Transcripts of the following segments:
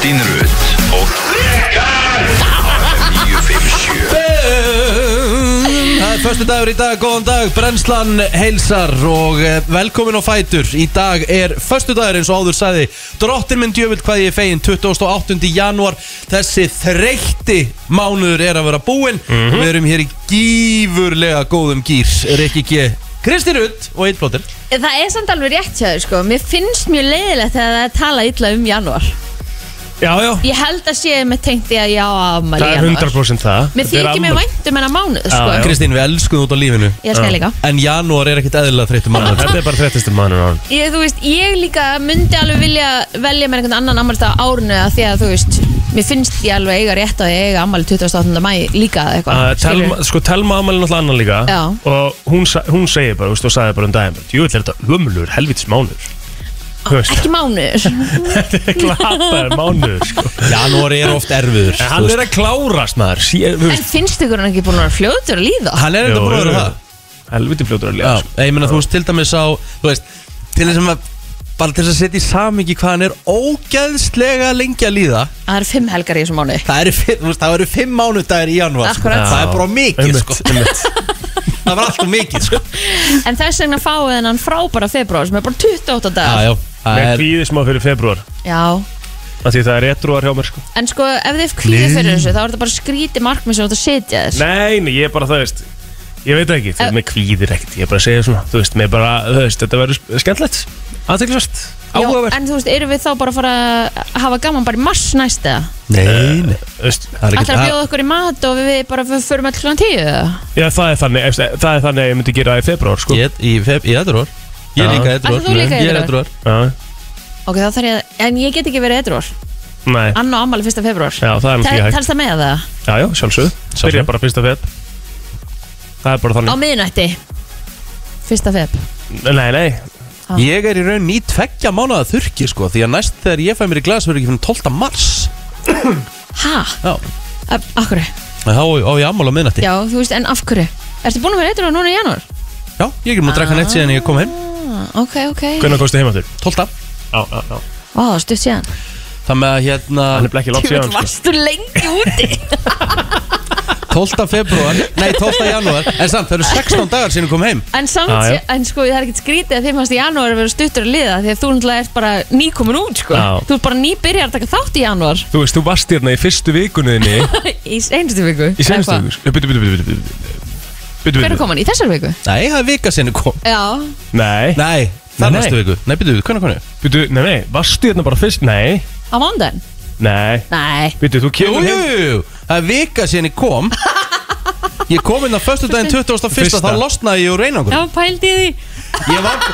Kristín Rutt og Rikar 957 Það er förstu dagur í dag, góðan dag, brennslan heilsar og eh, velkomin á Fætur. Í dag er förstu dagur eins og áður sagði. Drottin minn djöfull hvað ég er fegin 28. janúar. Þessi þreytti mánuður er að vera búinn. Við erum hér í gífurlega góðum gýr Rikki G, Kristi Rutt og Eitt Blóttir Það er samt alveg rétt hjá þér sko. Mér finnst mjög leiðilegt þegar það er talað illa um janúar Já, já, Ég held að sé með tengt því að já afmæli það er janúar 100% það Mér Þetta er þykir mér afmæli. vænt um hennar mánuð sko Já. Kristín, við elskuðum út á lífinu Ég skal líka En janúar er ekkit eðlilega þreyttu mánuður Þetta er bara 30. mannur án ég, Þú veist, ég líka myndi alveg vilja velja mér einhvern annan ammælstað á árinu að því að þú veist Mér finnst ég alveg eiga rétt á því að eiga ammæli 28. mæ líka eða eitthvað Uh, telma, skilurðu? sko, Telma amalinn alltaf annan líka Já. og hún, sa- hún segir bara, veist, og sagði bara um daginn jú, er þetta humlur, helvitis Þú veist, Ekki mánuður. Þetta er glataður mánuður sko. Janúar er oft erfiður en hann er að klárast maður. Sí, En finnst ykkur hann ekki búin að vera fljótur að líða? Hann er enda Jú, búin að vera jú, það. Helviti fljótur að Já, lega sko. ég meina þú veist til dæmis á Þú veist, til þess að bara til þess að setja í samingi hvað hann er ógeðslega lengi að líða. Það eru fimm helgar í þessum mánuði. Það eru fimm, eru fimm mánudagar í janúar sko. Það er bara mikið sko. Það var alltaf mikið sko. En þess vegna fáið hennan frábæra februar sem er bara 28 Já, dagar já, með er kvíði smá fyrir februar Já, af því það er retróar hjá mér sko. En sko, ef þið klíðið fyrir þessu, þá er þetta bara skríti markmið sem þú ert að setja þér. nei, nei, ég er bara það veist ég veit ekki, Eh. er með kvíðir ekkert ég er bara að segja svona, þú veist, með bara þú veist, þetta verður skemmtilegt, aðteklisvast áhugavert en þú veist, eru við þá bara að fara að hafa gaman bara í mars næst eða? Nei, nei Þú veist, Það er Ætlar ekki að bjóða okkur í mat og við bara förum öll klúan tíu eða? Já, það er þannig, það er þannig að ég myndi gera það í februar sko. Ég, í, feb, í edruar Ég er líka edruar Ætlar þú líka í Ég er edruar? edruar Já, Ok, þá þarf ég að, en ég get ekki verið eitthvað nei, Anna og ammali fyrsta februar já, það er náttúrulega hægt. Telst það með það? Já, já, sjálfsög, byrja bara fyrsta feb. Það er bara Á þannig miðnætti. Fyrsta feb. Nei, nei, Ég er í raun í tveggja mánuða þurki sko Því að næst þegar ég fæ mér í glas verður ekki fyrir 12. mars. Ha? Já. Af- Af hverju? Þá á ég ammál á miðnætti. Já, þú veist, en af hverju? Ertu búin að vera eitthvað núna í janúar? Já, ég er ekki múin að drekka neitt síðan ég kom heim ok, ok hvernig kosti heima þurr? 12. Já, já, já Vá, stutt síðan Það með að hérna Hann er bara ekki langt síðan sko. varstu lengi úti 12. februar, nei 12. janúar En samt, það eru 16 dagar síðan ég kom heim En samt, Já, já. en sko, það er ekkert skrítið að þeim fannst í janúar að vera stuttur að liða Því að þú náttúrulega ert bara nýkomin út, sko Já. Þú ert bara nýbyrjar að taka þátt í janúar Þú veist, þú varst hérna í fyrstu vikunniðinni Í einustu viku Í senstu Eða hvað? viku Byttu, byttu, byttu, byttu Byttu, Hver er byttu komin? Í þessar viku? Nei, það er vika ég kom Já. Nei, Nei, það er Nei. næstu viku. Nei, byrjuðu, hvernig hvernig? byttu, nei, nei Varstu hérna bara fyrst? Nei, Á mándaginn? nei. Nei. Byttu, þú Jú, kemur jú, heim jú, það er vika ég kom. Ég kom inn á föstu daginn 21. Fyrsta. Þá losnaði ég úr reynangur Já, pældi í því. Ég, var,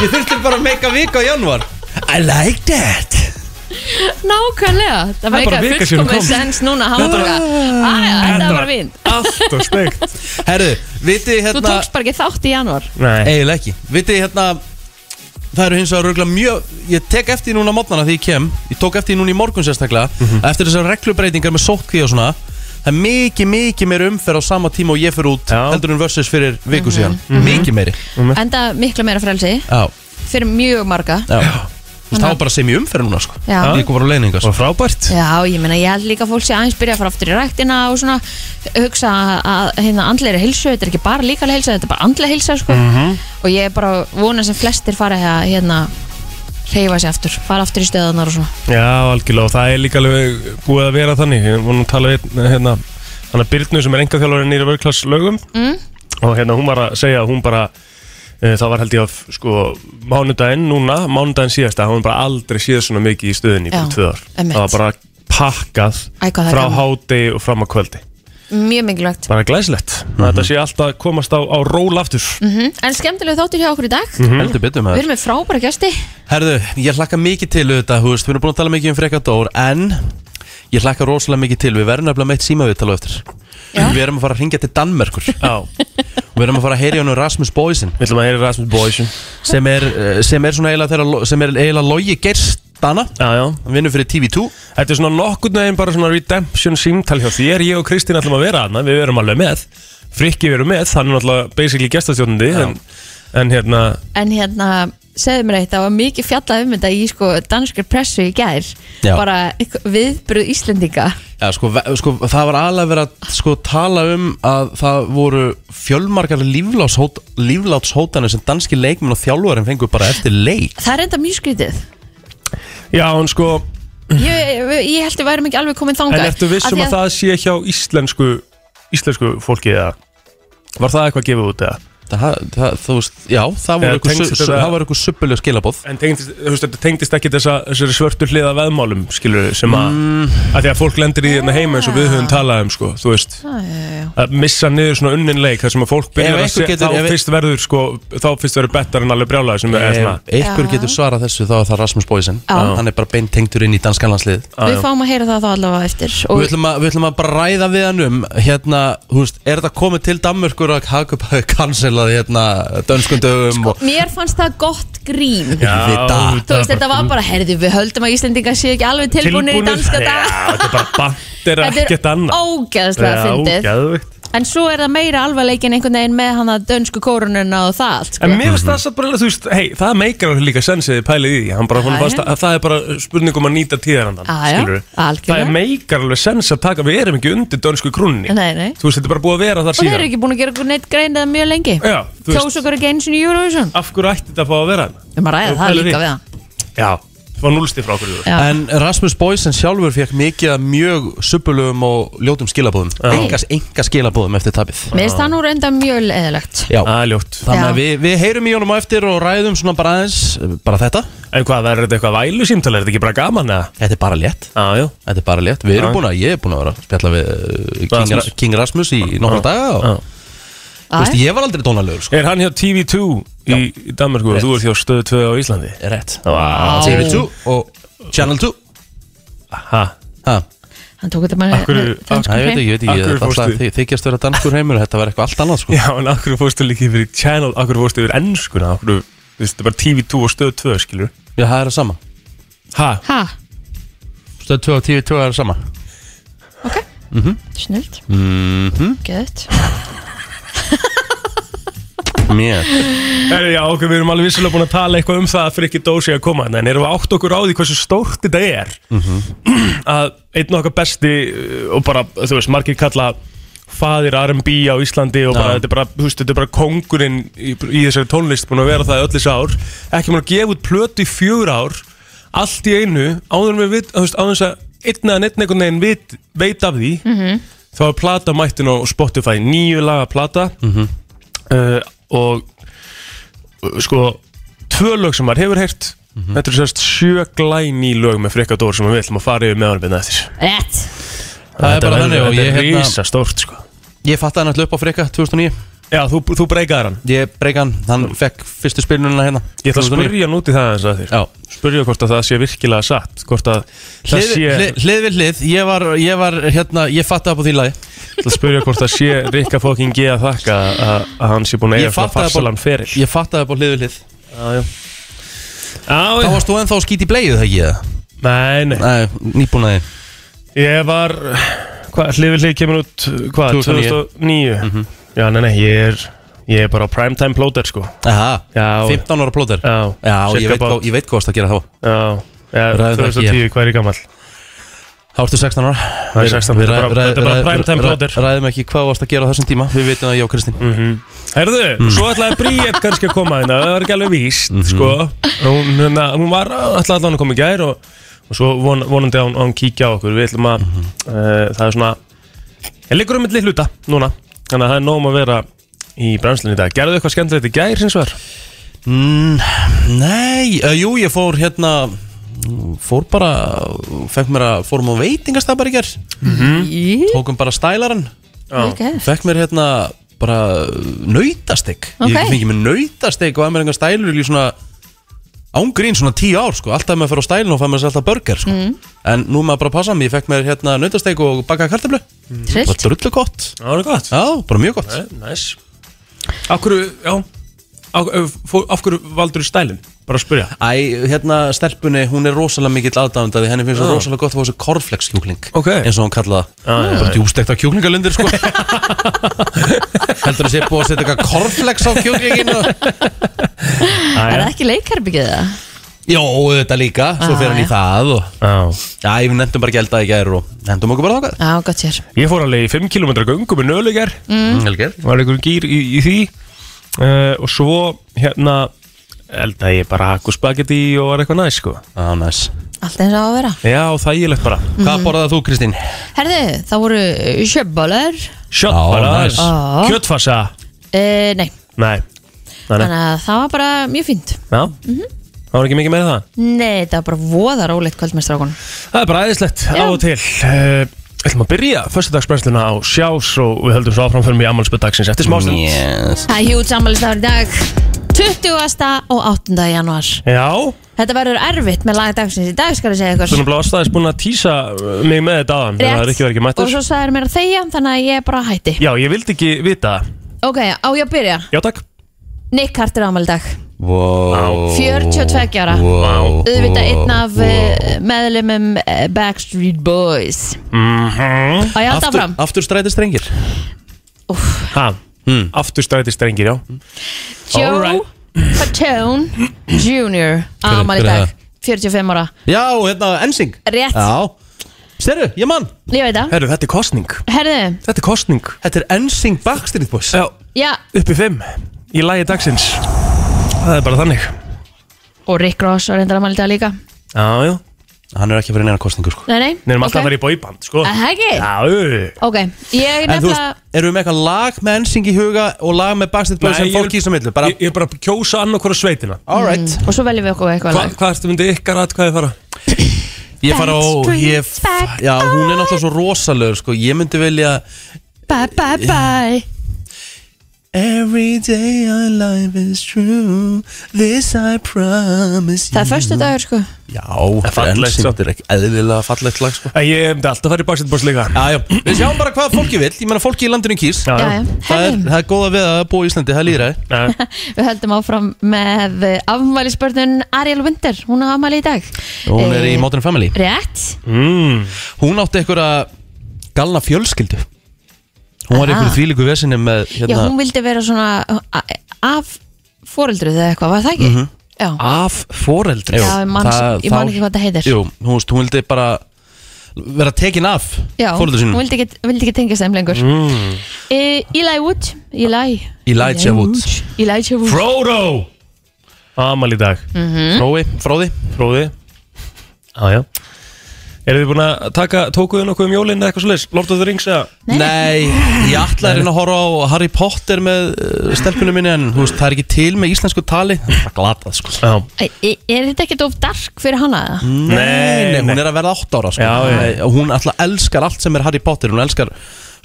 ég þurfti bara að meika vika á januar I like that. Nákvæmlega. Það er bara meikar vika síðan hún fullkomið kom. sens núna Hann bara, aðja, þetta var bara fín Allt og steikt Herðu, vitið Þú hérna tókst bara ekki þátt í janúar. Nei. Eiginlega ekki. Vitið hérna Það eru hins vegar röglega mjög Ég tek eftir því núna á mótnana því ég kem. Ég tók eftir því núna í morgun sérstaklega Eftir þessar reglubreitingar með sótkví og svona. Það er mikið, mikið meiri umferð á sama tíma og ég fyrir út Já. Heldur en versus fyrir viku síðan. Mikið meiri. Enda miklu meira frelsi Já, Fyrir mjög marga. Já Þú veist, það var bara sem í umferð núna sko Já. Kom bara á leininga Og frábært Já, ég meina, ég held líka fólk sé aðeins byrja að fara aftur í ræktina og svona hugsa að, að hérna andleiri hilsu, þetta er ekki bara líkalega hilsa, þetta er bara andlega hilsa, sko. Og ég er bara vona sem flestir fara að hérna reyfa sér aftur, fara aftur í stöðunar og svona. Já, algjörlega og það er líka alveg búið að vera þannig Ég voru nú að tala við hérna að Byrnu sem er enga þjálfari nýra vörklass lögum Mm. Og hérna hún var að segja að hún bara Það var held ég að sko Mánudaginn núna, mánudaginn síðasta Hún bara aldrei séð svona mikið í stöðinni í Já, bara tvö ár einmitt. Það var bara pakkað Æ, hvað það Frá gaman. hádegi og fram að kvöldi Mjög mikilvægt. Bara glæsilegt Þetta sé alltaf að komast á, á ról aftur Mm En skemmtilega þáttur hjá okkur í dag. Heldur betur Við með erum með frábæra gæsti. Herðu, ég hlakka mikið til auðvitað, þú veist, við erum búin að tala mikið um frekadór En ég hlakka rosalega mikið til, við verðum nefnilega meitt símaviðtala á eftir. Við erum að fara að ringja til Danmerkur. Já, Við erum að fara að heyra í honum Rasmus Boysen. Við ætlum að heyra Rasmus Boysen. Sem er, eh, sem er svona eiginlega þeirra, sem er eiginlega logi gerstana Já, já. Hann vinnur fyrir TV2 Þetta er svona nokkurn veginn bara svona redemption símtal hjá þér, ég og Kristín ætlum að vera aðna, við verum alveg með. Frikki verum með, hann er náttúrulega basically gestastjónandi en, en hérna, En hérna, segði mér eitt það var mikið fjallað um þetta í sko danskar pressu í gær. Já. bara viðbröð Íslendinga Já, sko, sko, það var alveg verið að sko, tala um að það voru líflátshót, líflátshótanir sem danski leikmenn og þjálfarinn fengur bara eftir leik. Það er enda mjög skrítið. Já, en sko, ég, ég held að við værum ekki alveg komin en þangað ertu vissum því að það sé hjá íslensku íslensku fólki eða? Var það eitthvað gefið út eða það, það, þú veist, Já, það voru eitthvað eitthvað suppuleg skilabóð En tengdist, þú veist, þetta tengdist ekki þessa, þessari svörtu hliða veðmálum, skilur sem að, að því að fólk lendir í hérna heima eins og við höfum talað um, sko, þú veist, Já, já, að missa niður svona unnin leik, þar sem að fólk byrjar að einhver se, getur- þá ef- fyrst verður, sko, þá fyrst verður bettar en alveg brjálaði sem er svona, Ef einhver Já. getur svarað þessu þá er það Rasmus Boysen Já. Hann er bara beint tengtur inn í danskan landslið Já, við fáum að heyra það þá allavega eftir og Við ætlum, að, við ætlum að bara ræða við hann um hérna, þú veist, er þetta komið til Danmörkur að Hakup hafi cancelaði hérna dönskun dögum og mér fannst það gott grín. Vita. þú veist þetta var bara, heyrðu við höldum að Íslendinga séu ekki alveg tilbúinir í danska dag. Já, þetta er bara bandir ekkert annað. ógeðslega fyndið. ógeðvikt En svo er það meira alvarleikin einhvern veginn með hann að dönsku kórununa og það allt sko. En mér finnst það satt bara, þú veist, hei, það meikar alveg líka sensiði pælið í. Því, hann bara, hún fannst að það er bara spurning um að nýta tíðarandan, já, skilur algjörlega. Það er meikar alveg sens að taka, við erum ekki undir dönsku krúnni. Nei, nei. Þú veist, þetta er bara búið að vera þar Og þeir síðan. eru ekki búin að gera neitt grein eða mjög lengi. Já, þú veist, okkur ekki eins og í Eurovision. Af hverju ætti þetta að fá að vera? Við maður ræða það pælir í. líka við hann. Já, fá núlsti frá okkur, Já. En Rasmus Boysen sjálfur fekk mikið af mjög suppulugum og ljótum skilabóðum enga, enga skilabóðum eftir tapið. Mér finnst það nú reynda mjög leðilegt Já, Það er ljótt. Þannig að við, við heyrum í honum á eftir og ræðum svona bara aðeins bara þetta, En hvað, verður þetta eitthvað vælu símtala, er þetta ekki bara gaman, eða? þetta er bara létt. Já, já. Þetta er bara létt, við erum búin að, ég er búin að vera að spjalla við uh, King, Rasmus. King Rasmus í nokkra daga og, Já. veist, ég var aldrei dónalegur sko. Er hann hjá TV2 í, í Danmarku og Rétt. þú ert hjá Stöð 2 á Íslandi? rétt. Vá. TV2 og Channel 2 Ha, ha. Hann tók þetta með dönsku Æ, ég veit ekki, ég veit ekki, þykjast vera danskur heimur þetta var eitthvað allt annað sko. Já, en akkur fórstu líka yfir channel, akkur fórstu yfir ennskuna, akkur, þetta er bara TV2 og Stöð 2, skilur Já, það er það sama. Ha, Ha, Stöð 2 og TV2 er það sama. Snilt Mhm, Geðut mér. Herri, já, ok, við erum alveg vissilega búin að tala eitthvað um það að Frikki Dósi að koma hérna, en erum við átt okkur á því hversu stórt þetta er? Að einn okkar besti uh, og bara, þú veist, margir kalla faðir R&B á Íslandi og bara, þetta er bara, þú veist, þetta er bara kongurinn í, í þessari tónlist búin að vera það í öll þessi ár. Ekki múin að gefa út plötu í fjögur ár allt í einu, áður en við vit, þú veist, áður þess að einn eða neitt einhvern veginn veit, veit af því þá er plata mættin á Spotify nýju laga plata. Uh, og uh, sko tvö lög sem maður hefur heyrt þetta er sérst sjö glæni lög með Frikka Dór sem við ætlum að fara yfir meðanbyrna eftir. Rétt. Það er bara þannig og þetta ég, er hérna, rísa stórt sko. Ég fatt að hann upp á freka 2009 já, þú, þú breykaðar hann. Ég breyka hann, hann fekk fyrstu spilununa hérna. Ég ætla að 2009. spyrja hann út í það eins að þér. Já, spyrja hvort að það sé virkilega satt hvort að það hlið, sé hlið, hlið við hlið. Ég var, ég var hérna, ég fatt að á því lagi. Ætla að spyrja hvort það sé Rikka fokking G að þakka að, að hann sé búin að Ég eiga svona farsalan feril. Ég fatt að á hlið við hlið. Já, já. Já, Þá varst þú ennþá að skýta í bleið það ekki? Nei, nei. Nei, nýbúnaði Ég var, hvað, hlið við hlið kemur út, hvað, 2009. 2009 Já, nei, nei, ég er, ég er bara primetime plóter, sko Aha, Já, 15 ára plóter já, Já, ég cirka veit, hvað, ég veit hvað varst að gera þá Já, já, Ræðum það ekki 2010, hvað er ég gammal? Þá ertu 16 ára Það er 16, Við þetta er bara- þetta er bara primetime plóter. Ræðum ekki hvað varst að gera á þessum tíma Við veitum það ég og Kristín Mm. Herðu, svo ætlaði Bríett kannski að koma hérna, það var ekki alveg víst, Mhm. sko hún, hérna, hún var ætlaði allan að koma í gær og, og svo von, vonandi að hún, að hún kíkja á okkur við ætlum að, Mhm. uh, það er svona ég liggur um milli hluta núna þannig að það er nóg um að vera í brennslunni í dag. Gerðu eitthvað skemmtilegt í gær hins vegar? mm, Nei, uh, jú, ég fór hérna Fór bara Fekk mér að, fórum á veitingastað bara í ger Í, Tókum bara stælaran gert. Fekk mér hérna bara nautastek Ok. Ég fengi mér nautastek og að mér enga stælur í svona ángrín svona tíu ár sko. Alltaf með að fara á stælun og fæ mér sér alltaf burger sko. En nú er maður bara að passa mig. Ég fekk mér hérna nautastek og baka kartablu Það Trillt. var drullu gott. Já, það er gott. Já, bara mjög gott. Nei, Næs Af hverju, já Af, af, af hverju valdur þú stælinn? Bara að spyrja. Æ, hérna stelpunni, hún er rosalega mikill aðdáðandi Henni finnst það rosalega gott að fá þessu korflex kjúkling Ok. Eins og Já, já, það Bara djústekta kjúklingalundir sko. Heldur að sé búið að setja eitthvað korflex á kjúklingin og... Er það ekki leikherbyggið það? Jó, þetta líka, svo Ah, fer hann í já. það og Já. Ég nefndum bara gælda í gær og nefndum okkur bara þákað Já, gott sér. Ég fór alveg í 5 km göngu með nölugar mm. Helger Var einhver gýr í, í því. Uh, Og svo hérna Eldaði ég bara hakku spagetti og var eitthvað næst sko. Já, næs. Allt eins og á að vera. Já, þægilegt bara. Hvað borðað þú, Kristín? Herðu, það voru sjöbbalar. Shot Já, næs. Já. Kjötfassa uh, Nei, Nei, nei, nei. þannig að það var bara mjög fínt. Já, það var ekki mikið meira það? Nei, það var bara voða rólegt kvöld með strákunum Það er bara æðislegt. Á og til. Uh, ætlum að byrja Föstudagsbrennsluna á sjás og við höldum svo áfram fyrir mig ammálspöld dagsins eftir smástund Yes. Það er hjút sammælistagur í dag. 20. og 8. januar Já, Þetta verður erfitt með laga dagsins í dag skal ég segja erum bara aðstæðis búin að tísa uh, mig með þetta aðan þegar það er ekki verið ekki og mættur svo sagður mér að þegja þannig að ég bara hætti. Já, ég vildi ekki vita það. Ok, á ég að byrja? Já, takk Nick Carter ámæli dag. Wow 42 ára. Wow Auðvitað einn af uh, meðlumum uh, Backstreet Boys. Mm Og ég halda Aftur, áfram. aftur stræti strengir Ha, Hmm. afturstræti strengir, já. Joe Alright. Fatone Jr. ámæli hver er dag. 45 ára. Já, hérna, Ensing Rétt, Já. Serðu, ég mann ég veit það. Herru, þetta er kostning Herðu, Þetta er kostning Þetta er Ensing Backstreet Boys. Já, já. Upp í lagi dagsins. Það er bara þannig. Og Rick Ross var reyndar ámæli dag líka. Já, já. Hann er ekki fyrir neina kostningu sko. Nei, nei. Nefnum alltaf að vera í bóiband, sko. Er það ekki? Já. Ok, ég En þú nefnilega veist, erum við með eitthvað lag með Ensing í huga og lag með Boys Nei, sem ég fólk vil- kýsa millu Bara, Ég ég er bara að kjósa annarkvara sveitina. Alright Og svo veljum við okkur eitthvað Hva, lag. Hvað ertu myndið ykkar að hvað þið fara? Ég fara á ég, back Já, hún er náttúrulega svo rosalögur sko. Ég myndi velja Bye, bye, bye Every day our life is true. This I promise Það er förstu dagur sko. Já, fallegt, Ensing, svo. þetta er ekki eðlilega fallegt lag sko. Ég myndi alltaf að fara í Backstreet Boys líka. Já, já, við sjáum bara hvað fólki vil Ég meina fólki í landinu kýs. Já, Já, Það er, það er góða við að búa í Íslandi, það er líðræði Já. Við höldum áfram með afmælisbörnun Ariel Winter. Hún á afmæli í dag. Hún er í Eh, Modern Family. Rétt. Mm. Hún átti einhverja galna fjölskyldu Hún var einhverju þvílíku vesinni með Já, hérna, hún vildi vera svona af foreldruð eða eitthvað, var það ekki? Já, Af foreldri Jú, já ég man, ekki hvað það heitir. Jú, hún, veist, hún vildi bara vera tekin af Já, fóröldur hún sínum. vildi ekki, vildi ekki tengja þeim lengur. Mm. e, Eli Wood Eli. Elijah Wood. Elijah Wood. Frodo! Amal í dag. Mhm. Fróði, Fróði. Fróði. Já, já Eru þið búin að taka, tókuðu nokkuð um jólinn eða eitthvað svo leis? Lord of the Rings eða? Nei, ég ætla að reyna að horfa á Harry Potter með uh, stelpunum minni en þú veist, það er ekki til með íslensku tali Það er bara glatað sko Já e, e, Er þetta ekki of dark fyrir hana? eða? Nei, nei, hún nei. er að verða 8 ára sko. Já. Nei, Hún alltaf elskar allt sem er Harry Potter Hún elskar,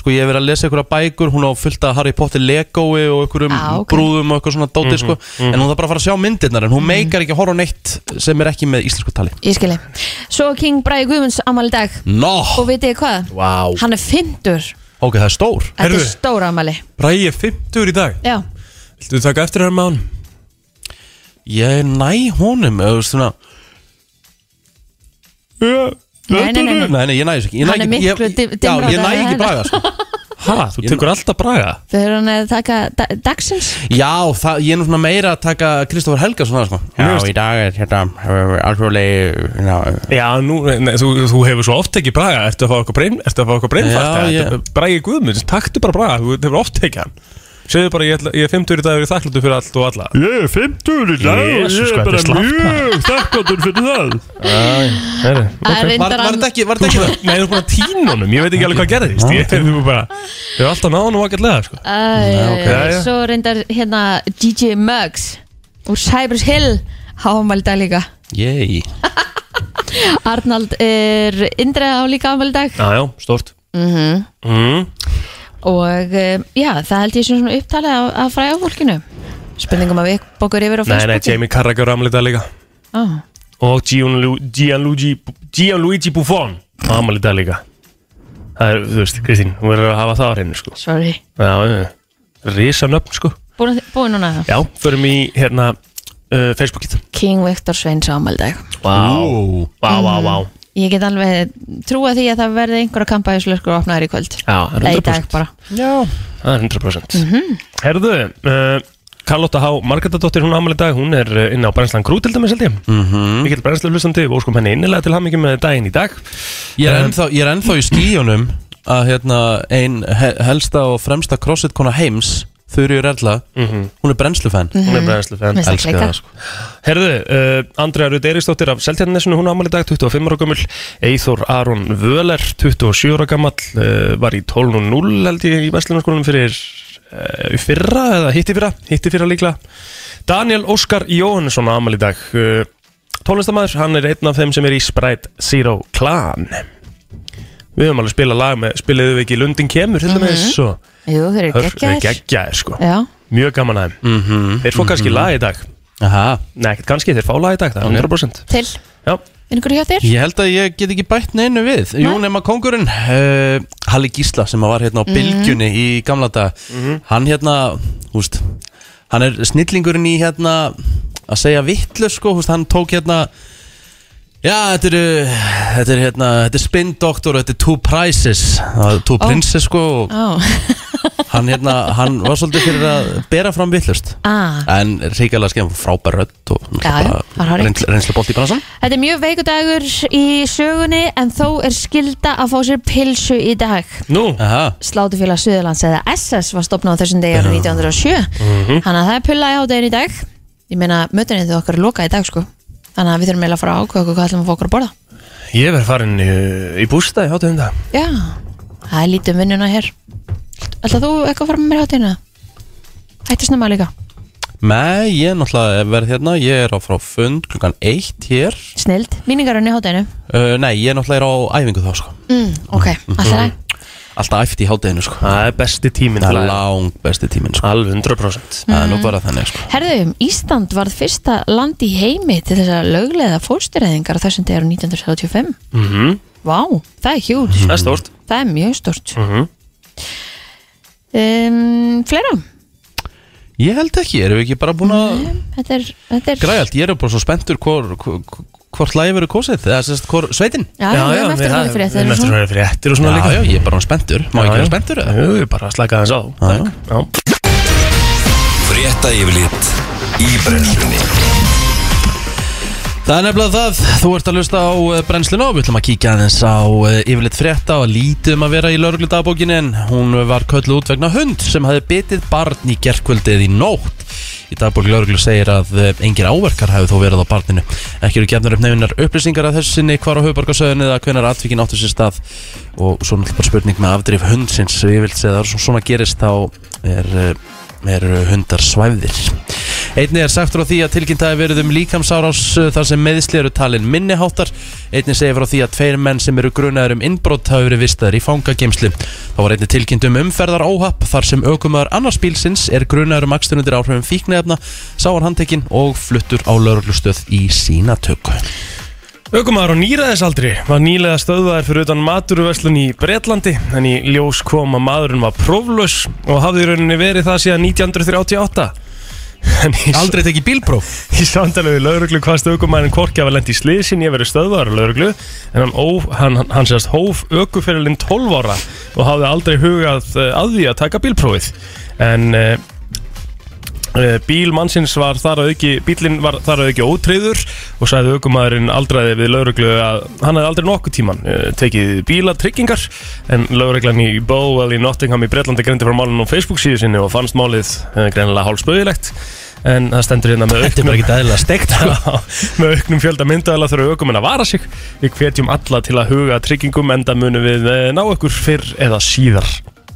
sko ég hef verið að lesa einhverja bækur Hún á fullt af Harry Potter legói og einhverjum Ah, ok. brúðum og eitthvað svona dóti sko. En hún þarf bara að fara að sjá myndirnar En hún meikar ekki að horfa neitt sem er ekki með íslensku tali. Ég skilji. Svo King Bræði Guðmunds afmæli í dag. Nó, Og vitið hvað? vá. Hann er 50 Ok, það er stór. Þetta Heyrðu. er stór afmæli. Bræði er 50 í dag. Já, Viltu taka eftir þér með hann? Ég næ honum eða, þú nei, nei, nei, nei. Nei, nei, ég næ þessu ekki Ég næ Hann er ekki- miklu ég- dim- Já, dimmra ég næ en ekki hennar. braga sko. Ha, þú tekur alltaf braga? Þegar hann er að taka da dagsins Já, það, ég er nú svona meira að taka Kristoffer Helgason sko. Já, í dag er hérna alþjóðlegi Já, nú, nei, þú, þú hefur svo oft ekki braga Ertu að fá eitthvað breyn, ertu að fá eitthvað breynfast Já, ég- Bragi Guðmunds, taktu bara braga Þú hefur oft tekið hann Segðu bara, ég, ætla, ég er 50 í dag og ég er þakkláttur fyrir allt og alla. Ég er 50 í dag og Jesus, ég er hvað bara þetta er slappt, mjög þakkláttur fyrir það. Heri, Það er Var, reyndar var hann þetta ekki, var þetta ekki það? Nei, þú er búin að tína honum, ég veit ekki alveg hvað gerðist. Ég hefur bara, ég hef alltaf náð honum ágætlega sko. Æ, ok. Já, já. Svo reyndar hérna DJ Muggs Úr Cypress Hill Hámæli dag líka. Yey Arnald er Indra á líka afmæli dag. Já, já, stort mm mm. Og um, já, það held ég sem svona upptalið af, af fræða fólkinu Spurningum að við bókur yfir á Nei, nei, Facebooki. Jamie Carragher ámali dag líka ah. Og Gianlu- Gianluigi Gianluigi Buffon ámali dag líka Það er, þú veist, Kristín, hún verður að hafa það á hreinu sko. Sorry. Risa nöfn sko. Búin, búin núna Já, förum í hérna uh, Facebookið. King Viktor Sveins ámæli dag. Vá, vá, vá, vá Ég get alveg trúa því að það verði einhverja kampæðislöskur opnaðir í kvöld. Já, það er Eða í dag 100% bara. Já. Það er 100% Herðu, uh, Karlotta H. Margretadóttir, hún ámæli dag Hún er uh, inn á brennslan grú til dæmis held ég. Mm -hmm. Mikil brennslu hlustandi og óskum henni innilega til hamingjum með daginn í dag. Ég er Um, ennþá, ég er ennþá í skíunum að hérna, ein he helsta og fremsta crossfit kona heims Þurriur Erla, hún er brennslufenn Hún er brennslu fenn Með Elska sleika. það sko. Herðu, uh, Andrea Rud Eiríksdóttir af Seltjarnesinu, hún ámæli dag 25 ára gömul. Eithor Aron Völer 27 ára gammal uh, var í 12.0 held ég í Vestlunarskólanum fyrir uh, í fyrra eða hitti fyrra, hitti fyrra líklega. Daniel Óskar Jóhannesson ámæli dag. Uh, tónlistamæður, hann er einn af þeim sem er í Sprite Zero Clan Við höfum alveg spilað lag með spilaðu við ekki Lundin kemur til dæmis og Jú, þeir eru geggjaðir. geggjaðir sko. Já, Mjög gaman að þeim. Mhm. Þeir fá kannski lag í dag. Aha. Nei, ekkert kannski, þeir fá lag í dag, það er 100% til. Já, Einhverju hjá þér? Ég held að ég get ekki bætt neinu við. Jú, nema kongurinn uh, Halli Gísla sem var hérna á bylgjunni í gamla dag Hann hérna, húst Hann er snillingurinn í hérna Að segja vitlu sko, húst Hann tók hérna Já, þetta er, þetta er hérna Þetta er Spin Doctor og þetta er Two Prices. Það er Two Princes sko og Ó, hann, hérna, hann var svolítið fyrir að bera fram vitlust ah. En ríkilega skemmt frábær rödd og Já, já, það er hárrétt. reynslu, reynslu bolt í bransan Þetta er mjög veikudagur í sögunni en þó er skilda að fá sér pilsu í dag. nú, Aha, Slátufélag Suðurlands eða SS var stopnað á þessum degi árið 1907 Þannig að það er pulla í hádegin í dag. Ég meina, mötunni þau okkar er lokað í dag sko Þannig að við þurfum eiginlega að fara að ákveða hvað ætlum að fá okkur að borða. Ég verð farin í, í bústa í hátum það Já, það er lítið um vinnuna hér. Ætla þú eitthvað að fara með mér í hádegina? Hætti snemma líka. Nei, ég er náttúrulega verð hérna. Ég er á frá fund klukkan eitt hér. Snild, míningarinn í hádeginu uh, Nei, ég er náttúrulega er á æfingu þá sko. Mm, Ok, alltaf það Alltaf æft í hátteginu sko. Það er besti tíminn Það er að lang besti tíminn sko. Alveg 100% Það er nú bara þannig sko. Herðu, Ísland varð fyrsta land í heimi til þess að löglega fóstureyðingar á þessum degur 1935 mm Vá, það er hjút Það er stórt. Það er mjög stort Mhm. um, Fleira? Ég held ekki, erum við ekki bara búin að Þetta er, þetta er Græjalt, ég er bara svo spenntur hvor, hvor, hvort lagi verið kosið Eða sérst hvor sveitin? Já, já, já, er Við erum eftir að það er fyrir eftir og svona Já, líka. já, ég er bara spenntur. Má ég vera spenntur eða? Jú, ég er bara að slaka þess á. Takk. Já. Frétta yfirlit í brennslunni Það er nefnilega það, þú ert að lusta á eh, brennsluna og við ætlum að kíkja aðeins á eh, yfirleitt frétta og lítið um að vera í laurugludagabókinni en hún var köllu út vegna hund sem hafi bitið barn í gerkvöldið í nótt. Í dagbók lauruglu segir að eh, engir áverkar hafi þó verið á barninu. Ekki eru gefnar upp nefninar upplýsingar að þessu sinni hvar á höfuborgarsöðinu eða hvenar atvikin áttu sér stað og svo náttúrulega bara spurning með afdrif hundsins. Ég vil segja að svona gerist þá er, er hundar svæfðir. Einni er sagt frá því að tilkynnt hafi verið um líkamsárás uh, þar sem meðisli eru talin minniháttar. Einni segir frá því að tveir menn sem eru grunaður um innbrott hafi verið vistaður í fangageimslu. Það var einni tilkynnt um umferðar óhapp þar sem aukumöður annars bílsins er grunaður um akstunundir áhrifum fíknefna, sáar handtekinn og fluttur á lauruglustöð í sína tökku. Ökumæður á nýraðisaldri var nýlega stöðvaður fyrir utan maturverslun í Bretlandi en í ljós kom að maðurinn var próflaus og hafði rauninni verið það síðan 1938 En í, Aldrei tekið bílpróf. í samtalið við lauruglu hvaðst ökumæðurinn Korki hafa lent í sliðsinn ég verið stöðvaður á lauruglu en hann, óf, hann, hann, sérst hóf ökuferilinn 12 ára og hafði aldrei hugað eh, að því að taka bílprófið en Uh, bíl mannsins var þar að auki bílinn var þar að auki ótreyður og sagði aukumæðurinn aldraði við lauruglu að hann hefði aldrei nokkuð tíman uh, tekið bílatryggingar. En lauruglan í Bowell í Nottingham í Breitlandi greindi frá málun á Facebook síðu sinni og fannst málið uh, greinilega hálfspöðilegt en það stendur hérna með steikt. Já, með auknum fjölda myndaðala þurfa aukumenn að vara sig. Við hvetjum alla til að huga tryggingum enda munum við eh, ná ykkur fyrr eða síðar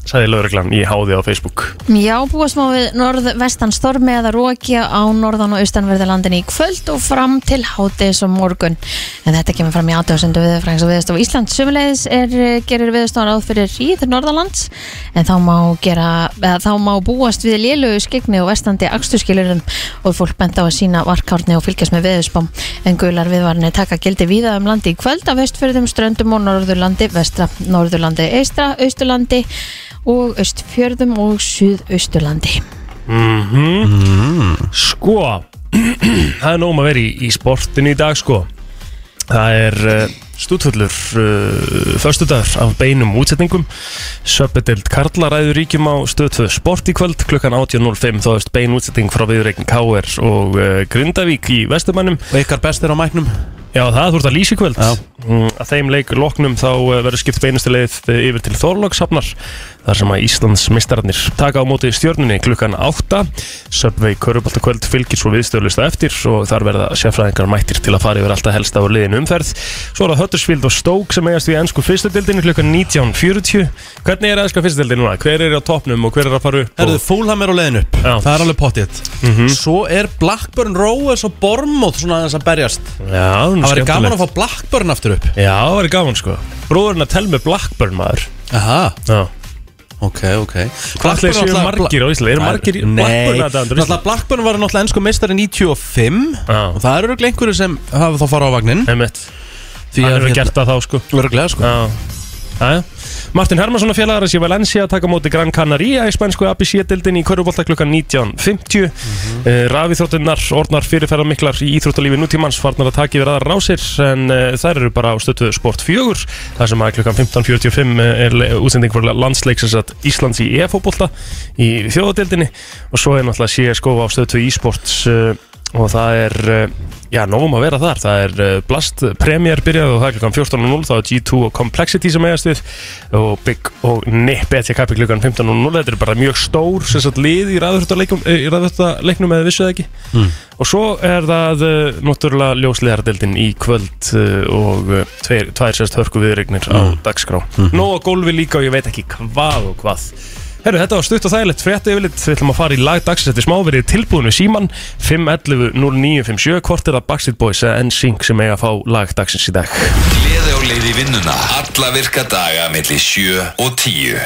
sagði lauruglan í háði á Facebook Já, búast má við norðvestan stormi eða rókja á norðan og austanverði landin í kvöld og fram til hátis og morgun. En þetta kemur fram í átjóðsendu viðfræðings og viðstof Ísland. Sumulegis er, gerir viðstofan ráð fyrir hríð norðalands en þá má, gera, eða, þá má búast við lélögu skegni og vestandi aksturskilurinn og fólk benda á að sína varkárni og fylgjast með viðspám. En gular viðvarni taka gildi víða um landi í kvöld af vestfjörðum, ströndum og norðurlandi, vestra, norðurlandi, eistra, austurlandi og austfjörðum og suðausturlandi. Sko, það er nóg um að vera í, í sportinu í dag sko. Það er uh, stúdfullur uh, Föstudagur af beinum útsetningum. Söpbedild Karla ræður ríkjum á stöðtöð sport í kvöld. Klukkan 18.05 þá erst bein útsetning frá viðreikn K.R. og uh, Grindavík í Vestumannum Og ykkar bestir á mæknum. Já, það þú ert að lýsa í kvöld. Já. Mm, Að þeim leik loknum þá uh, verður skipt uh, yfir til Þorlókshafnar þar sem að Íslands mistararnir taka á móti stjörnunni klukkan 8 Subway Köruboltakvöld fylgir svo viðstöðlista eftir og þar verða sérfræðingar mættir til að fara yfir alltaf helsta á liðin umferð. Svo er það Huddersfield og Stoke sem eigast við ennsku fyrstudildinni klukkan 19.40 Hvernig er enska fyrstudildin núna? Hver er á topnum og hver er að fara upp? Herðu, og... Fúlham er á leiðin upp. Já. Það er alveg pottið Svo er Blackburn Rovers og Bormóð svona aðeins að berjast. Já, Það væri gaman að fá Blackburn aftur upp. Já, það væri gaman sko. Bróðurinn að tel með Blackburn maður. Aha, Já ok, ok. Hvað ætli séu margir á Íslandi? Eru margir Nei, Blackburn aðdáendur á náttúrulega Blackburn var náttúrulega ennsku meistari 95 Já. Og það eru örugglega einhverju sem hafa þá fara á vagnin Einmitt. Því Hann hefur gert það þá sko. Öruglega sko. Já. Jæja. Martin Hermansson og félagar sé Valencia taka móti Gran Canaria í spænsku ABC-dildin í Körubólta klukkan 19.50 mm -hmm. Rafíþróttinnar, orðnar fyrirferðar í íþróttalífi nútímans farnar að taka yfir aðra rásir en uh, þær eru bara á stöttu sport fjögur þar sem að klukkan 15.45 er útsending fyrir landsleiksins að Íslands í EF-fótbolta í þjóðadildinni og svo er náttúrulega CSGO á stöttu e-sports uh, og það er, uh, já, nógum að vera þar. Það er uh, Blast Premier byrjað og það er klukkan 14.00, það er G2 og Complexity sem eigast við. Og Big og Nip ETK klukkan 15.00 þetta er bara mjög stór sem sagt lið í ræðvörðaleiknum eða vissu það ekki? Mm. og svo er það uh, náttúrulega ljóslegardeldin í kvöld uh, og tveir, tvær sérst hörku viðregnir á dagskrá. Nóa gólfi líka og ég veit ekki hvað og hvað Herru, þetta var stutt og þægilegt frétta yfirleitt, við ætlum að fara í lag dagsins. Eftir smá, verið tilbúinu síman. 511 0957, hvort er það Backstreet Boys eða NSYNC sem eiga að fá lag dagsins í dag? Gleði á leið í vinnuna. Alla virka daga millir 7 og 10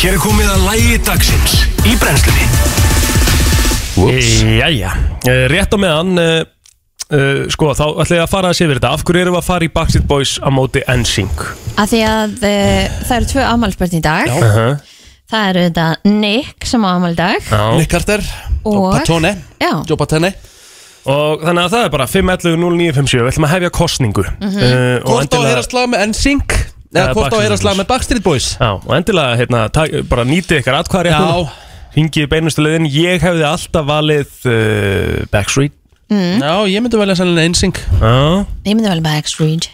Hér er komið að lægi dagsins Í brennslunni. Jæja, Eh, rétt á meðan uh, uh, sko, þá ætla ég að fara að sé yfir þetta. Af hverju erum við að fara í Backstreet Boys á móti NSYNC Af því að uh, það eru tvö afmælspörn í dag. Uh -huh. Það eru þetta Nick sem á afmæl í dag. Já. Nick Carter Og- Patone. Já, Joe Patone. Og þannig að það er bara 511 0957, við ætlum að hefja kostningu uh, og Hvort á að heyra slag með NSYNC Eða Eða hvort á að Backstreet heyra slag Boys. með Backstreet Boys? Já, og endilega hérna, tak, bara nýtið ykkar atkvæðar Já, Hingið beinustu leiðin, ég hefði alltaf valið uh, Backstreet. Já, ég myndi velja sannlega NSYNC Já. Ég myndi vel Backstreet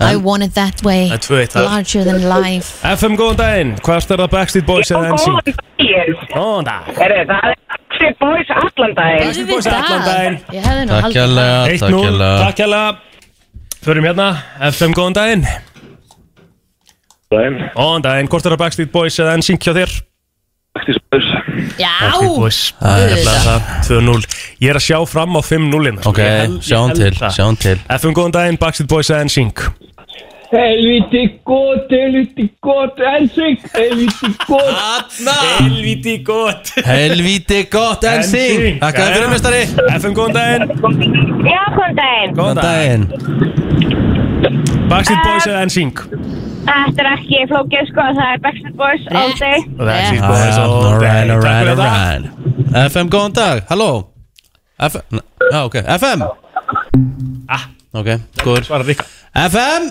I want it that way. Það er tvö eitt þar. Larger than life. FM, góðan daginn, hvað er það Backstreet Boys eða NSYNC? Góðan daginn. Góðan dag. Herri, það er Backstreet Boys allan daginn. Backstreet Boys allan daginn. Ég hefði nú Takk haldið hérlega, takk 1-0, hérlega takk hérlega Förum hérna, FM, góðan daginn. Góðan daginn, hvort er það Backstreet Boys eða NSYNC hjá þér? Já, Backstreet Boys, Það er nefnilega það, 2-0 Ég er að sjá fram á 5-0 Ok, sjáum til, sjáum til. FM, góðan daginn, Backstreet Boys eða NSYNC Helviti gott, helviti gott, ensing, helviti gott. Helviti gott Helvíti gott NSYNC Takk að fyrir mestari FM, góðan daginn. Já, góðan daginn. Góðan daginn. Backstreet Boys eða NSYNC Þetta er ekki flókið, sko, það er Backstreet Boys all day. Backstreet Ah, Boys all day. Takk fyrir alright. FM, góðan dag, halló. FM, já ok, FM Ah. Ok, góður. Svara Rikka. FM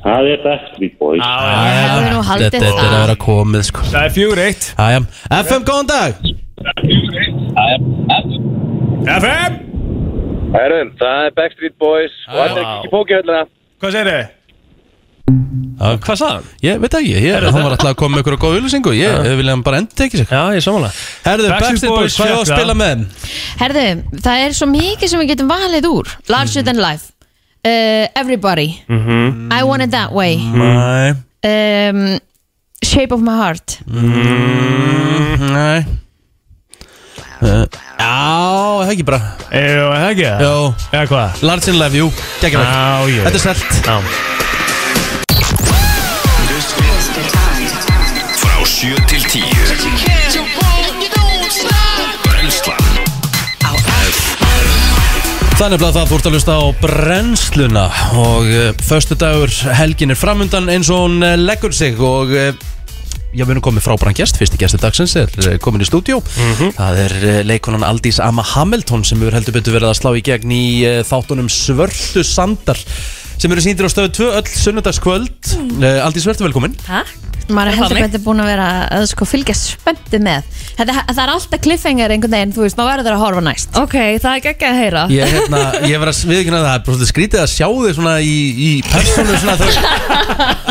Það er Backstreet Boys. Ég hefði nú haldið Þetta þetta er það. að vera komið sko. Það er fjögur eitt. Æjá, FM, góðan dag. FM Herrum, það er Backstreet Boys og þetta er ekki pókihöllina. Hvað segir þið? Hvað sagði hann? Ég veit ekki, ég, hann var alltaf að koma með ykkur góð auðlýsingu Ég ja. vilja hann bara endur tekið sig. Já, ég samanlega Herðu, Backstreet Boys, hvað er að fékk spila það. með? Herðu, það er svo mikið sem við getum valið úr. Larger than life uh, Everybody. I want it that way. Næ, um, Shape of my heart. Næ Uh, Já, það er ekki bara? Jú, það ekki? Það? Jó, Eða hvað? Large in Life, jú, geggjum Já, jú Þetta er selt Já. Frá 7 til 10 Þannig að það ert að hlusta á brennsluna og uh, föstu dagur helgin er framundan eins og hún uh, leggur sig og uh, Já, við erum komið frábæran gest, fyrsti gestur dagsins er eh, komin í stúdíó. Það er eh, leikonan Aldís Amma Hamilton sem hefur heldur betur verið að slá í gegn í eh, þáttunum Svörtu Sandar sem eru sýndir á stöðu 2 öll sunnudagskvöld. Uh, Aldís, verður velkomin. Takk maður er heldur betur búin að vera að sko fylgjast spenntu með. Þetta, það er alltaf cliffhanger einhvern veginn, þú veist, maður verður að horfa næst. Ok, það er geggjað að heyra. Ég, hérna, ég var að viðkynna það, það er bara svolítið skrítið að sjá þig svona í, í persónu svona þú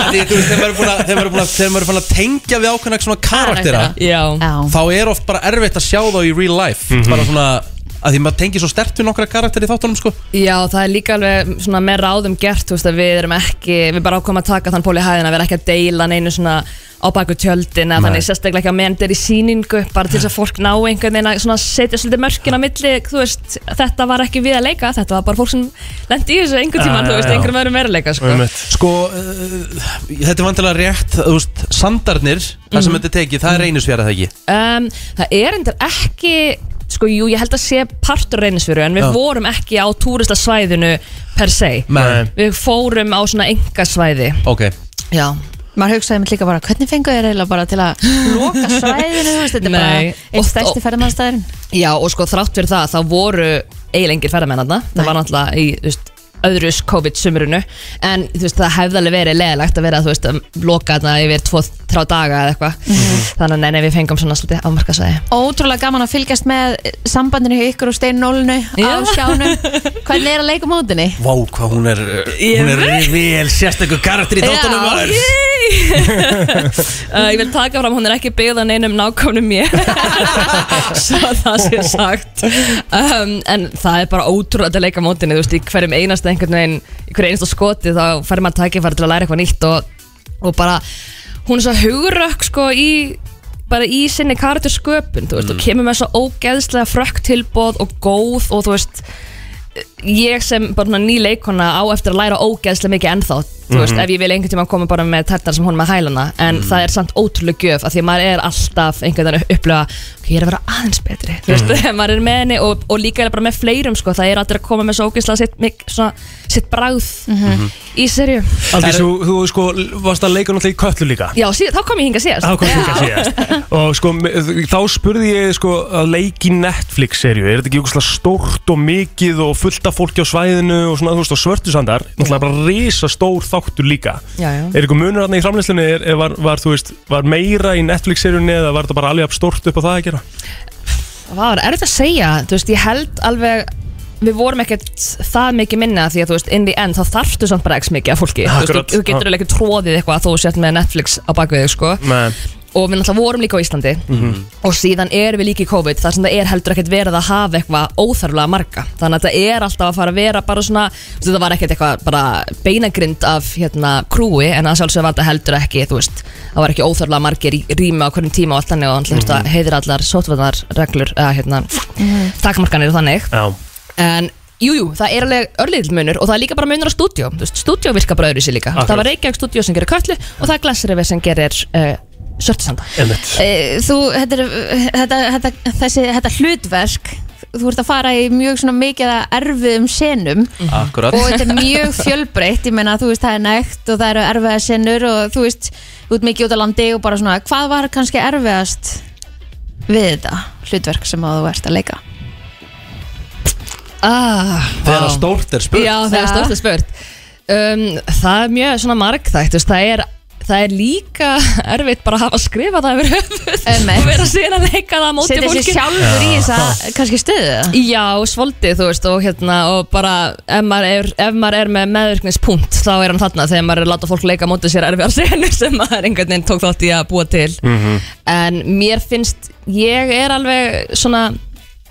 Því, þú veist, þegar maður er búin að- þegar maður er búin að- þegar maður er búin að tengja við ákveðna svona karaktera Já, Já, þá er oft bara erfitt að sjá þá í real life. Bara svona, að því maður tengir svo stert við nokkra karakter í þáttunum sko. Já, það er líka alveg svona með ráðum gert, þú veist, að við erum ekki, við bara ákvæmum að taka þann pól í hæðina, við erum ekki að deila neinu svona á baku tjöldin, eða þannig sérstaklega ekki að meðan þetta er í síningu, bara til þess að fólk ná einhvern veginn að svona setja svolítið mörkin á milli, þú veist, þetta var ekki við að leika, þetta var bara fólk sem lendi í þessu einhvern tímann, Já, þú veist, einhverjum öðrum veruleika, sko. Einmitt. Sko, uh, þetta er vantilega rétt þú veist, sandarnir, það sem þetta er tekið það er reynisfjara það ekki Um, það er endur ekki sko, jú, ég held að sé partur reynisfjöru en við Já. vorum ekki á túristasvæðinu per se. Men, við fórum á svona engasvæði ok. Já, maður hugsaði mér líka bara, hvernig fengu þér eiginlega bara til að loka svæðinu, þú veist, þetta er Nei. bara einn Og- stærsti og- ferðamannstæðurinn já og sko þrátt fyrir það þá voru eiginlega engir ferðamennarna Nei. það var náttúrulega í þú veist, öðrus COVID-sumrunu en veist, það hefði alveg verið leðilegt að vera veist, að loka þarna yfir tvo, þrjá daga eða eitthvað. Þannig að nei, nei, við fengum svona svolítið afmarkasvæði. Ótrúlega gaman að fylgjast með sambandinu hjá ykkur og steinnólinu á Já. skjánum. Hvernig er að leika mótinni? Vá, hvað hún er Ég hún er vel sérstöku karakter í þáttunum maður. uh, Ég vil taka fram, hún er ekki byggð á neinum nákvæmnum mér. Svo það sé sagt. Um, En það er bara ótrúlega að leika mótinni Þú veist, í hverjum einasta einhvern veginn Í hverju einasta skoti þá fær maður tækifæri til að læra eitthvað nýtt Og, og bara, hún er svo hugurökk sko í bara í sinni karakter sköpun þú veist, og kemur með svo ógeðslega frökk tilbóð og góð og þú veist ég sem bara ný leikona á eftir að læra ógeðslega mikið ennþá þú veist, ef ég vil einhvern tíma koma bara með tertar sem hún með hælana, en það er samt ótrúlega gjöf af því að maður er alltaf einhvern veginn að upplifa ok, ég er að vera aðeins betri þú veist, maður er með henni og, og líka er bara með fleirum sko, það er allir að koma með svo ógeðslega sitt, mik- svona, sitt bragð í serju Aldís, þú, þú sko varst að leika náttúrulega í köllu líka. Já, síð, þá kom ég hinga síðast. Það kom líka síðast. Og sko, me- þá spurði ég sko að leiki Netflix-serju Er þetta ekki eitthvað stórt og mikið og fullt af fólki á svæðinu og svona, þú veist, og svörtusandar Náttúrulega bara risa stór þáttur líka já, já. Er eitthvað munur þarna í framleyslunni, er, er, var, var, veist, var meira í Netflix-serjunni eða var þetta bara alveg stórt upp á það að gera? Var erfitt að segja, þú veist, ég held alveg við vorum ekkert það mikið minna því að þú veist, in the end þá þarftu samt bara ekki mikið af fólki, þú, veist, Akkurat. þú, þú getur alveg ekki tróðið eitthvað að þú sért með Netflix á bakvið sko og við náttúrulega vorum líka á Íslandi. Og síðan erum við líka í COVID þar sem það er heldur ekkert verið að hafa eitthvað óþarflega marga, þannig að þetta er alltaf að fara að vera bara svona, þetta var ekkert eitthvað bara beinagrind af hérna krúi en að sjálfsög var þetta heldur ekki, þú veist það var ekki óþarflega margir í rými á hverjum tíma og allt þannig og alltaf þurfti að heiðir allar sótvarnarreglur eða hérna takmarkanir og þannig. Já. En Jújú, jú, það er alveg örliðil munur og það er líka bara munur á stúdíu Stúdíu virka bara öðru sér líka. Akkurat. Það var Reykjavík stúdíu sem gerir köllu og það er Glassrifi sem gerir uh, Sörtisanda Einmitt. Eh, Þú, þetta, er, þetta, þetta, þessi, þetta hlutverk Þú ert að fara í mjög svona mikið erfiðum senum. Akkurat. Og þetta er mjög fjölbreytt ég meina þú veist það er nægt og það eru erfiða senur og þú veist, ert mikið út á landi og bara svona, hvað var kannski erfiðast við þetta hlutverk sem að þú ert að leika? Ah, Þegar vá. stórt er spurt. Já, það er Já. stórt að spurt. Um, Það er mjög svona margþægt það, er, það er líka erfitt bara að hafa skrifað það yfir höfuð og vera síðan að leika það á móti setja fólki sér sjálfur í þessa kannski stöðu. Já, svolítið, þú veist, og hérna og bara, ef maður er, ef maður er með meðvirkningspunkt, þá er hann þarna þegar maður er að láta fólk leika á móti sér erfiðar senur sem maður einhvern veginn tók þátt í að búa til. En mér finnst ég er alveg svona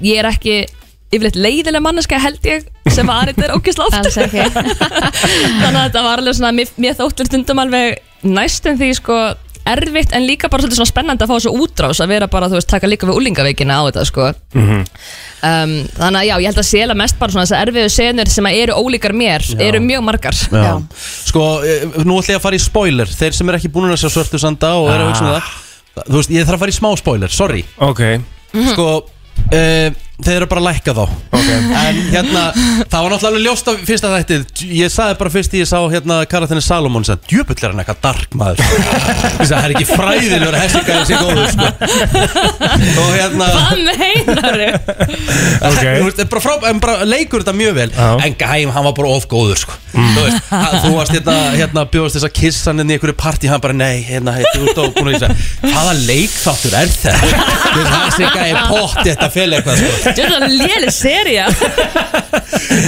ég er ekki yfirleitt leiðileg manneska held ég sem var þetta er ógisla oft. Þannig að þetta var alveg svona mér, mér þóttur stundum alveg næstum því sko erfitt en líka bara svolítið svona spennandi að fá þessu útrás að vera bara, þú veist, taka líka við úlingaveikina á þetta sko. Um, þannig að já, ég held að sela mest bara svona þessar erfiðu senur sem að eru ólíkar mér eru mjög margar. Já. Sko, eh, nú ætla ég að fara í spoiler. Þeir sem er ekki búin að sjá svörtu sanda og eru að hugsa um það Þú veist, ég þarf að fara í smá spoiler, sorry. Ok, Sko, uh, þeir eru bara að lækka þá. En hérna, það var náttúrulega ljóst á fyrsta þættið. Ég sagði bara fyrst í ég sá hérna karatinn Salomon sem Djöpull er hann eitthvað dark maður. Þess að það er ekki fræðilegur hessingaður sér góður sko. Og hérna Hvað meinar Þú veist, en bara, frá, bara leikur þetta mjög vel. Já. En Gæm, hann var bara of góður sko. Þú veist, að þú varst hérna, hérna bjóðast þess að kissa hann inn í einhverju partí Hann bara, nei, hérna, þú ert þess Hvaða leikþáttur er þetta? Þetta eitthvað er léli serja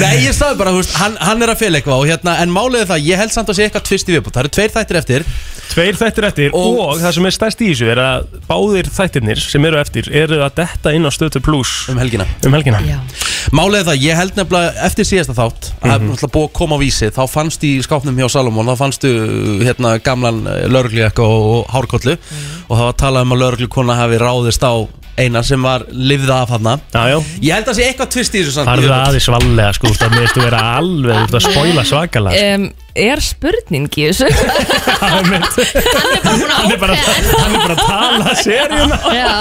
Nei, ég sagði bara, þú veist, hann, hann er að fel eitthvað og, hérna, En málið er það, ég held samt að sé eitthvað tvist í viðbútt Það eru tveir þættir eftir Tveir þættir eftir og, það sem er stærst í þessu er að báðir þættirnir sem eru eftir eru að detta inn á stötu plus um helgina, um helgina. Málið er það, ég held nefnilega eftir síðasta þátt að mm. -hmm. búið að koma á vísi þá fannst í skápnum hjá Salomón þá fannstu hérna gamlan lörgljekka og hárkollu og það var að tala um að lörgljukona hafi ráðist á eina sem var lifða af já. Ég held að sé eitthvað tvist í þessu samt Farðu aðeins valega sko, það meðist þú vera alveg út að spóila svakalega um, Er spurning í þessu? Hann er bara hann er bara að tala seríuna Já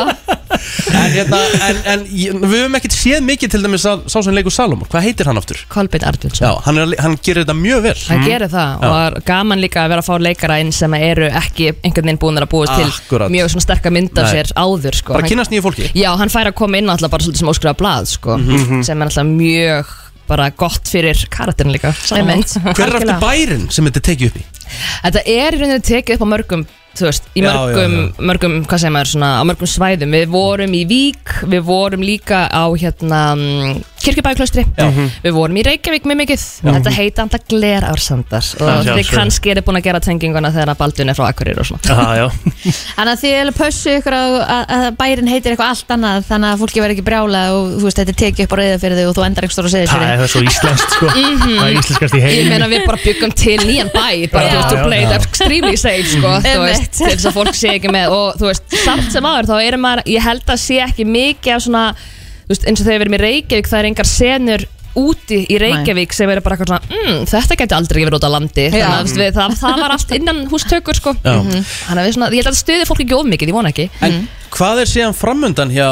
En, hérna, en, en við höfum ekkert séð mikið til dæmis að sá sem leikur Salomón Hvað heitir hann aftur? Kolbeinn Arnbjörnsson Já, hann, er, hann gerir þetta mjög vel Hann gerir það og er gaman líka að vera að fá leikara inn sem eru ekki einhvern veginn búin að búa til Akkúrat. mjög svona sterka mynd af Nei. sér áður sko. Bara kynnast nýju fólki Já, hann fær að koma inn alltaf bara svolítið sem óskrifa blað sko, Mhm. sem er alltaf mjög bara gott fyrir karakterin líka. Hver er aftur bærin sem þetta tekið upp í? Þetta er í rauninni tekið upp á mörgum þú veist, í Já, mörgum, já, mörgum hvað segir maður, svona, á mörgum svæðum. Við vorum í Vík, við vorum líka á hérna mm, Kirkjubæklaustri Mhm. við vorum í Reykjavík mikið. Já. þetta heita alltaf glerársandar Já, og þið kannski eru búin að gera tenginguna þegar Baldun er frá Akureyri og svona. Já, já. Þannig að þið að pössu ykkur að, að bærin heitir eitthvað allt annað Þannig að fólki verður ekki brjála og þú veist, þetta er tekið upp á reyða fyrir þig og þú endar ekki stóra að segja Það er svo íslenskt sko. Mhm. Það er íslenskast í Ég heim meina við bara byggum til nýjan bæ bara Já, veist, til þess að fólk sé ekki með og þú veist, samt sem áður þá er maður ég held að sé ekki mikið af svona þú veist, eins og þegar við erum í Reykjavík það er engar senur úti í Reykjavík sem eru bara eitthvað svona, mm, þetta geti aldrei verið út á landi þannig að þú veist, við, það, það var allt innan hústökur sko. Já. Mhm. þannig að við svona, ég held að stuði fólk ekki of mikið, ég vona ekki En hvað er síðan framundan hjá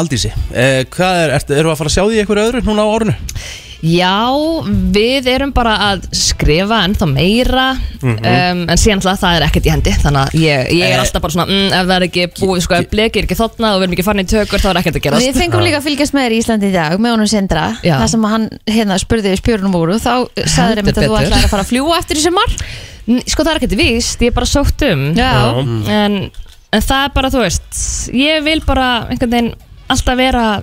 Aldísi? Eh, hvað er, ertu, eru að fara að sjá því einhverju öðru núna á árunu? Já, við erum bara að skrifa ennþá meira Mhm. um, en síðan það, það er ekkert í hendi þannig að ég, ég er Eh, alltaf bara svona mm, ef það er ekki búið, sko, ef blekir ekki þotna og við erum ekki farin í tökur, þá er ekkert að gerast Við fengum líka að fylgjast með þér í Íslandi í dag með honum Sindra, Já. það sem hann hérna spurði við spjörunum voru, þá sagði þeir að þú ætlaði að fara að fljúa eftir í sumar Sko það er ekkert víst, ég er bara sótt um Já. en, en það er bara, þú veist ég vil bara alltaf vera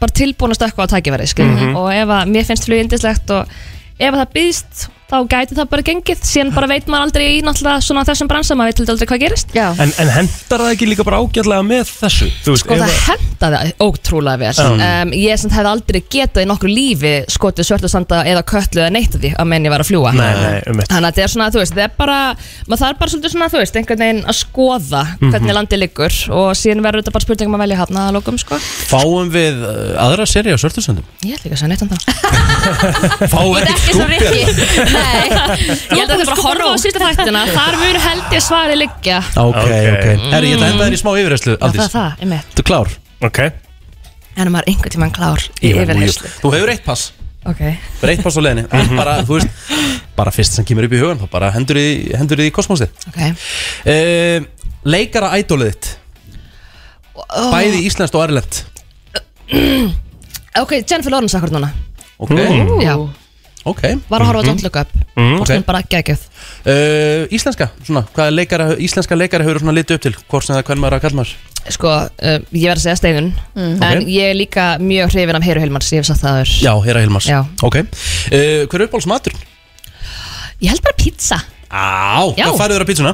bara tilbúin að stökkva á tækifæri skilur. Mhm. og ef að mér finnst flug indislegt og ef að það býðst þá gæti það bara gengið. Síðan bara veit maður aldrei í náttúrulega svona þessum bransa maður veit aldrei hvað gerist. Já. En, en hendar það ekki líka bara ágætlega með þessu? Þú veist, Sko ef það að- hendaði ótrúlega vel. Um, Ég sem hefði aldrei getað í nokkru lífi skotið svörtu sanda eða köllu eða neitt af því að menn ég var að fljúa Nei, nei, um eitt Þannig að þetta er svona, þú veist, það er bara maður þarf bara svolítið svona, þú veist, einhvern veginn að skoða hvernig Mhm. landið liggur. Og síðan verður þetta bara spurning um að velja hafna að lókum, sko. Fáum við uh, aðra seri á Svörtusöndum? Ég ætla ekki að segja neitt um það. Fáum við ekkert skúpið? Ég held að þetta bara að horfa á sísta þættina. Þar munu held ég svari liggja. Ok, ok. Herri, ég ætla að henda þér í smá yfirreyslu, Já, Það Aldís er það, ég með Þú klár? Ok. En er maður einhvern tímann klár í yfirheyslu Þú hefur eitt pass. Ok. Það er eitt pass á leðinni En bara, þú veist Bara fyrst sem kemur upp í hugan Þá bara hendur þið hendur þið í kosmosið Ok. Uh, Leikara ædólið þitt. Bæði íslenskt og erlend Ok, Jennifer Lawrence akkur núna. Ok. Já, Ok var að horfa á Don't Look Up Mhm. og Ok. okay. bara geggjöð uh, Íslenska, svona Hvaða leikara, íslenska leikara hefur svona litið upp til Hvort sem það hvern maður að kalla maður Sko, uh, ég verð að segja Steinun Mm. En Ok. ég er líka mjög hrifin af Heiru Hilmars Ég hef sagt það aður Já, Hera Hilmars Já. Ok uh, Hver er uppáhaldsmatur? Ég held bara pizza Á, Já. hvað færðu þér á pítsuna?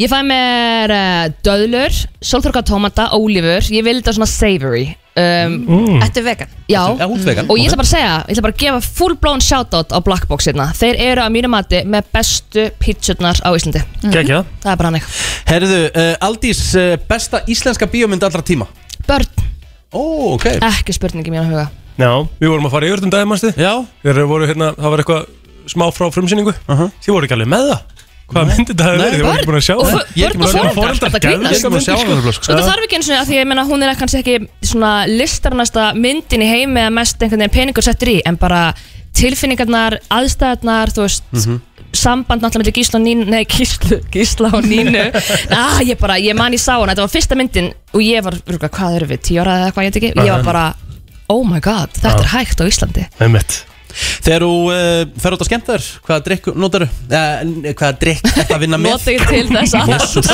Ég fæ mér uh, döðlur, sólþorka tómata, ólífur. Ég vil þetta svona savory. Um, Ættu vegan? Já, Já, út vegan. Og ég ætla ok. bara að segja Ég ætla bara að gefa full blown shoutout á Blackbox hérna. Þeir eru að mínu mati með bestu pizzurnar á Íslandi. Gekja Það er bara hannig Herðu, uh, Aldís, uh, besta íslenska bíómynd allra tíma? Börn, Ó, ok. Ekki spurning í mínu huga. Já, við vorum að fara yfir þetta um daginn, mannstu Já. Þegar voru hérna, það var eitthvað smá frá frumsýningu. -huh. Þið voru ekki alveg með það? Hvað myndi þetta Nei, verið? Þið voru ekki búin að sjá það? þetta grínast. Ég er búin að sjá það nefnilega, Sko. Það þarf ekki eins og að því ég meina hún er kannski ekki svona listarnasta myndin í heimi eða mest einhvern veginn peningur settur í en bara tilfinningarnar, aðstæðarnar þú veist, Mhm. samband náttúrulega með Gísla og Nínu, nei Gísla, Gísla og Nínu. Ah, ég bara, ég man ég sá hana, þetta var fyrsta myndin og ég var, hvað eru við, tíu ára eða eitthvað ég veit ekki, ég var bara oh my god, þetta er hægt á Íslandi. Einmitt. Þegar þú uh, fer út að skemmta þér, hvaða drikk notar þú? Uh, hvaða drikk er að vinna með? Nota ég til þess að Jesús,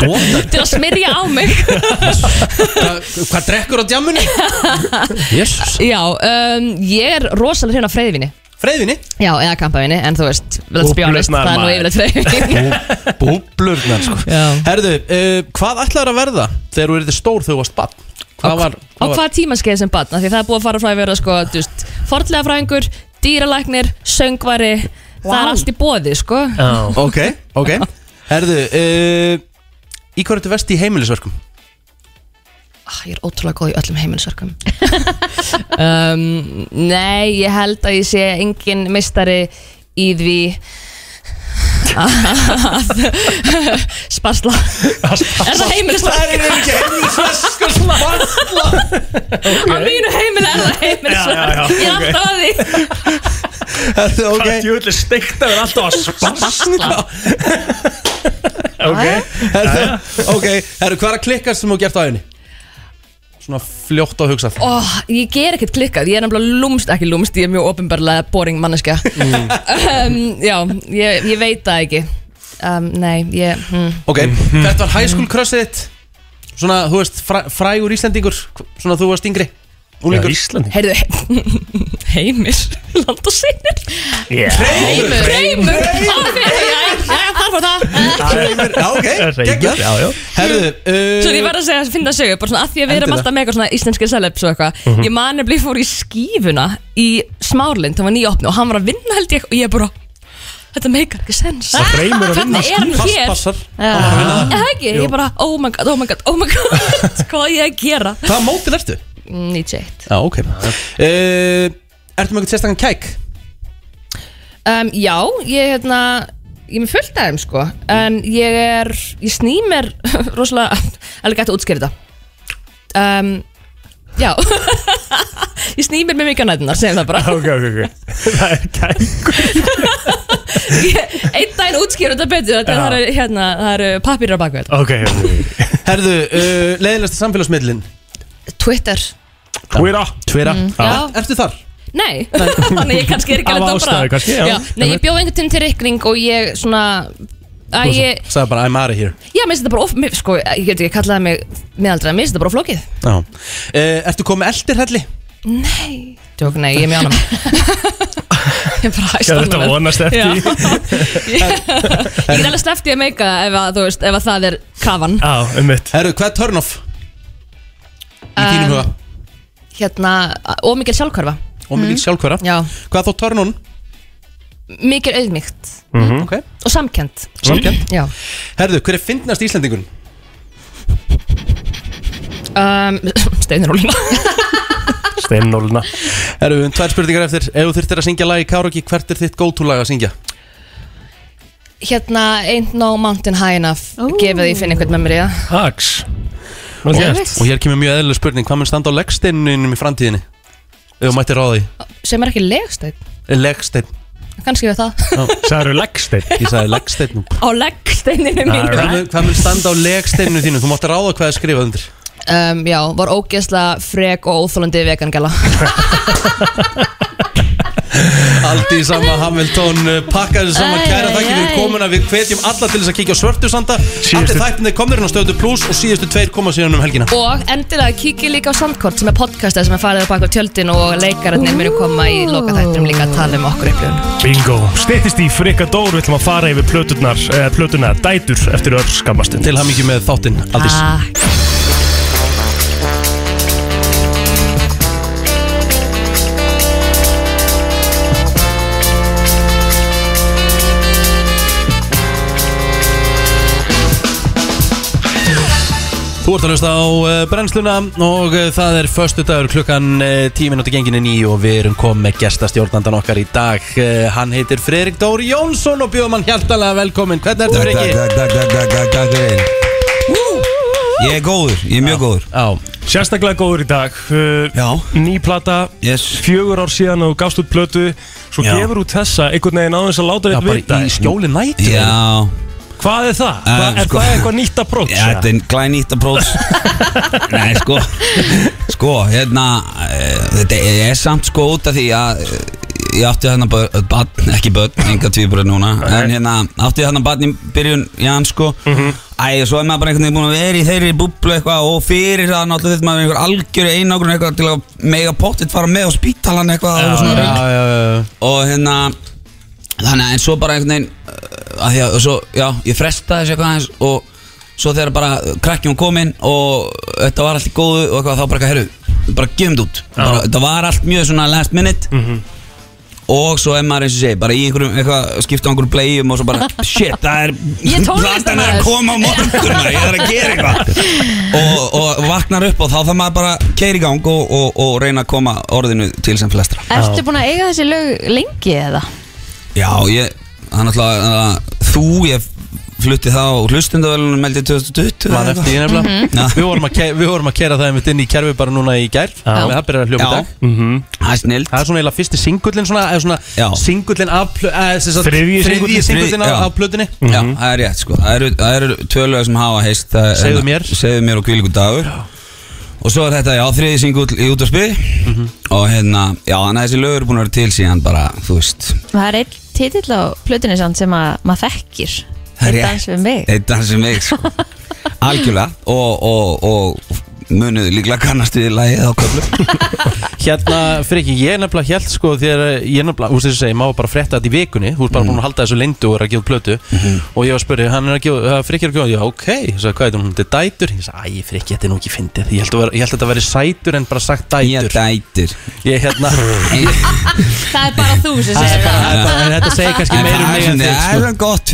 notar Til að smyrja á mig Hvað, hvað drekkur á djamunni? Jésús Já, um, ég er rosalega hrifin af freyðvinni Freyðvinni? Já, eða kampavinni, en þú veist, let's be honest, Búblurnar, það er nú maður. yfirleitt freyðvinni Búblurnar sko Já. Herðu, uh, hvað ætlaður að verða þegar þú erði stór þegar þú varst bann? Hvað var, Á hvaða tímaskeið sem barn, af því það er búið að fara frá að vera sko, þú veist, fordlega fræðingur, dýralæknir, söngvari, það er allt í bóði, sko. Ok, ok. Herðu, uh, í hvað ertu vest í heimilisverkum? Ah, Ég er ótrúlega góð í öllum heimilisverkum. Um, Nei, ég held að ég sé engin mistari í því að spasla. Er það heimilisverk? Það er ekki heimilisverk Spasla. Á mínu heimili er það heimilisverk Ég er alltaf að því. Ok. Hvað djúvillig steikt að vera alltaf að spasla? Ok. Ok. Herðu, hvað er að klikkast sem þú gert á henni? Svona fljótt á hugsað Ó, ég ger ekkert klikkað, ég er nefnilega lúmst, ekki lúmst, ég er mjög ofinbarlega boring manneska um, Já, ég, ég veit það ekki. Um, Nei, ég hm. Ok, hvert var high school crushið þitt? Svona, þú veist, fræ, frægur Íslendingur Svona þú varst yngri. Úlingur Íslandi Heyrðu, heimir, land og sinir Freymur Freymur, á fyrir, já, já, þar fór það Freymur, já. ok, geggjað. Já, já. Herðu, uh, Svo ég verð að segja að finna sögu, bara svona að því að við erum alltaf með eitthvað svona íslenski celebs og eitthvað. Ég man nefnilega ég fór í skífuna í Smárlind, það var nýja opni og hann var að vinna held ég og ég bara Þetta meikar ekki sens Það Freymur að vinna Hvernig er hann hér? passar. Eða ekki, ég bara, oh my god, oh my god, oh my god. Hvað er ég að gera? Hvaða mótil ertu? 91 Já, ok. Uh, Ertu með eitthvað sérstakann kæk? um, Já, ég hérna Ég er með fullt af þeim sko. En ég er, ég sný mér Rosalega, alveg gætt að útskýra þetta. Um, Já. Ég sný mér með mikið nætunar, segjum það bara. Ok, ok, ok. Það er kæk Ég- Einn daginn útskýra þetta betur Þetta það eru, hérna, það eru papýrar á baku þetta. Ok, ok Herðu, uh, leiðilegsta samfélagsmiðlin Twitter. Twitter. Tvera Mm, já. Ertu þar? Nei, þannig ég kannski er ekki Af alveg dómara. ástæðu kannski, já. Nei, ég bjóð einhvern tíma til reikning og ég svona að ég, Sæði bara I'm out of here. Já, mér finnst þetta bara of, mér- sko, ég get ekki kallaði mig meðaldra, mér finnst þetta bara of flókið. Já. Uh, Ertu komið eldirhelli? Nei, tjók, nei, ég er mjög ánum Ég er bara Ég hæst þetta vonast eftir Já. því. Ég er alveg sleppti að meika ef að, þú veist, ef að það er krafan. Já, um mitt Herðu, hvað er turn off? Í þínum Um, huga? Hérna, ómikil sjálfkvarfa Og mikil sjálfkværa Já, Hvað þá turn on? mikil auðmygt Ok. Og samkend Samkennd Já. Herðu, hver er fyndnast Íslendingun? um, Steinurólina Steinnóluna Herðu, um tvær spurningar eftir. Ef þú þurftir að syngja lag í káraki Hvert er þitt go-to lag að syngja? Hérna, Ain't No Mountain High Enough Gefið því finn einhvern með mér í það Vel gert. Og hér kemur mjög eðlileg spurning. Hvað mun standa á leggsteininum í framtíðinni? Ef þú mættir ráða því. Sem er ekki legsteinn. Leggstein Kannski við það. Sæður leggsteinn Ég sagði leggstein Á legsteininu mínu. Alright. Hvað mun- Hvað mun standa á leggsteininu þínu? Þú mátti ráða hvað er skrifað undir. Um, Já, var ógeðslega frek og óþólandi vegangala Aldi í sama Hamilton uh, Pakkaði saman kæra þakki fyrir komuna. Við hvetjum alla til þess að kíkja á svörtu sanda Allir þættinni komður inn á stöðu plus Og síðustu tveir koma síðan um helgina. Og endilega kikið líka á Sandkort sem er podcastað sem er farið á bak á tjöldin og leikararnir munu koma í loka þættinum líka að tala um okkur upplifun. Bingo. Steyttist í frikka dór Við ætlum að fara yfir plöturnar eh, Plötuna dætur eftir öll skammastund Til hann með þáttinn Aldís Þú ert að hlusta á uh, brennsluna og uh, það er förstu dagur klukkan uh, tíu minúti genginu ný og við erum komið með gestastjórnandan okkar í dag. Hann heitir Fredrik Dóri Jónsson og bjóðum hann hjartalega velkomin Hvernig ertu Takk, Freki? takk, takk, takk, takk, takk, takk fyrir Ég er góður, ég er mjög góður. Já, Sérstaklega góður í dag. Uh, Já. Ný plata Yes. Fjögur ár síðan og þú gafst út plötu. Svo Já. gefur út þessa einhvern veginn á þess að láta já þitt bara vita. í skjóli nætt Já, Hvað er það? Hva, er sko- það eitthvað nýtt approach? ja, þetta er glænýtt approach Nei, sko Sko, hérna eh, Þetta er samt sko út af því að eh, ég átti hérna barn, ekki börn, enga tvíbröð núna En hérna, átti hérna barn í byrjun Jan sko Æ, svo er maður bara einhvern veginn búin að vera í þeirri búblu eitthvað Og fyrir það náttúrulega þetta maður er einhver algjöru einogrun eitthvað Til að mega pottitt fara með á spítalan eitthvað og rugl. já, já. Og hérna, þannig að en svo bara einhvern veginn uh, að Því að, svo, já, ég frestaði þessu eitthvað aðeins Og svo þegar bara krakkjum komin Og þetta var allt í góðu og eitthvað þá bara eitthvað, herru Bara gefum þetta út bara, Þetta var allt mjög svona last minute Og svo er maður eins og segi, bara í einhverjum, eitthvað, skipta á einhverjum bleiðum og svo bara, shit, það er, platan er að koma á morgun, maður, ég þarf að gera eitthvað. Og, og vaknar upp og þá þarf maður bara að keira í gang og, og, og reyna að koma orðinu til sem flestra. Ertu búin að eiga þessi lög lengi eða? Já, ég, náttúrulega, uh, þú, ég flutti þá hlustundavölunum meldi 2020. Man eða eftir ég nefnilega Já. Við vorum að ke- við vorum að kera það einmitt inn í kerfi bara núna í gær Þannig að það byrjar að hljóma í Já. dag Það er snilt. Það er svona eiginlega fyrsti singullin svona eða svona Já. singullin af plö- eða sem sagt, Þriðji þriðji singullinn. singullin af, Já. af plötunni Já, það er rétt sko Það eru, það eru tvölega sem hafa heist það- Segðu mér. Segðu mér og kvílíku dagur Og svo er þetta, já, þriði singull í útvarpi Mhm. Og hérna, já, þannig að þessi lögur er búin að vera til síðan bara, þú veist Það er einn titill á plötunni sem að maður þekkir. Það er dans við mig. Eitt dans við mig, sko. Algjörlega. Og, og, og munuð líklega kannast við lagið á köflum Hérna, fyrir ekki, ég nefnilega held sko þegar ég nefnilega, þú veist þess að segja, maður bara frétta þetta í vikunni. Þú veist bara búin að halda þessu leyndu og er að gefa plötu. Og ég var að spyrja, hann er að gefa, fyrir ekki er að gefa, já ok. Ég sagði, hvað er þetta, hún er dætur. Ég sagði, æ, fyrir ekki, þetta er nú ekki fyndið. Ég held að, vera, ég held að þetta veri sætur en bara sagt Ég dætur. dætir Ég hérna, Það er bara þú sem það er segir það. er þetta segir kannski um það mig er en þig það er sko. gott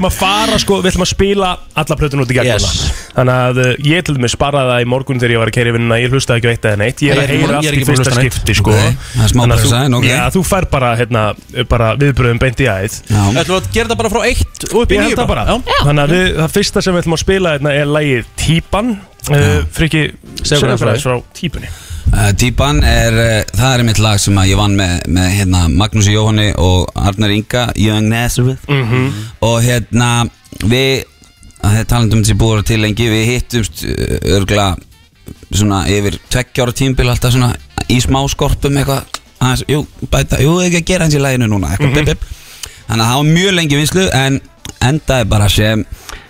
Það þú það, Þú fara sko, við ætlum að spila alla plötun út í gegn Yes. Þannig að uh, ég til dæmis sparaði það í morgun þegar ég var að keira í vinnuna Ég hlustaði ekki á eitt eða neitt Ég er að heyra allt í fyrsta skipti sko. Það er Þannig að þú, þú fær bara, hérna, bara viðbröðum beint í æð. Já, Ætlum að gera þetta bara frá eitt og upp í nýju það. Þannig að við, það fyrsta sem við ætlum að spila hérna er lægið Típan uh, Friki, segðu frá frá frá típunni Uh, Típan er, uh, það er mitt lag sem ég vann með, með hérna, Magnúsi Jóhanni og Arnar Inga, Young Nazareth. Og hérna við, talandum sem búið til lengi, við hittumst örgla svona yfir tveggjára tímbil alltaf svona í smá skorpum eitthvað, aðeins, jú, bæta, jú, ekki að gera hans í laginu núna, eitthvað, bip, bip. Þannig að það var mjög lengi vinslu en endaði bara sem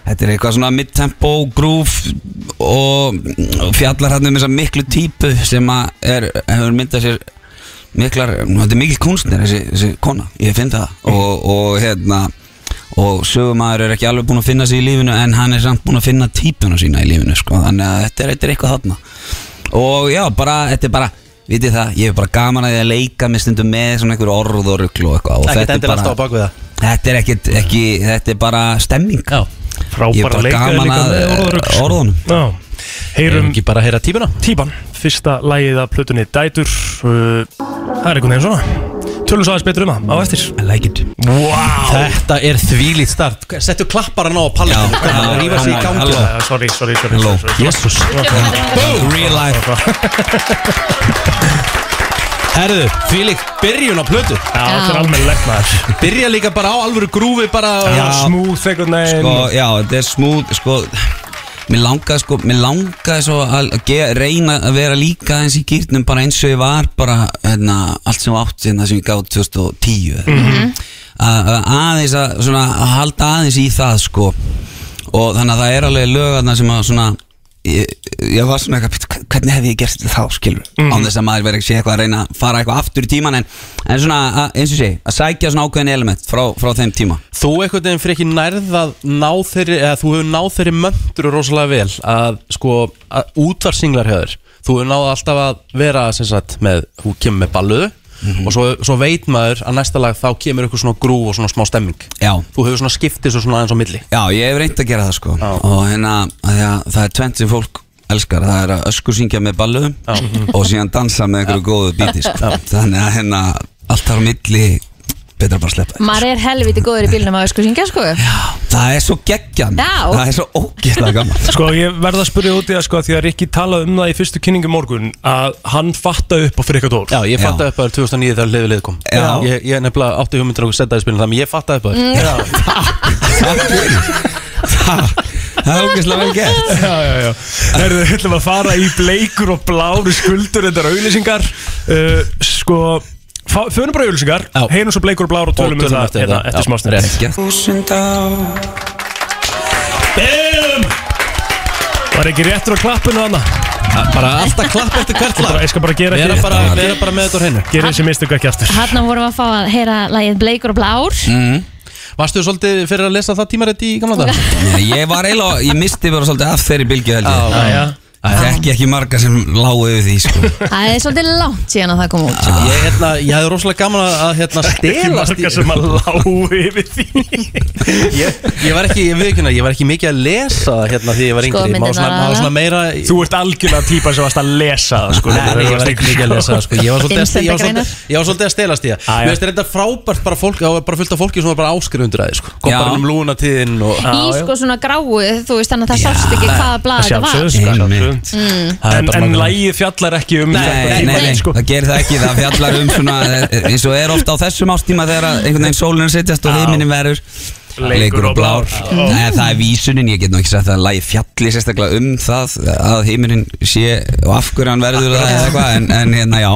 þetta er eitthvað svona mid-tempo groove og, fjallar hann um þessa miklu típu sem er, hefur myndað sér miklar, þetta er mikil kunstnir þessi, þessi kona, ég finn það. Og, og hérna og sögumæður er ekki alveg búinn að finna sig í lífinu en hann er samt búinn að finna típuna sína í lífinu sko. þannig að þetta er, þetta er eitthvað þarna. Og já, bara, þetta er bara vitið það, ég er bara gaman að því að leika með stundum með svona einhver orð og rugl og eitthvað. Og þetta er bara, þetta er ekkert ekki, þetta er bara stemming. Já, ég Frábæra gaman líka með orðarugl, sko. orðunum. Heyrum ekki bara að heyra típuna Típan, fyrsta lægið af plötunni Dætur. Uh, Það er einhvern veginn svona. Tölum svo aðeins betur um það á eftir. I like it. Wow. Þetta er þvílít start. Settu klappar hann á pallinu. Rífa sig í gangi? Sorry, sorry, sorry. Jésús real life Herðu, þvílíkt byrjun á plötu. Já, þetta er almennilegt maður. Byrja líka bara á alvöru grúfi bara Já, smooth einhvern veginn. Sko, já, þetta er smúð sko, mér langaði sko mér langaði svo að ge, reyna að vera líka eins í kýrnum bara eins og ég var bara hérna, allt sem átt hérna, sem ég gátt 2010 mm að aðeins að, svona, að halda aðeins í það sko. Og þannig að það er alveg lögarna sem að svona ég, ég var svona eitthvað, "Bíddu, hvernig hef ég gert þetta þá skilur, mm. án þess að maður verið ekki sé eitthvað að reyna að fara eitthvað aftur í tíman en, en svona, að, eins og sé, að sækja svona ákveðin element frá, frá þeim tíma. Þú einhvern veginn fyrir ekki nærð að ná þeirri eða þú hefur náð þeirri möndru rosalega vel að sko að útvarsinglar höður þú hefur náð alltaf að vera sem sagt með, þú kemur með balluðu og svo, svo veit maður að næsta lag þá kemur eitthvað svona grú og svona smá stemming. Já, þú hefur svona skiptið svo svona aðeins á milli. Já, ég hef reynd að gera það sko. Já. Og hérna, það er tvent sem fólk elskar Það er að öskur syngja með balluðum Og síðan dansa með einhverju góðu bíti sko. Þannig að hérna, allt á milli Betra bara að sleppa því. Maður er helviti góður í bílnum að sko. Syngja sko Það er svo geggjan Já. Það er svo ógeðslega gaman. Sko ég verða að spyrja út í það sko því að Rikki talaði um það í fyrstu kynningu morgun að hann fatta upp á fyrir eitthvað dór. Já, ég fattaði upp að það er 2009 þegar liðið lið kom. Já. Ég, ég nefnilega átti hugmyndir að setja í spilin þannig að ég fattaði upp að það fyrir. Það- Það er ógeðslega vel gert. Já, já, já. Herðu, við ætlum að fara í bleikur og bláru skuldur Þetta er auðlýsingar uh, Sko, förum bara í auðlýsingar Heinum svo bleikur og bláru og tölum Og við tölum það eftir hérna, það. Eftir smá ár. Bum! Var ekki réttur á klappinu hana? Bara alltaf klapp eftir hvert lag. Ég skal bara gera Vera ekki bara, vera bara með þetta á hreinu. Gera þessi mistu ekki aftur. Hanna vorum við að fá að heyra lagið Bleikur og Blár. Mm. Varstu svolítið fyrir að lesa það tímarétt í gamla dag? Nei, Ég var eiginlega, ég misti bara svolítið af þeirri bylgju held ég Já, já. Þekki ekki marga sem lágu yfir því sko. Það er svolítið langt síðan að það kom út. Sko. Ég, hérna, ég hefði rosalega gaman að- hérna, Ekki stelast marga sem að lágu yfir því. Ég, ég var ekki, ég ekki, ég var ekki mikið að lesa það hérna því ég var yngri. Má svona, má svona meira Þú ert algjörlega típa sem varst að lesa það sko. Nei, ég var ekki mikið að lesa það sko. Ég var svolítið að- stelast í það. Já. Mér finnst þetta frábært bara fólk Það var bara fullt af fólki sem var bara áskrifundur að þið sko. Kom bara um lúnatíðin og Í sko svona gráu, þú veist þannig að það sjálfsögðu. Mm. En, en lægið fjallar ekki um Nei, þetta nei, tímarit, nei, sko. það gerir það ekki, það fjallar um svona eh, eins og er ofta á þessum ástíma þegar að einhvern veginn sólinn setjast og heiminin verður leikur og blár Nei, það er vísunin, ég get nú ekki sagt að lagi fjalli sérstaklega um það að heiminin sé og af hverju hann verður það eða eitthvað, en, en hérna já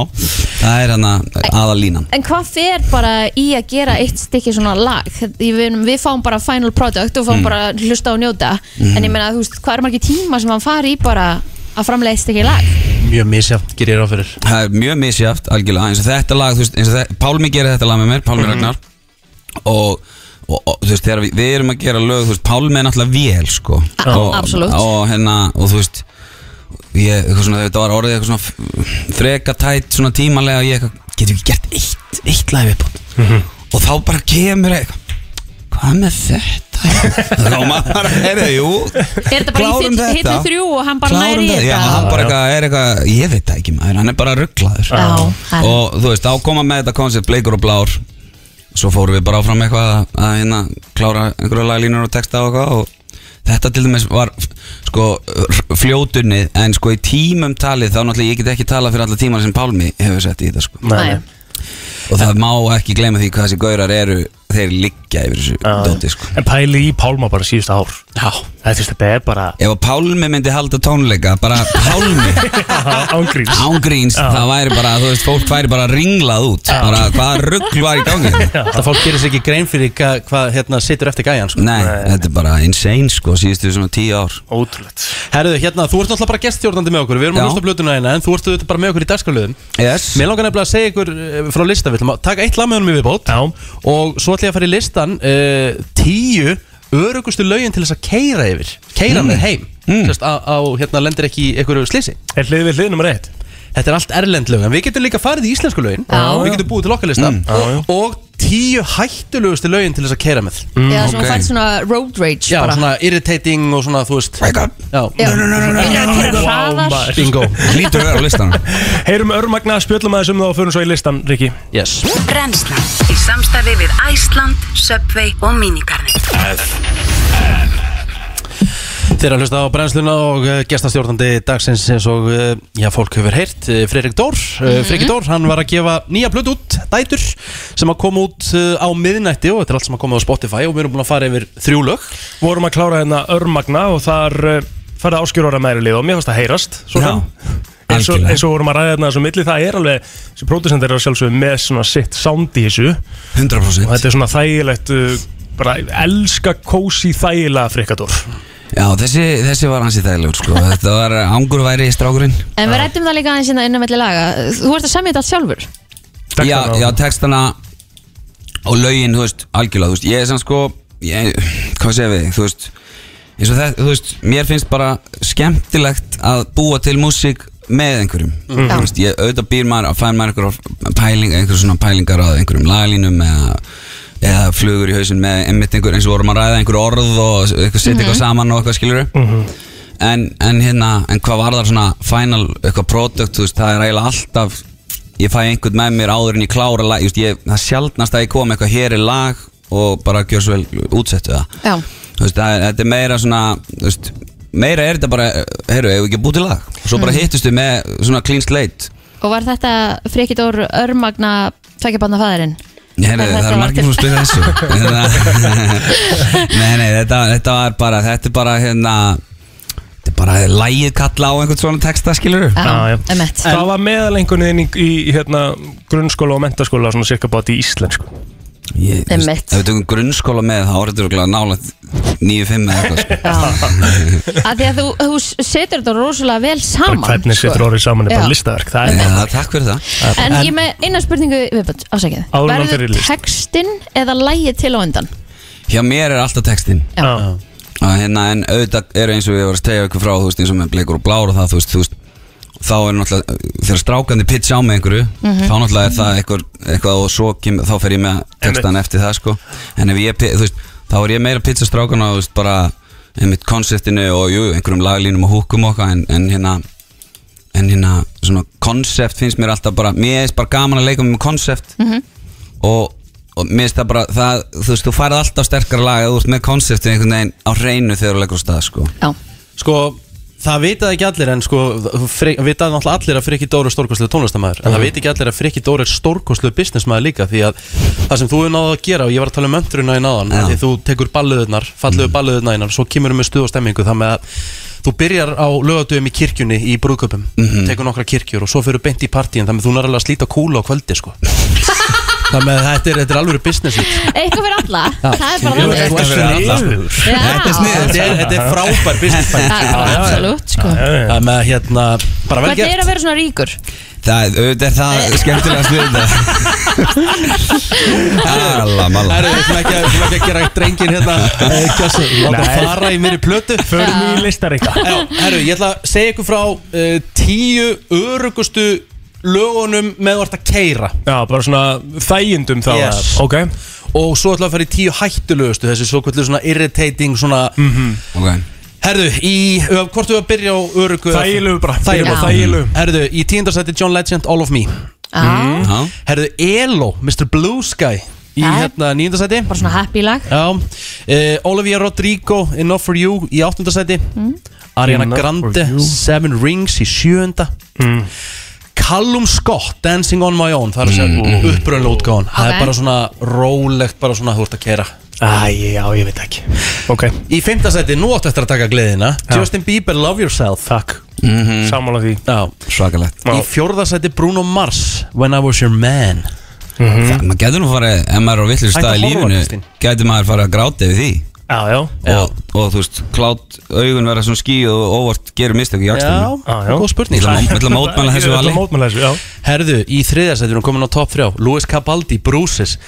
það er hérna aðalínan En hvað fer bara í að gera eitt stykki svona lag? Við, við fáum bara final product og fáum Mm. bara hlusta og njóta Mhm. En ég meina, þú veist, hvað er margir tíma sem hann fari í bara að framlega eitt stykki lag? Mjög misjátt, gerir ég ráð fyrir Það er mjög misjáft, algjörlega eins og þetta lag, þú veist, eins og þetta, Pálmi gerir þetta lag með mér, Pálmi Ragnar og, og, og þú veist, þegar við, við erum að gera lög, þú veist, Pálmi er náttúrulega vél, sko. A- og, absolutt. og hérna, og þú veist ég, eitthvað svona, þetta var orðið eitthvað svona freka tætt, svona tímalega og ég eitthvað, getur ekki gert eitt, eitt lag viðbútt og þá bara kemur eitthvað hvað með þetta? Þá maður bara, heyrðu, jú Er þetta bara Klárum í þetta. hittu þrjú og hann bara Klárum næri í þetta, já, hann bara eitthvað, er eitthvað, ég veit það ekki maður, hann er bara rugglaður Já, hann- og þú veist, þá koma með þetta koncept bleikur og blár svo fórum við bara áfram eitthvað að, að hérna klára einhverju laglínur og texta og eitthvað og þetta til dæmis var sko fljótunnið en sko í tímum talið þá náttúrulega ég get ekki tala fyrir alla tímar sem Pálmi hefur sett í þetta sko Nei. Og það má ekki gleyma því hvað þessi gaurar eru þeir liggja yfir þessu dóti sko. En pæli í Pálma bara síðust ár. Já. Þetta er- er bara Ef að Pálmi myndi halda tónleika bara Pálmi. Ángríns Ángríns, Já. það væri bara, þú veist, fólk væri bara ringlað út. Bara hvaða rugg var í gangi Það fólk gerir sér ekki grein fyrir hvað, hvað hérna situr eftir gæjan sko. Nei, þetta er bara insane sko, síðustu svona tíu ár. Ótrúlegt. Herðu, hérna, þú ert náttúrulega bara geststjórnandi með okkur. Við erum að Já. hlusta á blötuna hérna En þú ert bara með okkur í dagskarlöðum Yes. Mér langar nefnilega að segja ykkur eh, frá lista Við ætlum að taka eitt lag með honum í viðbót Já. Og svo ætlum ég að fara í listan uh, Tíu örugustu lögin til þess að keira yfir Keira Mm. með heim mm. Sest, á, á, hérna lendir ekki í einhverju slisi Er hlið við hlið nummer eitt? Þetta er allt erlend lög En við getum líka farið í íslensku lögin. Við getum búið til okkar lista Mm. Já, já. Og tíu hættulegustu lögin til þess að keira með Já, svona ok. fært svona road rage Já, bara svona irritating og svona, þú veist Wake up. Já, Já. Byrjar að keyra hraðar. maður. bingo Lítur vera á listanum Heyrum örmagna, spjöllum aðeins um það og förum svo í listan, Riki Yes Brennslan í samstarfi við Æsland, Subway og Minigarnir Þeir að hlusta á brennsluna og uh, gestastjórnandi dagsins eins og uh, já, fólk hefur heyrt uh, Freirik Dór. Uh, Freirik Dór, hann var að gefa nýja blöð út Dætur, sem að koma út á miðnætti og þetta er allt sem að koma á Spotify og við erum búin að fara yfir þrjú lög. Vorum að klára hérna örmagna og þar farið áskjörora meiri lið og mér fannst það heyrast svo Já, sem. eins, og, eins og vorum að ræða hérna þessu milli það er alveg, þessi pródusent er að sjálfsögðu með svona sitt sound í þessu. Og 100% þetta er svona þægilegt bara elska kósi þægilega frikador Já, þessi, þessi var hansi þægilegur sko. Þetta var angurværi strákurinn. En við rættum það líka aðeins hérna innan melli laga. Þú ert að semja þetta allt sjálfur? Já, já, textana og lögin, þú veist, algjörlega, þú veist, ég er sann sko, ég, hvað segja við, þú veist, eins og þetta, þú veist, mér finnst bara skemmtilegt að búa til músík með einhverjum, Mm. þú veist, ég auðvitað býr maður að fæn maður einhverjum pæling, einhverjum svona pælingar að einhverjum laglínum eða, eða flugur í hausin með einmitt einhver, eins og vorum að ræða einhver orð og eitthvað setja eitthvað saman og eitthvað skilur en, en hérna, en hvað var það svona final, eitthvað product, þú veist, það er eiginlega alltaf ég fæ einhvern með mér áður en ég klára lag, just, ég, það sjaldnast að ég kom eitthvað hér er lag og bara gjör svo vel útsettu það. Já, Þú veist, það er, þetta er meira svona þú veist, meira er þetta bara, heyrðu, hefur ekki búið til lag? Og svo bara Mm. hittustu með svona clean slate. Og var þetta Frikidór örmagna tveggjabanna fæðirinn? Nei, nei, það er margir sem spila þessu Hérna- Nei, nei, þetta, þetta var bara Þetta er bara hérna Þetta er bara lægið kalla á einhvern svona texta, skilur Já, já. emmett Hvað var meðalengunni þinn í, í hérna, grunnskóla og mentaskóla svona cirka bát í íslensku? Ég, þú veist. Ef við tökum grunnskóla með þá er þetta örugglega nálægt 9-5 eða eitthvað sko. að því að þú, þú setur þetta rosalega vel saman Bara hvernig sko. setur orðið saman er bara listaverk Það er Já, takk fyrir það En ég með eina spurningu viðbætt, en í Verður list. textin eða lægið til á undan? Hjá mér er alltaf textin Já. að hérna en auðvitað er eins og ég var að stegja ykkur frá þú veist eins og með bleikur og blár og það þú veist, þú veist þá er náttúrulega þegar strákandi pitch á með einhverju Mhm. þá náttúrulega er það eitthvað, eitthvað og svo kem, þá fer ég með textan eftir það sko en ef ég, þú veist, þá er ég meira að pitcha strákana þú veist bara einmitt konseptinu og jú, einhverjum laglínum og húkum okkar en, en hérna en hérna svona konsept finnst mér alltaf bara mér er bara gaman að leika með konsept Mhm. og, og mér finnst það bara það, þú veist, þú færð alltaf sterkara lag að þú ert með konseptin einhvern veginn á hreinu þegar þú leggur á stað sko. Já. Sko, það vitaði ekki allir en sko, vitaði náttúrulega allir að Frikki Dóri er stórkostlu tónlistamæður en það veit ekki allir að Frikki Dóri er stórkostlu businessmæður líka því að það sem þú er náðu að gera og ég var að tala um möndruna í náðan því þú tekur balluðurnar, falluðu mm. balluðurnar einar svo kemur við með stuð og stemmingu það með að þú byrjar á lögadöfum í kirkjunni í brúðköpum, tekur nokkra kirkjur og svo fyrir beint í partíin, þannig að þú að slíta kúla á kvöldi sko þannig að þetta er, þetta er alveg business it. Eitthvað fyrir alla, það er bara þannig. þetta er fyrir alla. Já. Þetta er sniðugt. Þetta er- þetta er frábær business plan. Já, Absolutt, sko. Það með hérna, bara vel Hvernig er gert að vera svona ríkur? það, auðvitað er það skemmtilegast við þetta Alla, malla Herru, við ætlum ekki, að- við ætlum ekki að gera drengin hérna eh, kjössu, Láta Nei. fara í mér í plötu. Förum í listareika Já, herru, ég ætla að segja ykkur frá uh, tíu örugustu lögunum með ert að keira Já, bara svona þægindum þá Yes. Ok Og svo ætla að fara í tíu hættulögustu Þessi svo kvöldu svona irritating svona okay. Herðu, í, uh, hvort þú að byrja á örugu Þægilegu bara, byrjum á þægilegu. Herðu, í tíundarsætti John Legend, All of Me Já, Já. Herðu, Elo, Mr. Blue Sky Í Já. hérna níundarsætti bara svona happy lag Já, uh, Olivia Rodrigo Enough for You í áttundasæti Ariana Enough Grande for You. Seven Rings í sjöunda Mm. Callum Scott Dancing on my own Það er að segja. Mm. uppröðanlega útgáðan Það Ok. er bara svona rólegt Bara svona þú ert að kera Æ, já, ég veit ekki. Ok, Í fimmtasæti, nú áttu eftir að taka gleðina. Justin Bieber, Love Yourself. Takk Mhm. Sammála því. Já. Svakalegt. Í fjórðasæti Bruno Mars When I Was Your Man. Það, maður getur nú farið, ef maður er á villir Hættu stað að í horfa, lífinu Kristín. getur maður farið að gráta yfir því Já, já. Og, og þú veist, klátt augun verða svona skí og óvart gerir mistök í Já, jakstunum Já, já. góð spurning. Ég ætla að- að mótmæla þessu Ég ætla vali. að mótmæla þessu, já. Herðu, í þriðasæti erum komin á top 3 Louis Cabaldi, Bruces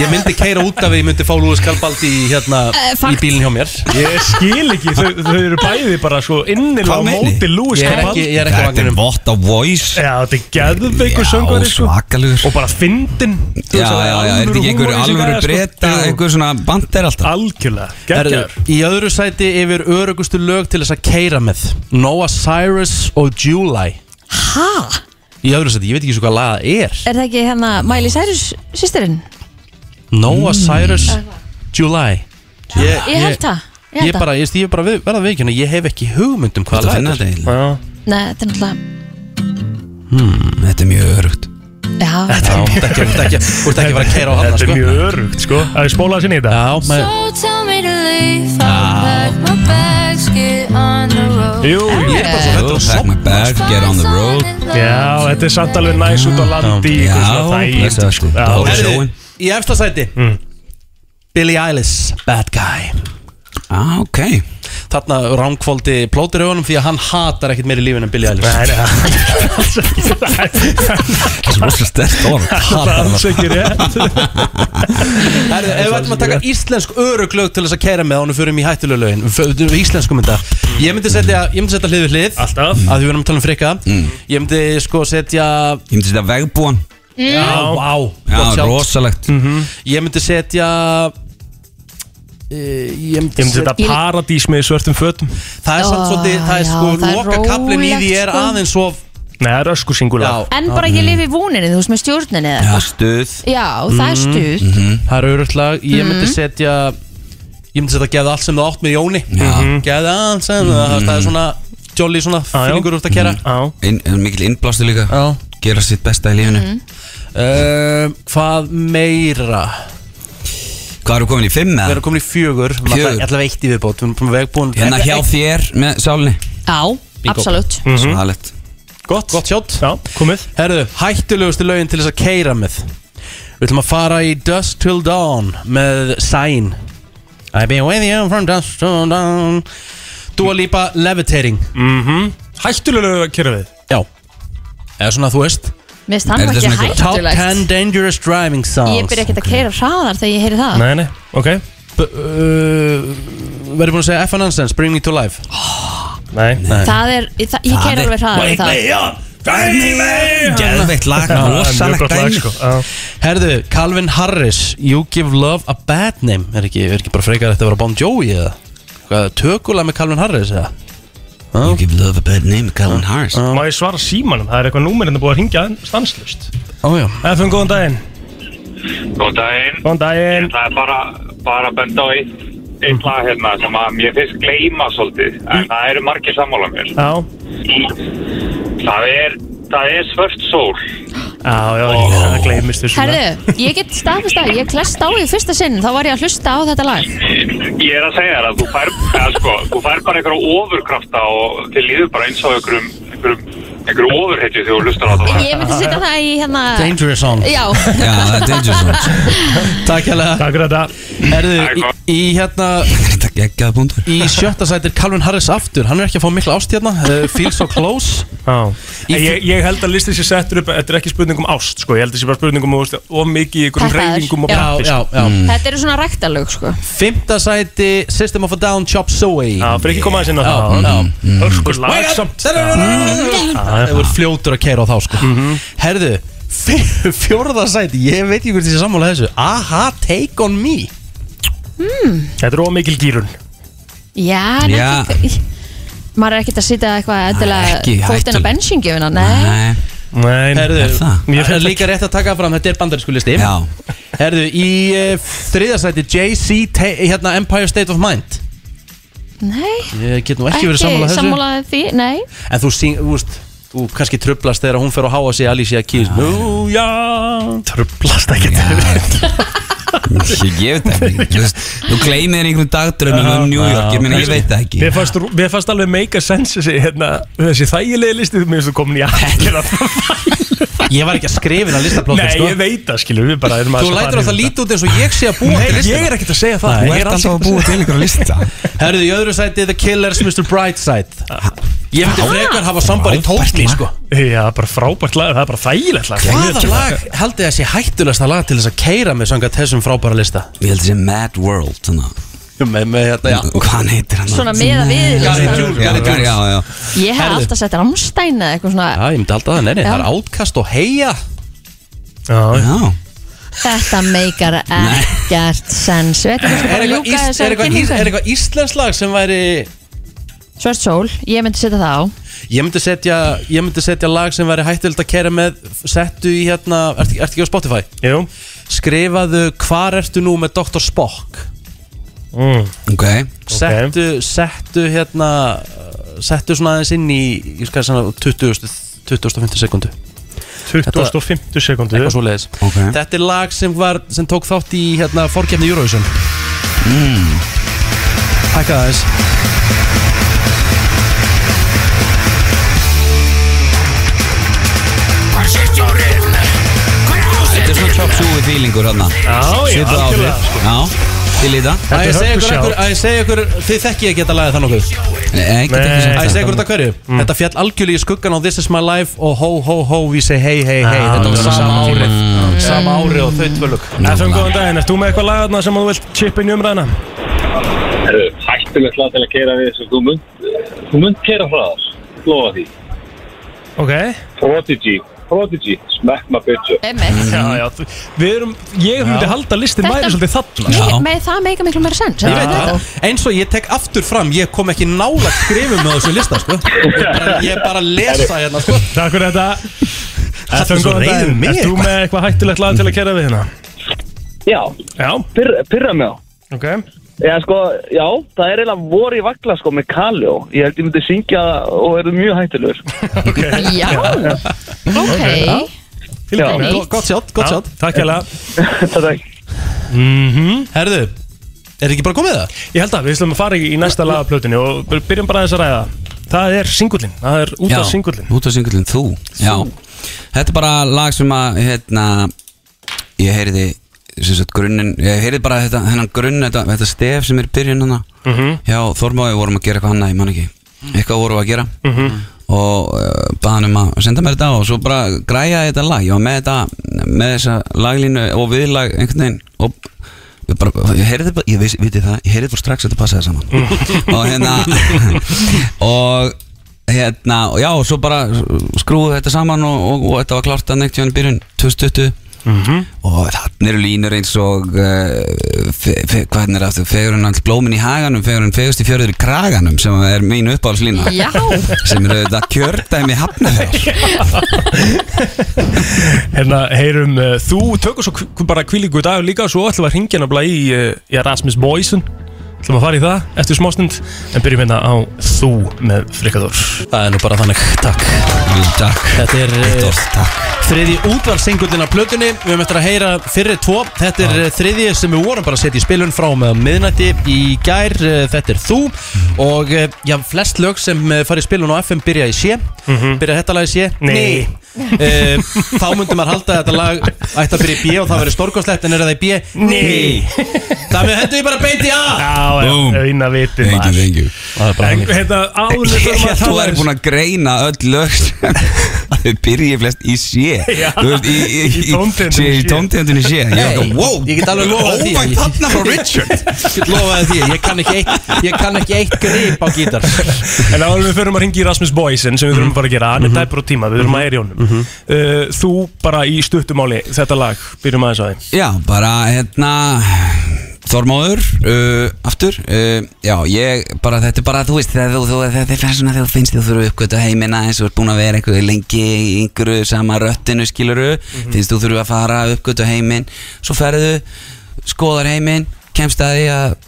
Ég myndi keira út af því ég myndi fá Louis Cabaldi hérna, Eh, í bílinn hjá mér. Ég skil ekki, þau, þau eru bæði bara svo innilega á móti Lewis Ég er ekki, ég er ekki á Þetta er vott á voice. Já, þetta er geðveikur Já, söngvari sko. svakalegur. Og bara fyndin þú Já, já, já, er þetta ekki einhver alvöru breyta einhver svona band er alltaf? Algjörlega, Herðu, geggjar í öðru sæti yfir örugustu lög til þess að keira með. Noah Cyrus og July. Ha? Í öðru sæti, ég veit ekki svo hvað laga er. Er það ekki hérna Miley Cyrus sýstirinn? Noah Cyrus, July. Ég, Ég held það Ég Ég held það. bara, ég, ég bara við, verða veikina, ég hef ekki hugmynd um hvað Þetta lag finna er. þetta eiginlega? Já, Nei, þetta er náttúrulega Þetta er mjög örugt Já, Já, þú ert ekki, ekki, þú ert ekki að vera að keira á hann Þetta er sko. mjög örugt sko Það er spólað sinni í þetta Já, með, tell me to leave, I'll pack my bags, get on the road. Jú, ég er bara svo hættur að Pack my sopna bag, get on the road Já, þetta er samt alveg næs út á landi í Já, einhver svona þægindi, blessaður, sko. Já, Dóri. Herðu, sjóinn. Í efsta sæti Mm. Billie Eilish, Bad Guy Ah, ok Þarna ránkvóldi plótir augunum því að hann hatar ekkert meir í lífinu en Billie Eilish. Nei, það Það er svo stert orð. Er alls ekki rétt. Ef við ætlum að taka íslensk öruglög til þess að kæra með ánum fyrir í hættulöglaugin Íslensku mynda Ég myndi setja, ég myndi setja hlið við hlið Alltaf. að því við erum að tala um frikka. Ég myndi sko setja Ég myndi setja vegbúan. Já, vá. Já, gott sjálf. rosalegt. Ég myndi setja Ég myndi Ég myndi þetta paradís með svörtum fötum. Það er samt svolítið, það er já, sko það Loka kaplinn í því er sko. aðeins of Nei, það er ösku singular. En bara ég lifi í vúninni, þú veist með stjórninni eða Já, eitthvað. stuð. Já, það er stuð. Það er lag. Ég Mhm. myndi setja Ég myndi setja Geða allt sem þú átt með Jóni. Já. Geða allt sem átt Það er svona Jolly svona já. Fílingur úr að kera. Já, Inn- Mikil innblástu líka. Já. Gera sitt besta í lífinu. Uh, Hvað meira? Hvað eru komin í fimm Við eða? erum komin í fjögur. Við Fjögur. alltaf eitt í viðbót. Við erum búin vegbúin Hérna hjá þér með sálinni. Já, absolutt. Svalett Gott, gott sjátt Já, komið. Herðu, hættulegustu lögin til þess að keira með. Við ætlum að fara í Dust Till Dawn með Sign. I've been with you from Dust Till Dawn. Dua Lipa Levitating. Mhm. Hættulega að kera við Já. Eða svona þú veist Mér finnst það nú ekki Top hættulegt. 10 Dangerous Driving Songs? Ég byrja ekki að keira hraðar þegar ég heyri það. Nei, nei, ok. B uh, Verður búin að segja F Nonsense, Bring Me To Life. Nei, Það er, það, ég keira alveg hraðar í það. Geðveikt lag, Já, rosalegt mjög gott lag, dæmi sko. Herðu, Calvin Harris You Give Love a Bad Name. Er ekki, er ekki bara frekar þetta að vera Bon Jovi eða? Hvað, tökulega með Calvin Harris eða You give love a bad name, Calvin Harris Má ég svara símanum? Það er eitthvað númer en það búið að ringja stanslust Ójá FM, góðan daginn Góðan daginn. Góðan daginn. Það er bara, bara benda á eitt, eitt lag hérna sem að mér finnst gleyma svolítið, en það eru margir sammála mér. Já Það er, það er svört sól. Já, já, það gleymist þessu Herðu, ég get staðfist að ég klest á því fyrsta sinn Þá var ég að hlusta á þetta lag. Ég er að segja þér að þú fær, eða sko, þú fær bara einhverja ofurkrafta og til líður bara eins og einhverjum, einhverjum, einhverjum ofurhetju þegar þú hlustar á þetta lag. Ég myndi setja það í hérna Dangerous Songs. Já, Já, það er Dangerous Songs. Takk hérlega Takk fyrir þetta. Herðu, í, í hérna Þetta geggjaði punktur Í sjötta sæti er Calvin Harris aftur. Hann er ekki að fá mikla ást hérna. Uh, Feel So Close. Já. En ég, ég held að listin sé settur upp Þetta er ekki spurning um ást, sko. Ég held að þetta sé bara spurning um þú veist, of mikið í einhverjum Þetta er- reyfingum og já. peppi, Já, sko. já. Þetta eru svona ræktalög sko. Fymta sæti System of a Down Chop Suey. Já, fyrir ekki koma aðeins inn á Já, það já. Hörkur lag samt Það. voru fljótur að keira á þá sko. Herðu, f- fjórða sæti. Ég veit ekki hvort ég sé sammála þessu. Aha, Take On Me. Hmm. Þetta er of mikil gýrun Já, en Já. ekki Maður er ekkert að sitja eitthvað fótinn á hættulegt. bensíngjöfuna Nei, Nei, Herðu, Er það? það er líka rétt að taka fram. Þetta er bandarísku listi. Já. Herðu, í uh, þriða sæti Jay-Z, te- hérna Empire State of Mind. Nei. Ég get nú ekki verið sammála þessu. sammála því, nei. En þú syng, þú veist Þú kannski trublast þegar hún fer að háa sig Alicia Keys. Nú, já. Trublast ekki Ég veit ekki. Þú veist, Þú gleymir einhverjum dagdrömmum um New York. Ég meina, ég veit það ekki. Mér fannst, mér fannst alveg make a sense þessi, hérna, þessi þægilegi listi. Mér finnst þú komin í aðgjörða Ég var ekki að skrifa inn á listaplóttin Nei, sko. ég veit það, skilur við bara erum Þú aðeins að lætur á það lítið út eins og ég sé að búa Nei, til listina ég er ekkert að segja það. Nei, Þú ég ert er alltaf að búa til einhverja lista. Herðu, í öðru sæti The Killers, Mr. Brightside. Ég myndi frekar hafa sambari tókni sko. Já, bara frábært lag, það er bara þægilegt lag. Hvaða lag haldið það sé hættulegsta lag til þess að keira með sanga þessum frábæra lista? Ég held að sé Mad World svona. Með, með hérna, já Hvað hann heitir hann? Svona meða við Gary listan. Jules, Gary Jules já, já. Ég hef Herðu. alltaf sett Ramstein eða eitthvað svona Já, ég myndi alltaf það, nei, nei, Já. það er átkast og heia Já, já. Þetta meikar ekkert sens Við ætlum Er bara að eitthvað ljúka ís- er eitthvað ís- er eitthvað íslensk lag sem væri Svart sól, ég myndi setja það á Ég myndi setja, ég myndi setja lag sem væri hættulegt að kera með Settu í hérna, ertu ertu ekki á Spotify? Jú Skrifaðu Hvar ertu nú með Dr. Spock? mm. Ok Settu, settu hérna Settu svona aðeins inn í Ég skal svona 20, 20 sekundu 2050 sekundu Eitthvað svo leiðis Ok. Þetta er lag sem, var, sem tók þátt í hérna, fórkefni Eurovision mm. Hækka aðeins Þetta er svona chop suey feelingur hérna. Já, já, Svipuð algjörlega, áhrif. til í það Að ég segja ykkur, ykkur, að ég segja ykkur Þið þekki ekki þetta lagið það nokkuð Nei, ég get ekki Að ég sagt segja ykkur þetta hverju? Þetta fjall algjörlega í skuggan á This is my life og ho ho ho we say hey hey hey. Já, Þetta var já, sama já. árið. Sama árið og þau tvölug FM, góðan daginn, ert þú með eitthvað lag þarna sem þú vilt chippa inn í umræðina? Herru, hættulegt lag til að keira við þessu. Þú munt, þú munt keira frá þess. Lofa því. Ok. Prodigy. Prodigy. Smack my bitch up. Einmitt. Já, já, þú- við erum, ég myndi halda listin Þetta- væri svolítið þarna Nei, með það meika miklu meira sens Ég veit það, eins og ég tek aftur fram Ég kom ekki nála skrifum með þessu lista sko. Ég er bara, ég er bara að lesa hérna sko. Takk fyrir þetta Þetta er FM, svo reiður mig ert þú eitthvað. með eitthvað hættulegt lag til að keira við hérna? Já, Já, pyrra mig á. ok Já, sko, já, það er eiginlega voru í vagla, sko, með Kaljó. Ég held ég myndi syngja og verður mjög hættilegur. Ok. Já, ok. Með. Go- Gott sjátt, gott Já, sjátt Takk hérlega. Takk Mhm. Herðu, er ekki bara komið það? Ég held að við ætlum að fara í í næsta lagaplötunni og byrjum bara aðeins að ræða. Það er singullin, það er út af singullin. Út af singullin, þú Já, þetta er bara lag sem að hérna, ég heyriði sagt grunnin, ég heyriði bara þetta, hennan grunn, þetta, þetta stef sem er byrjun hana Mhm. Já, Þormáði vorum að gera eitthvað annað, ég man ekki. Eitthvað vorum að gera. Mhm. og uh, baðan um að senda mér þetta og svo bara græja þetta lag, ég var með þetta með þessa laglínu og viðlag einhvern veginn og ég bara, ég heyrði bara, ég viti það, ég heyrði bara strax að þetta passaði saman. Og hérna og hérna, og já, og svo bara skrúðu þetta saman og, og, og þetta var klart að neitt í byrjun 2020 og þannig eru línur eins og uh, fe, hvað er það, fegurinn all blómin í haganum, fegurinn fegust í fjörður í kraganum sem er mín uppáhaldslína. Já. sem eru þetta kjördæmi hafnaður Hérna, heyrum uh, Þú tökur svo bara kvílíku dag líka Svo ætlum við að ringja nabla í uh, í Rasmus Boysen ætlum að fara í það eftir smástund En byrjum hérna á Þú með Frikador Það er nú bara þannig, takk Takk. Þetta er Eitt orð, takk. þriði útvalsingullin af plötunni. Við höfum eftir að heyra fyrri tvo. Þetta er uh, þriði sem við vorum bara að setja í spilun frá með miðnætti í gær. Uh, Þetta er þú. Og uh, já, flest lög sem fara í spilun á FM byrja í sé Byrja þetta lag í sé? Nei. Uh, Þá myndi maður halda að þetta lag ætti að byrja í B og það verið stórkoslegt En er það í B? Nei. Það með hendur við bara beint í A. Já, áður við förum að Þú er búin að greina öll lög. sem að þau byrji flest í sé Já. Þú veist, í, í, Í tóntegundinni í sé. tóntegundinni sé Ég er Hey, ekki, wow. Ég get alveg lofað því Óvænt þarna frá Richard. Ég get lofaði því, ég kann ekki eitt, ég kann ekki eitt grip á gítar. En áður við förum að ringi í Rasmus Boysen sem við þurfum bara að gera, hann er dæpur á tíma, við þurfum að heyra í honum. Uh, Þú bara í stuttumáli þetta lag, byrjum aðeins að þeim Já, bara hérna Þormóður, uh, aftur uh, Já, ég, bara þetta er bara, þú veist þegar þú, þú, þetta er fyrir svona þegar þú finnst þú þurfa að uppgöta heimina eins og er búin að vera eitthvað lengi í einhverju sama röttinu skiluru finnst þú þurfa að fara að uppgöta heiminn svo ferðu, skoðar heiminn kemst að því að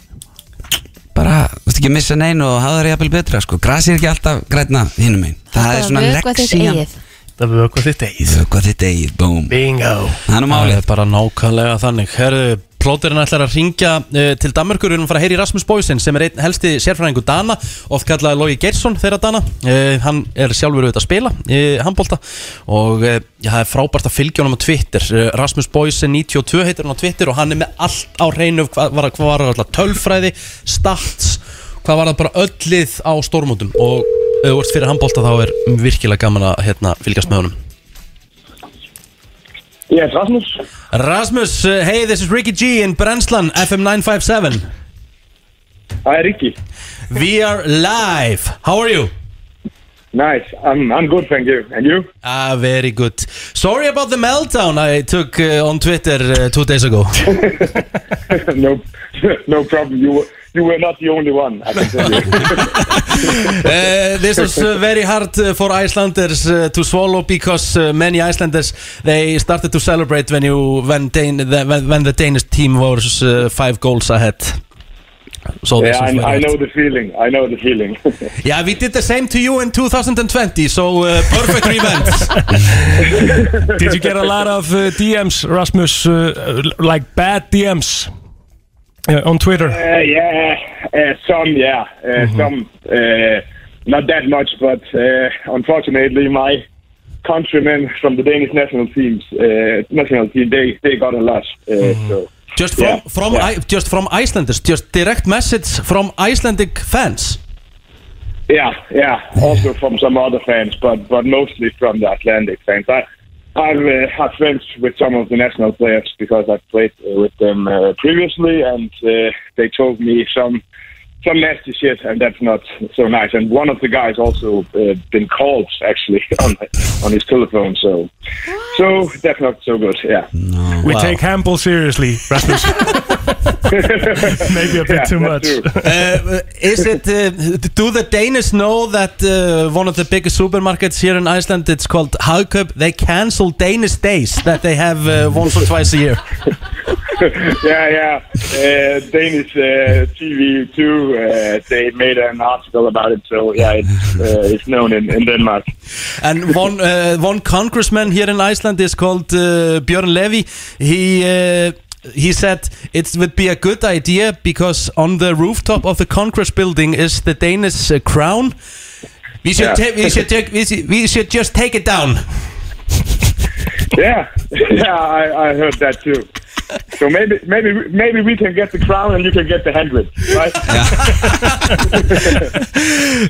bara, þú veist ekki að missa neinn og hafa það jafnvel betra, sko, grasi er ekki alltaf grætna hinum einn, það er svona eigið. Það við okkur þitt eigið. Vökva þitt eigið, búm Bingo. Það er Það er bara nákvæmlega þannig. Herðu, plóterinn ætlar að ringja uh, til Danmarkur að fara að heyra í Rasmus Boysen sem er einn helsti sérfræðingu Dana Oft kallaði Logi Geirsson þeirra Dana. Uh, Hann er sjálfur auðvitað að spila í handbólta Og uh, já, það er frábært að fylgja honum á Twitter. Uh, Rasmus Boysen 92 heitir hann á Twitter Og hann er með allt á hreinu. Hvað var, hvað var alltaf tölfræði, stats Hvað var það bara öll lið á stórmótum. Og ert fyrir handbólta þá er virkilega gaman að hérna, fylgjast með honum Yes, Rasmus. Rasmus, uh, hey, this is Ricky G in Brenslan, FM 957. Hi, Ricky. We are live. How are you? Nice. I'm, I'm good, thank you. And you? Ah, very good. Sorry about the meltdown I took uh, on Twitter uh, two days ago. no, no problem. You were, you were not the only one, I can tell you. Uh, this was uh, very hard uh, for Icelanders uh, to swallow because uh, many Icelanders they started to celebrate when you when, Dan, the, when, when the Danish team was uh, five goals ahead. So this yeah, was very I, I hard. know the feeling. I know the feeling. Yeah, we did the same to you in 2020, so uh, perfect revenge. Did you get a lot of uh, DMs, Rasmus, uh, like bad DMs uh, on Twitter? Uh, yeah, uh, some, yeah, uh, some, uh, not that much, but uh, unfortunately, my countrymen from the Danish national teams, uh, national team, they they got a lot. Uh, So Just from Yeah, from yeah. I, just from Icelanders, just direct message from Icelandic fans. yeah, yeah, also from some other fans, but but mostly from the Atlantic fans. I I've uh, had friends with some of the national players because I've played uh, with them uh, previously, and uh, they told me some some nasty shit, and that's not so nice. And one of the guys also uh, been called actually on on his telephone, so so that's not so good. Yeah. We Wow. take handball seriously, Rasmus. Maybe a bit Yeah, too much. Uh, is it? Uh, do the Danish know that uh, one of the biggest supermarkets here in Iceland, it's called Hagkaup, they cancel Danish days that they have uh, once or twice a year? yeah, yeah. Uh, Danish uh, TV too. Uh, they made an article about it, so yeah, it's uh, it's known in, in Denmark. And one uh, one congressman here in Iceland is called uh, Björn Levy. He uh, he said it would be a good idea because on the rooftop of the Congress building is the Danish uh, crown. We should Yeah. we should we should, we should just take it down. Yeah, yeah, I, I heard that too. So maybe maybe maybe we can get the crown and you can get the hundred, right?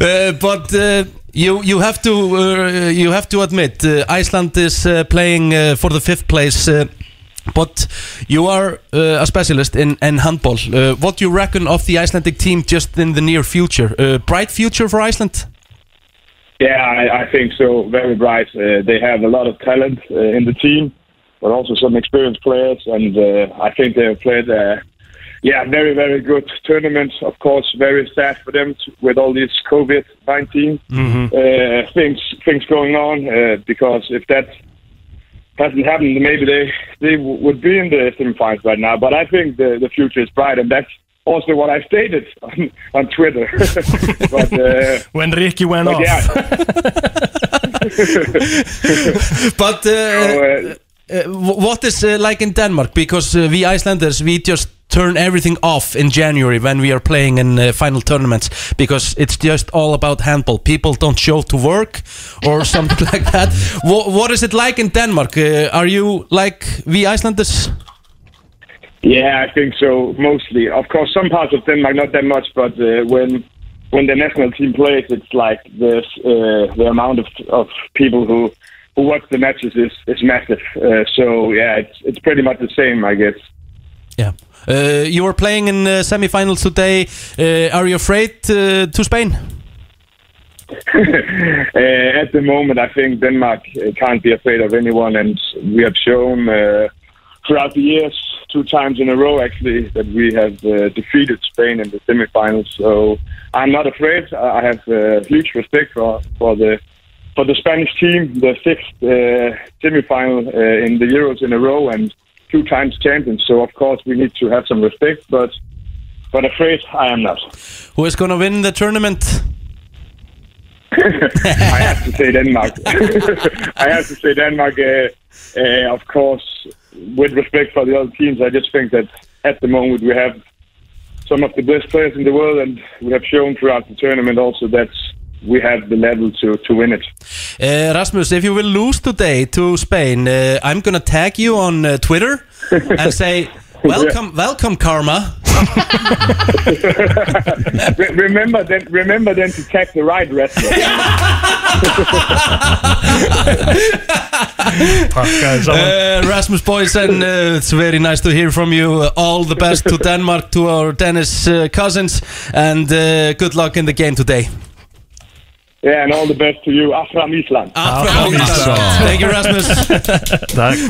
Uh, but uh, you you have to uh, you have to admit uh, Iceland is uh, playing uh, for the fifth place. But you are a specialist in, in handball. What do you reckon of the Icelandic team just in the near future? Bright future for Iceland? Yeah, I, I think so. Very bright. Uh, they have a lot of talent uh, in the team, but also some experienced players, and uh, I think they have played. Uh, yeah, very very good tournament. Of course, very sad for them to, with all this COVID 19 uh, things things going on. Uh, because if that hasn't happened, maybe they they w- would be in the semifinals right now. But I think the the future is bright, and that's also what I stated on, on Twitter. but uh, When Ricky went but off. yeah. but uh, uh, what is uh, like in Denmark? Because uh, we Icelanders, we just turn everything off in January when we are playing in uh, final tournaments because it's just all about handball. People don't show to work or something like that. Wh- what is it like in Denmark? Uh, are you like we Icelanders? Yeah, I think so. Mostly, of course, some parts of Denmark not that much, but uh, when when the national team plays, it's like the uh, the amount of of people who who watch the matches is is massive. Uh, so yeah, it's it's pretty much the same, I guess. Yeah. Uh, you were playing in the semifinals today. Uh, are you afraid uh, to Spain? uh, at the moment, I think Denmark uh, can't be afraid of anyone, and we have shown uh, throughout the years, two times in a row actually, that we have uh, defeated Spain in the semifinals. So I'm not afraid. I have uh, huge respect for for the for the Spanish team, the sixth uh, semifinal uh, in the Euros in a row, and two times champions. So of course we need to have some respect, but but afraid I am not. Who is going to win the tournament? I have to say Denmark. I have to say Denmark. Uh, uh, of course, with respect for the other teams, I just think that at the moment we have some of the best players in the world, and we have shown throughout the tournament also that we have the level to, to win it. Uh, Rasmus, if you will lose today to Spain, uh, I'm gonna tag you on uh, Twitter and say, "Welcome, welcome, Karma." Re- remember then, remember then to check the right wrestler. Uh, Rasmus Boysen, uh, it's very nice to hear from you. Uh, all the best to Denmark, to our Danish uh, cousins, and uh, good luck in the game today. yeah, and all the best to you, Afram Island. Afram Island. Thank you, Rasmus.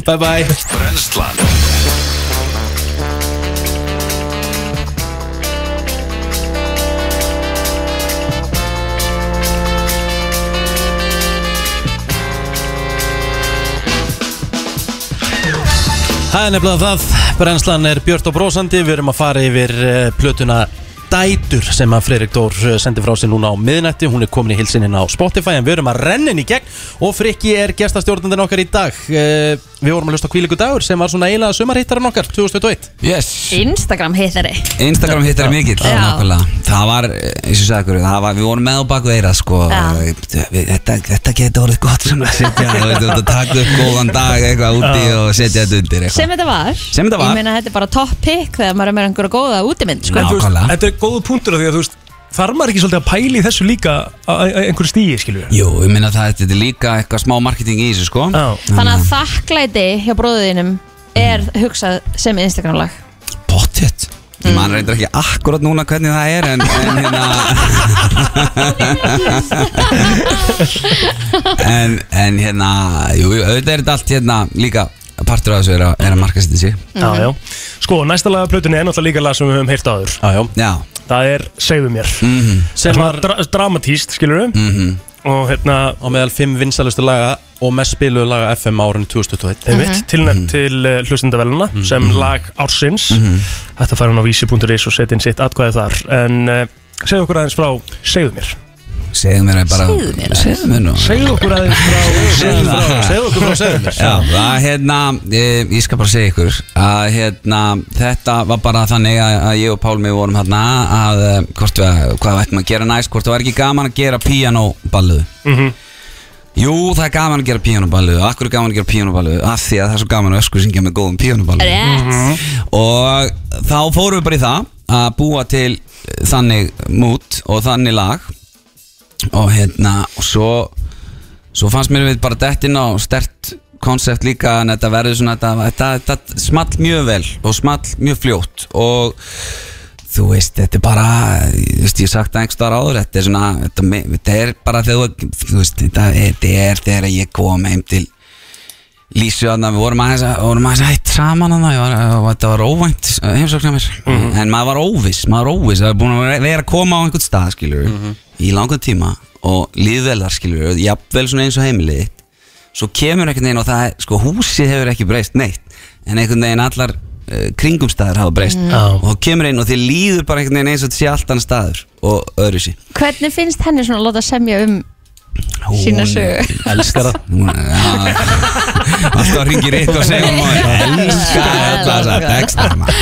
Bye bye. Brennslan Það er nefnilega það, brennslan er björt og brósandi, við erum að fara yfir uh, plötuna Dætur sem að Freirik Dór uh, sendi frá sér núna á miðnætti, hún er komin í hilsininn á Spotify en við erum að renna inn í gegn. Og Frikki er gestastjórnandinn okkar í dag. Uh, Við vorum að hlusta á Kvíliku dagur sem var svona eiginlega sumarhittarinn okkar 2021 Yes Instagram hittari Instagram hittar er mikill Já. nákvæmlega. Það var, eins og sagði ykkur, það var, við vorum með á baku eira sko, Já. við, þetta, þetta getur orðið gott sem að setja, þú veit, að taka upp góðan dag eitthvað úti og setja þetta undir eitthvað. Sem þetta var Sem þetta var. Ég meina þetta er bara top pick þegar maður er með einhverja góða útimynd sko. En þú veist, Þetta er góðu punktur af því að þú veist Þarf maður ekki svolítið að pæla í þessu líka á á einhverju stíi, skilur við? Jú, ég minna það, þetta er líka eitthvað smá marketing í þessu sko. Þannig að þakklæti hjá bróðinum er hugsað sem Instagram lag Pottet Ég man reyndar ekki akkurat núna hvernig það er en, en hérna en, en hérna Jú, jú, auðvitað er þetta allt hérna líka partur af þessu er að, er að marka sitt sig. Já, já. Sko, næsta lag af plötunni er náttúrulega líka lag sem við höfum heyrt áður. Já, já. Já. Það er Segðu mér. Mhm. Sem Sem var- var dra Dramatíst, skilur við Mhm. Og hérna Og meðal fimm vinsalustu laga og mest spiluðu laga FM árið 2021 Einmitt, tilnætt til uh, hlustendaveluna sem lag ársins. Þetta fara hann á vísi.is og setja inn sitt atkvæði þar. En uh, segðu okkur aðeins frá, segðu mér Segðu mér bara Segðu mér. Segðu mér nú. Segðu okkur frá Segðu frá- segðu okkur frá segðu mér. Já, það, hérna, ég, ég skal bara segja ykkur að hérna, þetta var bara þannig að, að ég og Pálmi vorum hérna að eh, hvort við, hvað ættum að gera næst hvort það var ekki gaman að gera píanóballuðu Mhm. Jú, það er gaman að gera píanóballuðu Akkur er gaman að gera píanóballuðu Af því að það er svo gaman að ösku syngja með góðum píanóballuðu Rétt. Og þá fórum við bara í það að búa til þannig mút og þannig lag og hérna og svo svo fannst mér við bara dettin á stert konsept líka en þetta verður svona þetta, þetta, þetta small mjög vel og small mjög fljótt. Og þú veist, þetta er bara þú veist, ég sagt það einhvers staðar áður þetta er svona, þetta, þetta er bara þegar þú veist, þetta er þegar ég kom heim til Lísu að við vorum aðeins að, vorum aðeins að hætt saman að það og þetta var óvænt heimsóknar mér. En maður var óviss, maður var óviss það er búin að vera- að koma á einhvern stað skilur í langan tíma og líðvelar skilur, jafnvel svona eins og heimilið svo kemur einhvern veginn og það er, sko húsið hefur ekki breyst neitt en einhvern veginn allar uh, kringumstæður hafa breyst. Mm. Já. og þá kemur einn og þið líður bara einhvern veginn eins og þetta sé allt annað staður og öðru sí Hvernig finnst henni svona að láta semja um sína sögu? Elskar það. Alltaf ringir eitt og segir hún Elskar maður.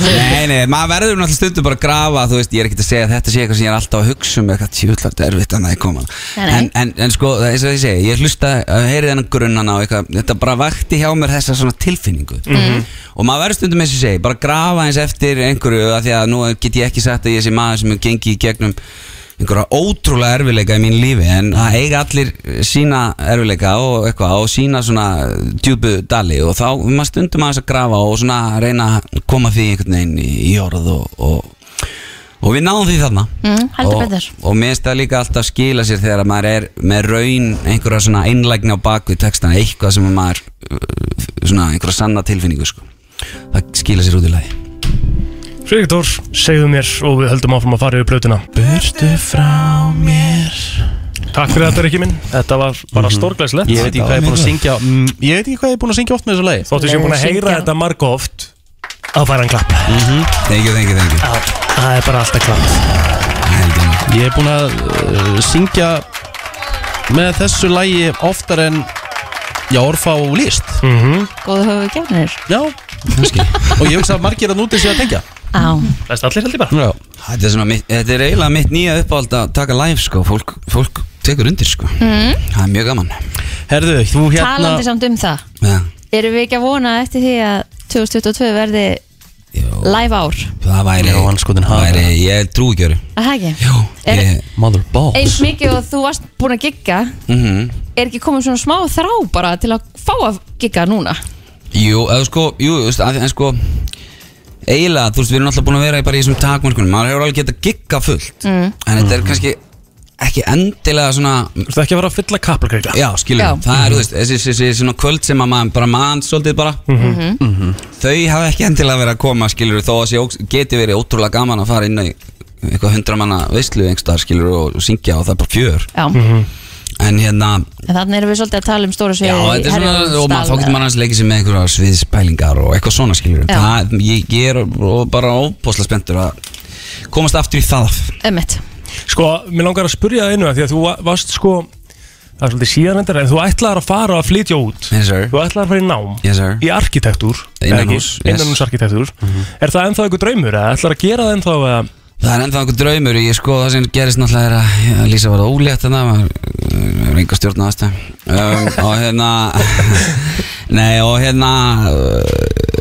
Nei, nei, maður verður náttúrulega stundu bara að grafa Þú veist, ég er ekkert að segja að þetta sé eitthvað sem ég er alltaf að hugsa um Eitthvað. Tjúllart erfitt að það er koma en, en, en sko, það er eins og ég segi Ég hlusta að heyri þennan grunnan á eitthvað Þetta bara vakti hjá mér þessa svona tilfinningu. Mhm. Og maður verður stundum eins og ég segi Bara grafa eins eftir einhverju af Því að nú get ég ekki sagt að ég er einhverja ótrúlega erfileika í mín lífi en það eiga allir sína erfileika og eitthvað og sína svona djúbu dali og þá maður stundum aðeins að grafa og svona reyna að koma því einhvern veginn í, orð og, og, og við náðum því þarna. Mm, og, mér finnst það líka alltaf skila sér þegar að maður er með raun einhverja svona einlægni á bakvið textana eitthvað sem að maður uh, svona einhverja sanna tilfinningu sko. það skila sér út í lagi Friðrik Dór, segðu mér og við höldum áfram að fara yfir blötuna Burstu frá mér. Takk fyrir þetta Rikki minn, þetta var bara mm stórglæslegt Ég veit ekki hvað ég er búin að syngja mm, Ég veit ekki hvað ég er búin að syngja oft með þessu lagi. Þóttu sem búin að heyra þetta marg oft að fara hann klapp. Thank you, thank you, thank you. Já, það er bara alltaf klapp. Ég er búin að uh, syngja með þessu lagi oftar en Já, orfa og líst mm -hmm. Góðu höfu gefnir Já, kannski. Og ég hugsa að margir að núti sig að tengja Þess allir held ég bara. Já. Þetta er, mitt, þetta er eiginlega mitt nýja uppáhald að taka live sko, fólk, fólk tekur undir sko. Mm. Það er mjög gaman. Herðu, þú hérna Talandi samt um það. Ja, Erum við ekki að vona eftir því að 2022 verði live ár? Það væri, Já, anskotin það væri Ég trú ekki öru Er Það ekki? ég, Er- Mother balls Eins mikið og þú varst búin að gigga mm Er ekki komið svona smá þrá bara til að fá að gigga núna? Jú, eða sko, jú, en sko Eiginlega, þú veist, við erum alltaf búin að vera í bara í þessum takmörkunum. Maður hefur alveg getað gigga fullt. Mm. En þetta er kannski ekki endilega svona Þú veist ekki að fara að fylla kaplakreika Já, skilur, Já. það er, þú veist, þessi, þessi, þessi svona kvöld sem að maður bara mann svolítið bara. Mhm. Þau hafa ekki endilega verið að koma, skilur þó að óks- geti verið ótrúlega gaman að fara inn í eitthvað hundra manna veislu einhverstaðar, skilur og, og syngja og það er bara fjör. Já En hérna, En þannig erum við svolítið að tala um stóra já, sviði þetta er svona, og maður, þá getur maður aðeins leikið sér með einhverja sviðspælingar og eitthvað svona, skilur Já. það, ég, ég er og bara óbúslega spenntur að komast aftur í það Ömmit Sko, mér langar að spurja það einu að því að þú va- varst sko Það er svolítið síðan endur en þú ætlaðir að fara að flytja út Yes. Þú ætlaðir að fara í nám Yes. Í arkitektúr Innanhús, yes. Innanhúsarkitektúr Er það ennþá einhver draumur eða ætlaðir að gera það ennþá eða Það er ennþá einhver draumur ég sko það sem gerist náttúrulega er að, að Lísa var ólétt þannig að maður er enga stjórn á þetta um, og hérna nei og hérna uh,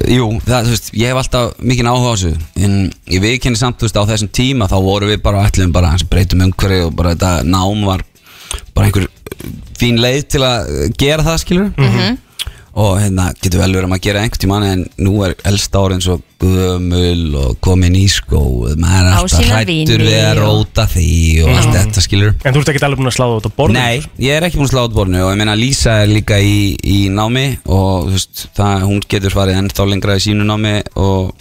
jú, það, þú veist, ég hef alltaf mikinn áhuga á þessu en ég viðkenni samt, þú veist, á þessum tíma þá voru við bara ætlum bara að breytum umhverfi og bara þetta nám var bara einhver fín leið til að gera það skilur Mhm. Og hérna getur vel verið að maður gera einhvern tímann en nú er elsta árin svo gömul og komin í skó maður er Á alltaf hrættur við að og- róta því og allt þetta skilur En þú ert ekki alveg búin að sláða út á borðinu Nei, ég er ekki búin að slá út borðinu og ég meina Lísa er líka í, í námi og þú veist, það, hún getur farið ennþá lengra í sínu námi og,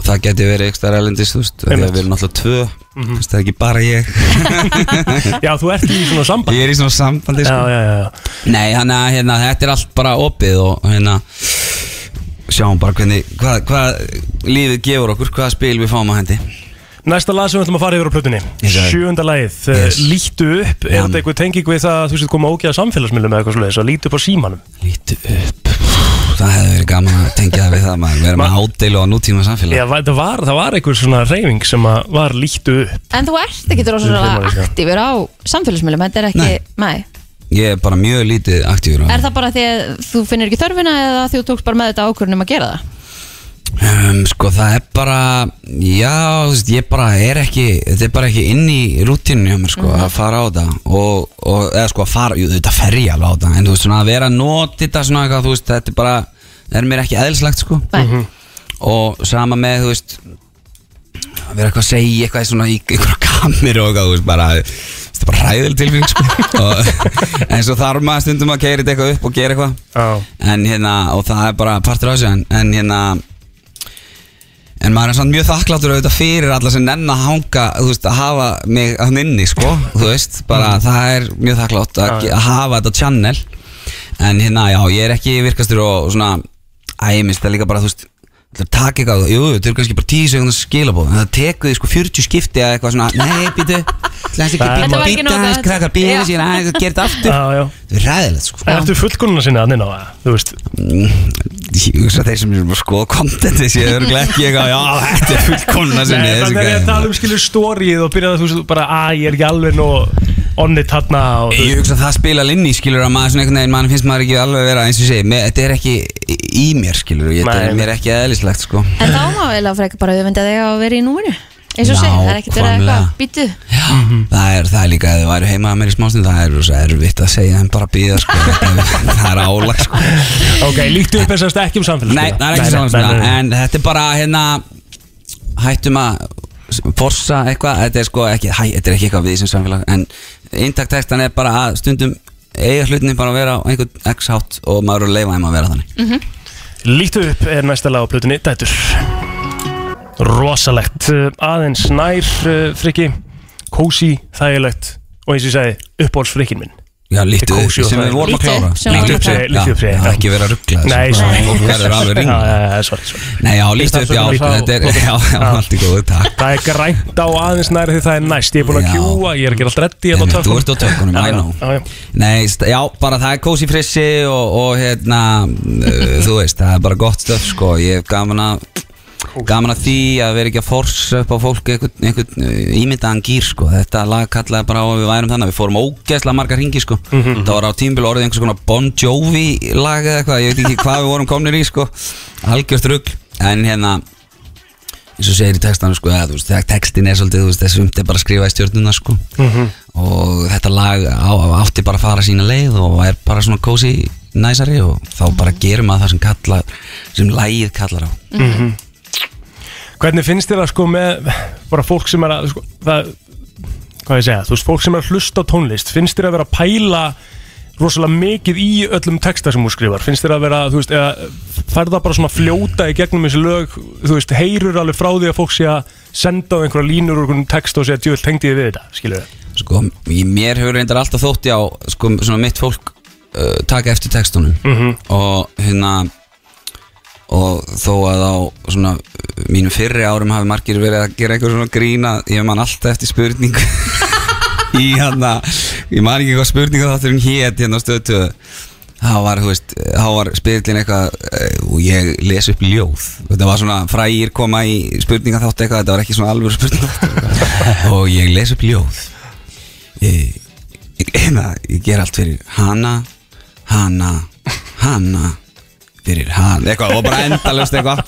og það geti verið ekstra erlendis þú veist, að við erum náttúrulega tvö þú veist, það er ekki bara ég Já, þú ert í svona samband Ég er í svona sambandi sko. Já, já, já, já. Nei, þannig að hérna, þetta er allt bara opið og hérna sjáum bara hvernig, hvað, hvað lífið gefur okkur, hvaða spil við fáum á hendi Næsta lag sem við ætlum að fara yfir á plötunni. Sjöunda lagið, Yes. yes. lítu upp Er þetta eitthvað tenging við það að þú sétt koma ógeða samfélagsmiðlum eða eitthvað svoleiðis að lítu upp á símanum Lítu upp Það hefði verið gaman að tengja það við það maður. Vera með ádeilu á nútíma samfélag. Já, það var, það var einhver svona reyfing sem að var lítu upp. En þú ert ekki rosalega aktífur á samfélagsmiðlum Þetta er ekki, nei. Ég er bara mjög lítið aktífur á Er það. bara því að þú finnir ekki þörfina eða því þú tókst bara með þetta ákvörnum að gera það? Um, Sko það er bara Já, þú veist, ég bara er ekki Þetta er bara ekki inn í rútinu hjá mér sko, að fara á þetta. Og, og eða sko að fara, jú, þetta fer ég alveg á þetta. En þú veist svona að vera að nota þetta svona eitthvað, þú veist, þetta er bara, það er mér ekki eðlislegt sko. Nei. og sama með, þú veist að vera eitthvað að segja eitthvað svona í einhverja kamir og eitthvað, þú veist, bara þetta er bara ræðileg tilfinning sko. Og, en svo þarf maður stundum að keira þetta eitthvað upp og gera eitthvað. Já. en hérna, og það er bara partur á þessu en, en hérna en maður er samt mjög þakkláttur auðvitað fyrir alla sem nenn að hanga veist, að hafa mig að inni sko veist, bara það er mjög þakklátt að, að hafa þetta channel. En hérna, já, ég er ekki virkastur og svona, æ, ég minnst það líka bara þú veist, það taka eitthvað, jú, þetta er kannski bara 10 sekundar skilabóð, það tekur því sko 40 skipti að eitthvað svona, nei, býtu ætla ekki að býta nóg gott. krakkar, býta Já. síðan að gera þetta aftur það er ræðilegt sko En ertu fullkonuna sinni að nynna á það, þú veist ég hugsa þeir sem er að skoða kontenti séu örgulega ekki eitthvað, já, þetta er fullkomna sinni þessi þannig að ég gæði. tala um skilur stórið og byrjaði að þú veist bara að ég er ekki alveg nú onni þarna og þú Ég hugsa að það spila linni, skilur að maður svona einhvern veginn, mann finnst maður ekki alveg vera eins og með, þetta er ekki í mér, skilur, ég, þetta er mér ekki eðlislegt, sko. En þá má vel að freka bara auðvenda þig að vera í núminu eins og segir, það er ekkert verið eitthvað býtu Það er, það er líka, ef þið væri heima að mér í smástund, það er rosa erfitt að segja þeim bara að býða, sko, það er álag, sko. Ok, líktu upp þessast ekki um samfélagsmiðla Forsa eitthvað Þetta er sko ekki hæ, Þetta er ekki eitthvað við sem samfélag En intaktekstan er bara að stundum Eiga hlutinni bara að vera á einhvern x hátt Og maður er að leifa þeim að vera þannig. Líktu upp er næsta lag á plötunni Dætur. Rosalegt. Aðeins nær uh, friki Kósi, þægilegt Og eins og ég segi uppbóls frikin minn Já, er upp sem við vorum að upp, klára. sem við vorum að klára. Líktu upp, já. já, Ekki vera að ruggla Nei, Já, líktu upp, já, þetta er Já, allt í góðu, takk. Það er grænt á aðeins nær því það er næst. Ég er búin að kjúa, ég er ekki alltaf reddi Nei, Þú ert á tökunum, I know. Já, já. Nei, já, bara það er kósi frissi og, og hérna, uh, þú veist, það er bara gott stöf, sko, ég hef gaman að, gaman að því að vera ekki að forsa upp á fólk einhvern, einhvern uh, ímyndaðan gýr, sko, þetta lag kallaði bara á að við værum þannig, við fórum ógeðslega margar ringi, sko, það var á tímbil orðið einhvers konar Bon Jovi lag eða eitthvað, ég veit ekki hvað við vorum komnir í, sko, algjört rugl, en hérna, eins og segir í textanum sko, þú veist, textin er svolítið, veist, þessi umt er bara að skrifa í stjórnuna sko. Mhm. og þetta lag á, átti bara að fara sína leið og er bara svona kósi næsari og þá bara gerum að það sem kalla sem lagið kallar á. Mhm. Hvernig finnst þér það sko með bara fólk sem er að sko, það, hvað ég segja, þú veist, fólk sem er að hlusta tónlist finnst þér að vera að pæla rosalega mikið í öllum texta sem þú skrifar? Finnst þér að vera, þú veist, eða fær það bara svona fljóta í gegnum þessi lög þú veist, heyrur alveg frá því að fólk sé að senda á einhverja línur úr einhverjum text og segja, djúvel, tengdi ég við þetta, við sko, í mér hefur reyndar alltaf þótti á sko, svona mitt fólk uh, taka eftir textunum. Mhm. og hérna og þó að á svona mínum fyrri árum hafi margir verið að gera eitthvað svona grína ég man alltaf eftir spurningu. Í hérna ég man ekki hvað spurningu þátturinn hét hérna á stöðtöðu þá var, var spyrillin eitthvað eh, og ég les upp ljóð. Þetta var svona frægir koma í spurninga þátt eitthvað, þetta var ekki svona alvöru spurninga og ég les upp ljóð. Ég, ég, hérna, ég ger allt fyrir hana hana, hana fyrir hann, eitthvað, og bara endalust eitthvað.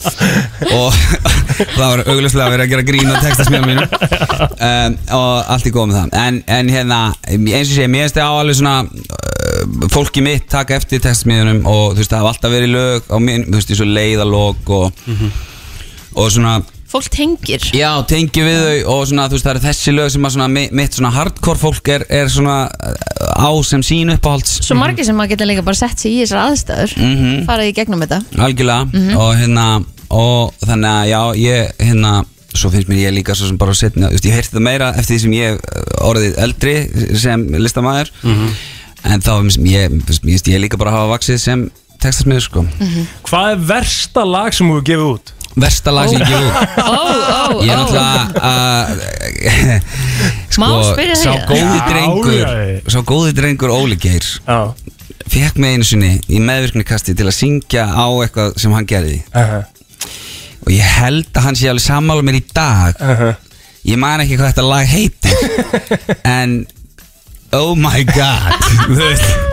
Og það var auglustlega verið að gera grín á textasmíðum mínu um, og allt í góð með það. En, en hérna, eins og sé, mér það á alveg svona uh, fólki mitt taka eftir textasmíðunum og þú veist, það hafa alltaf verið lög á minn, þú veist, eins og leiðalog og, og svona Fólk tengir. Já, tengi við þau og svona, þú veist, það eru þessi lög sem að svona, mi- mitt svona hardcore fólk er, er svona uh, á sem sín uppáhalds. Svo margir sem maður geta líka bara sett sig í þessar aðstæður Mhm. farið í gegnum þetta. Algjörlega. Mhm. og hérna og þannig að já, ég hérna svo finnst mér ég líka svo sem bara setna veist, ég heyrti það meira eftir því sem ég uh, orðið eldri sem listamæður en þá finnst ég, finnst mér- ég líka bara hafa vaksið sem textasmiður sko. Hvað er versta lag sem þú hefur gefið út? Versta lag sem ég gefið út. Ó, ó, ég er náttúrulega uh, Má spyrja sá þig? góði drengur sá góði drengur Óli Geir fekk mig einu sinni í meðvirkni kasti til að syngja á eitthvað sem hann gerði. Og ég held að hann sé alveg sammála mér í dag. Ég man ekki hvað þetta lag heitir. En oh my god.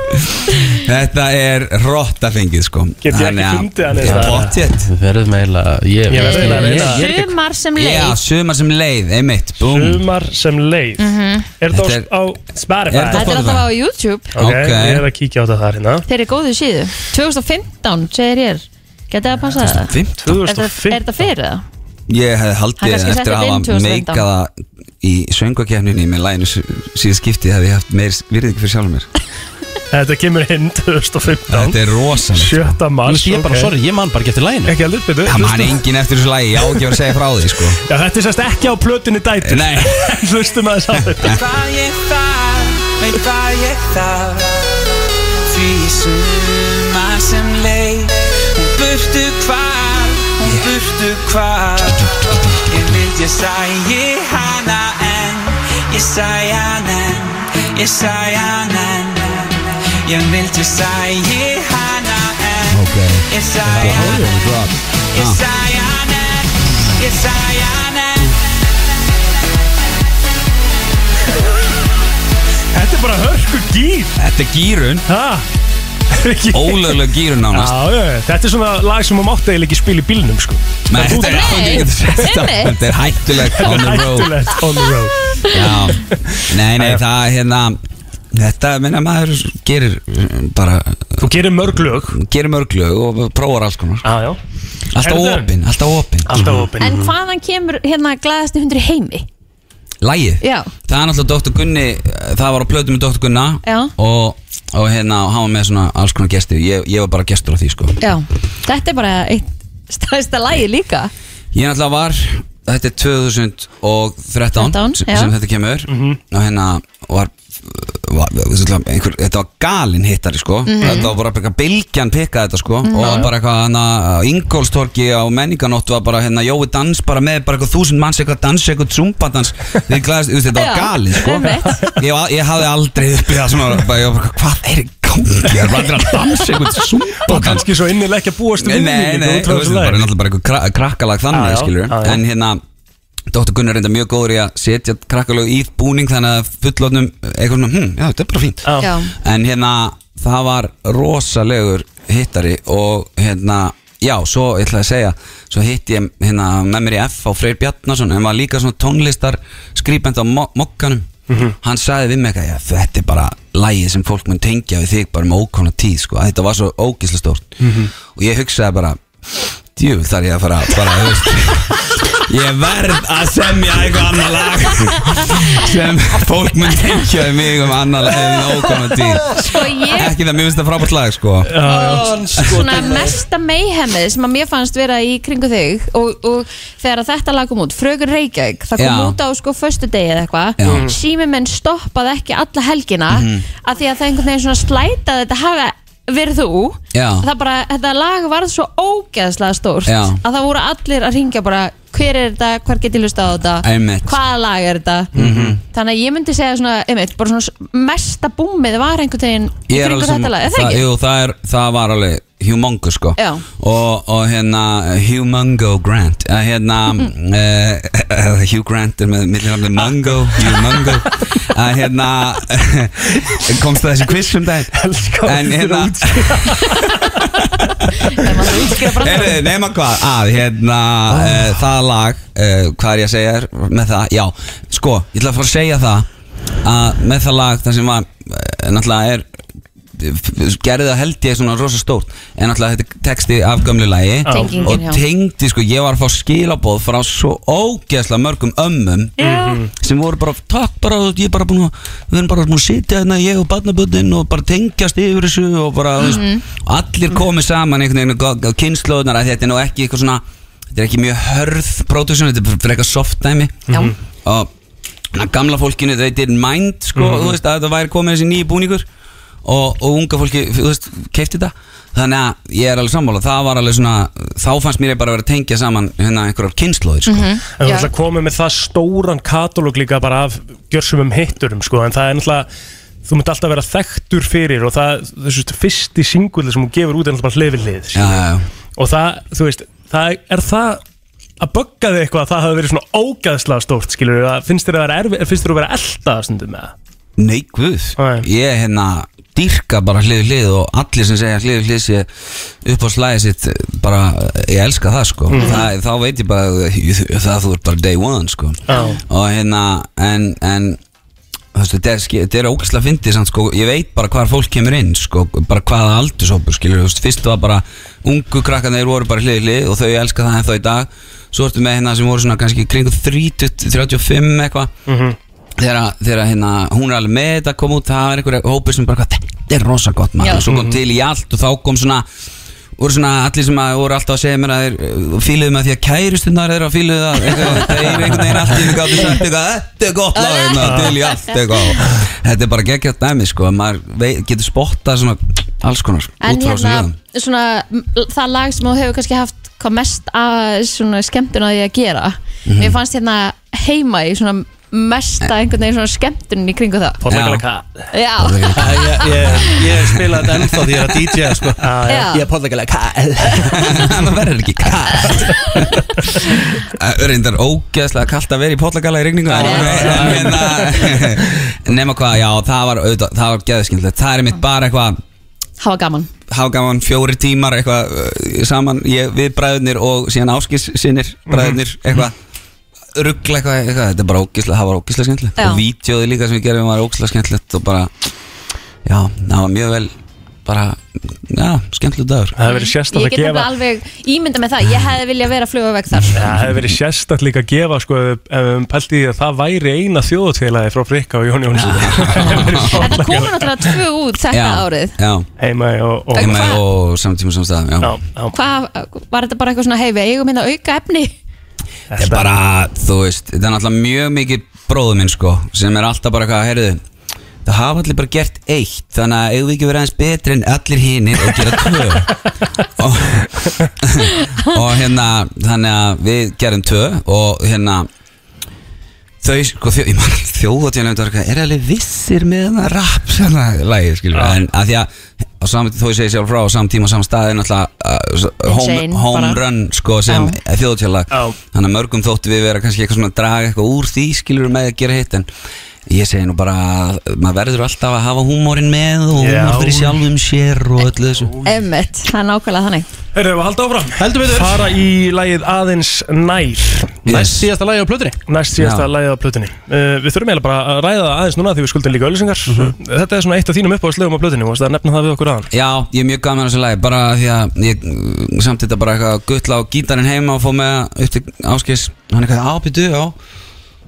Þetta er rottafengið sko. Get ég ekki fundið hann það? Pottjett Við verðum eiginlega Ég Ég verð eiginlega að reyna. að- Sumar sem Já, leið. sumar sem leið, einmitt, búm Sumar sem leið. Mhm. Er þetta Þetta á Spotify? Er þetta er alltaf á YouTube. Ok, ég er að kíkja á þetta þar hérna. Þeir eru góðu síðu. 2015 segir ég Getið það passað? Það? 2015? Er þetta- er þetta fyrir það? Ég Hann haldið eftir að hafa 2015. meikaða í söngvakefninni með læginu síðan skiptið hefði ég haft meir virðingu fyrir sjálfur mér. Þetta kemur inn 2015 Þetta er rosalegt sko. 7. Þú mars veist, ég bara, ok. sorry, ég man bara ekki eftir læginu. Ekki alveg, betur Það man engin eftir þessu lægi, ég á ekki að að segja frá því sko. Já, þetta er sérst ekki á plötunni dætur. Nei. Hlustum að þess að þetta Hvað ég þarf, veit hvað ég þarf. Því sumar sem leið Hún burtu hún burtu hvar Ég vild ég sæi hana en Ég sæi hana en Ég sæi hana en Ég vild ég sæi hana en Ég sæi hana en Ég sæi hana en Ég sæi hana en Þetta er bara hörku gýr Þetta er gýrun Ólögleg gýrun nánast. Já, þetta er svona lag sem maður mátti eiginlega ekki spila í bílnum sko. Nei, þetta er Nei, einmitt. Þetta er hættulegt on the road. Hættulegt on the road. Já, nei, nei, það hérna Þetta, minna maður gerir uh, bara Þú gerir mörg lög. Gerir mörg lög og prófar alls konar. Já, já. Alltaf opinn, alltaf opinn Alltaf opinn En hvaðan kemur hérna glæðasti hundur í heimi? Lægið, Já, það er náttúrulega Dr. Gunni Það var á plötu með Dr. Gunna já, og, og hérna, og hann var með svona alls konar gestir. Ég, ég var bara gestur á því, sko. Já. Þetta er bara eitt stæðsta lægi líka. Ég náttúrulega var Þetta er 2013 13, sem, sem þetta kemur. Og hérna var einhver, þetta var galin hittari sko. Mhm. þetta var bara eitthvað bylgjan pikkaði þetta sko. Mhm. og bara eitthvað hana Ingólstorki á menninganótt var bara hérna Jói dans bara með bara eitthvað þúsund manns eitthvað dans eitthvað zumbadans þetta þetta var galin sko. ég, ég hafði aldrei uppið það svona bara, ég var bara, hvað er gangi? Ég er bara allir að dansa eitthvað Og zumbadans kannski svo innilega ekki að búast Nei, nei, nei, þú veist, bara náttúrulega bara eitthvað kra krakkalag þannig, já. En hérna, Dr. Gunnar reynda mjög góður í að setja krakkalag í búning Þannig að fullotnum eitthvað svona, hm, já, þetta er bara fínt. Já. En hérna, það var rosalegur hittari Og hérna, já, svo ég ætla að segja Svo hitti ég hérna með mér í F á Freyr Bjarnason En var líka svona tónlistar skrýpend á mo mokkanum Hann sagði við mig eitthvað, já, þetta er bara lægið sem fólk mun tengja við þig bara með ókona tíð, sko, að þetta var svo ógislega stórt. Og ég hugsaði bara djúvel þar ég að fara bara, þú veist. Ég verð að semja eitthvað annar lag sem fólk mun tengja við mig um annar lag en ókona tíð Sko ég ekki það, mér finnst það frábært lag, sko. Svona mesta meihemmið sem að mér fannst vera í kringu þig og, og þegar að þetta lag kom út Frögur Reykjavík, það kom Já. út á sko föstu degi eða eitthvað. Sími menn stoppaði ekki alla helgina Mhm. af því að það einhvern veginn svona slætaði þetta hafa verið þú Já. það bara, þetta lag varð svo ógeðslega stórt Já. að það voru allir að ringja bara hver er þetta, hver get ég lusta á þetta Einmitt. hvaða lag er þetta Mhm. þannig að ég myndi segja svona, einmitt, bara svona s- mesta búmið var einhvern veginn Ég er kringu alveg þetta lag, er það það, ekki? jú, það, er, það var alveg humongous sko. Og, og hérna Humongo Grant að hérna uh, Hugh Grant er með millinafni Mungo Humongo. Að hérna komst það þessi quiz um daginn? En hérna er, nema hvað? Að hérna uh, það lag uh, hvað er ég að segja þér með það? Já sko ég ætla að fara að segja það að með það lag það sem var náttúrulega er gerði það held ég svona rosa stórt en náttúrulega þetta er texti af gömlu lagi Tengingin, og já. tengdi sko, ég var að fá skilabóð frá svo ógeðslega mörgum ömmum Já. sem voru bara, takk bara ég er bara búin að, við erum bara búin að sitja hérna ég og barnaböndin og bara tengjast yfir þessu og bara, þú Mhm. veist, allir komið saman einhvern veginn og kynnslóðunar að þetta er nú ekki eitthvað svona þetta er ekki mjög hörð production, þetta er bara frekar soft dæmi Já. og na, gamla fólkinu, they didn't mind sko, Mhm. þú veist, að þetta væri komið þessi nýju búningur og, og unga fólki, þú veist, keifti þetta þannig að ég er alveg sammála, það var alveg svona þá fannst mér ég bara að vera að tengja saman hérna einhverjar kynnslóðir sko. Mhm. En þú ætla að koma með það stóran katalóg líka bara af gjörsumum hitturum sko, en það er náttúrulega þú myndi alltaf vera þekktur fyrir og það, þessu fyrsti singulli sem hún gefur út er náttúrulega bara já, já, já. og það, þú veist, það er það að bögga þig eitthvað að það hafi verið svona ógæðslega stórt, skilur finnst þér að vera erfi, finnst þér að vera elda? Nei, guð, ég hérna dýrka bara hlið hlið og allir sem segja hlið hlið sé upp á slæði sitt bara, ég elska það sko. Mhm. það, þá veit ég bara það þú ert bara day one sko. Já. og hérna en, en þetta er, er ógæslega fyndið samt sko, ég veit bara hvar fólk kemur inn sko, bara hvaða aldursópur skilur, þú veist, fyrst var bara ungu krakkarnir voru bara hlið hlið og þau elska það ennþá í dag, svo ertu með hérna sem voru svona kannski kringu 30, 35 eitthvað. Mhm. þegar, þegar hérna, hún er alveg með þetta kom út, það var einhverja hópur sem bara þetta er rosa gott maður, og svo kom Mhm. til í allt og þá kom svona voru svona allir sem að voru alltaf að segja mér að þeir uh, fíluðu með því að kæristunnar þeirra fíluðu það. Þeir einhvern veginn allt í einu gáttu sagt eitthvað, þetta er gott lag hérna, til í allt eitthvað. Þetta er bara geggjart dæmi sko, maður veit, getur spottað svona alls konar En út frá þessum hérna, lögum svona, það lag sem þú hefur kannski haft hvað mest að svona skemmtun að því að gera Mhm. Mér fannst hérna heima í svona mesta einhvern veginn svona skemmtun í kringu það. Pollakalega Já, ég, ég, ég spila þetta ennþá því ég er að DJ sko. Já. Ég er podlegalega kall það verður ekki kallt reyndar ógeðslega kallt að vera í pollagala í regningu en, en, en, nema hvað, já, það var auðvitað, það var geðskindlegt, það er mitt bara eitthvað hafa gaman. Hafa gaman fjóri tímar eitthvað uh, saman, ég, við bræðurnir og síðan áskis sinnir bræðurnir eitthvað ruggla eitthvað, eitthvað, þetta er bara ógislega, það var ógislega skemmtilegt. Og vídeoði líka sem við gerum var ógislega skemmtilegt og bara, já, það var mjög vel bara, já, skemmtilegt dagur. Það hefur verið sérstætt Ég að get gefa nefnilega alveg ímynda með það Ég hefði viljað vera að fluga veg þar. Það hefur verið sérstætt líka að gefa sko, ef ef við pælti í að það væri eina þjóðutfélagi frá Frikka og Jón Jónsson. En það komur náttúrulega tvö út þetta árið. já, Heima og, og, heima og samtíma samstæðum. Hvað, var þetta bara eitthvað svona Hei, við eigum hérna auka efni Þetta er bara, þú veist, þetta er náttúrulega mjög mikið bróður minn sko sem er alltaf bara eitthvað, heyrðu það hafa allir bara gert eitt þannig að eigum við ekki verið aðeins betri en allir hinir og gera tvö? Og, og hérna þannig að við gerum tvö og hérna þau, sko, þjó, ég man þjóðatíðanlega er alveg vissir með hana rap svona lagi, skilur en að því að á saman, þó ég segi sjálf frá á saman tíma á saman stað er náttúrulega uh, home, Insane, home bara. run sko sem þjóðatíðanlega þannig að mörgum þóttu við vera kannski eitthvað svona að draga eitthvað úr því skilur með að gera hitt en ég segi nú bara að maður verður alltaf að hafa húmórin með og húmór fyrir sjálfum sér og öllu þessu. Emmett, það er nákvæmlega þannig. Herru, við halda áfram. Heldur betur. Fara í lagið aðeins nær. Næst síðasta lagi á plötunni. Næst síðasta Já. lagið á plötunni. Uh, Við þurfum eiginlega bara að ræða það aðeins núna því við skuldum líka öllusingar Þetta er svona eitt af þínum uppáðslegum á plötunni og það nefna það við okkur aðan Já, ég er mjög gaman að þessu lagi bara því að ég mm, samt þetta bara eitthvað að guttla á gítarinn heima og fóð með upp til áskis hann eitthvað ábyrdu, já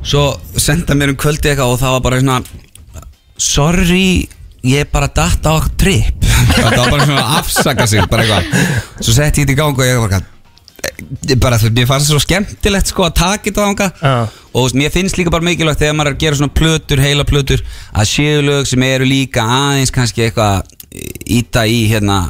svo senda mér um kvöldi eitthvað og það var bara svona sorry, ég er bara datt á trip. Það var bara svona að afsaka sig bara eitthvað. Svo sett ég þetta í gang og ég var eitthvað bara mér fannst það svo skemmtilegt sko að taka þetta ánga og þú veist, mér finnst líka bara mikilvægt þegar maður er að gera svona plötur, heila plötur að séu lög sem eru líka aðeins kannski eitthvað íta í hérna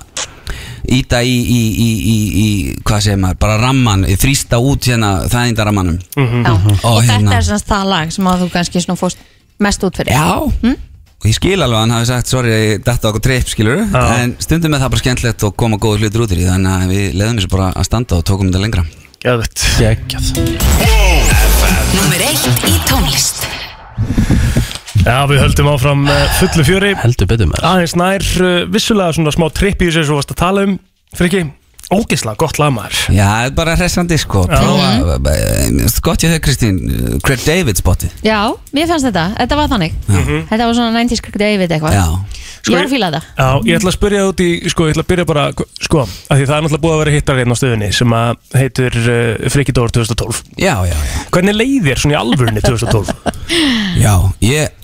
íta í, í, í, í, í hvað segir maður, bara ramman þrýsta út hérna þægindarammanum. Já. og, Og hérna, þetta er semst það lag sem að þú kannski svona fórst mest út fyrir. Já. Og ég skil alveg að hann hafi sagt sorry, þetta okkur tripp, skilur en stundum er það bara skemmtilegt og koma góður hlutur út í því þannig að við leðum þessu bara að standa og tókum þetta lengra. Gæðvett Gægjað Númer eitt í tónlist Já, við höldum áfram uh, fullu fjöri. Heldur betur með Aðeins nær, uh, vissulega svona smá tripp í þessu sem þú varst að tala um. Friki, ógislega gott lag maður. Já, það er bara hressandi sko. Prófa, mm. gott ég þau Kristín. Uh, Craig David spottið? Já, mér fannst þetta, þetta var þannig. Þetta var svona 90s Craig David eitthvað. Já. Ég var að fíla þetta Já, ég ætla að spyrja út í, sko, ég ætla að byrja bara, sko, að því það er náttúrulega búið að vera hittar hérna á stöðunni sem að heitur uh, Frikidór 2012 Já, já, já. Hvernig leið þér svona í alvörunni 2012? Já, ég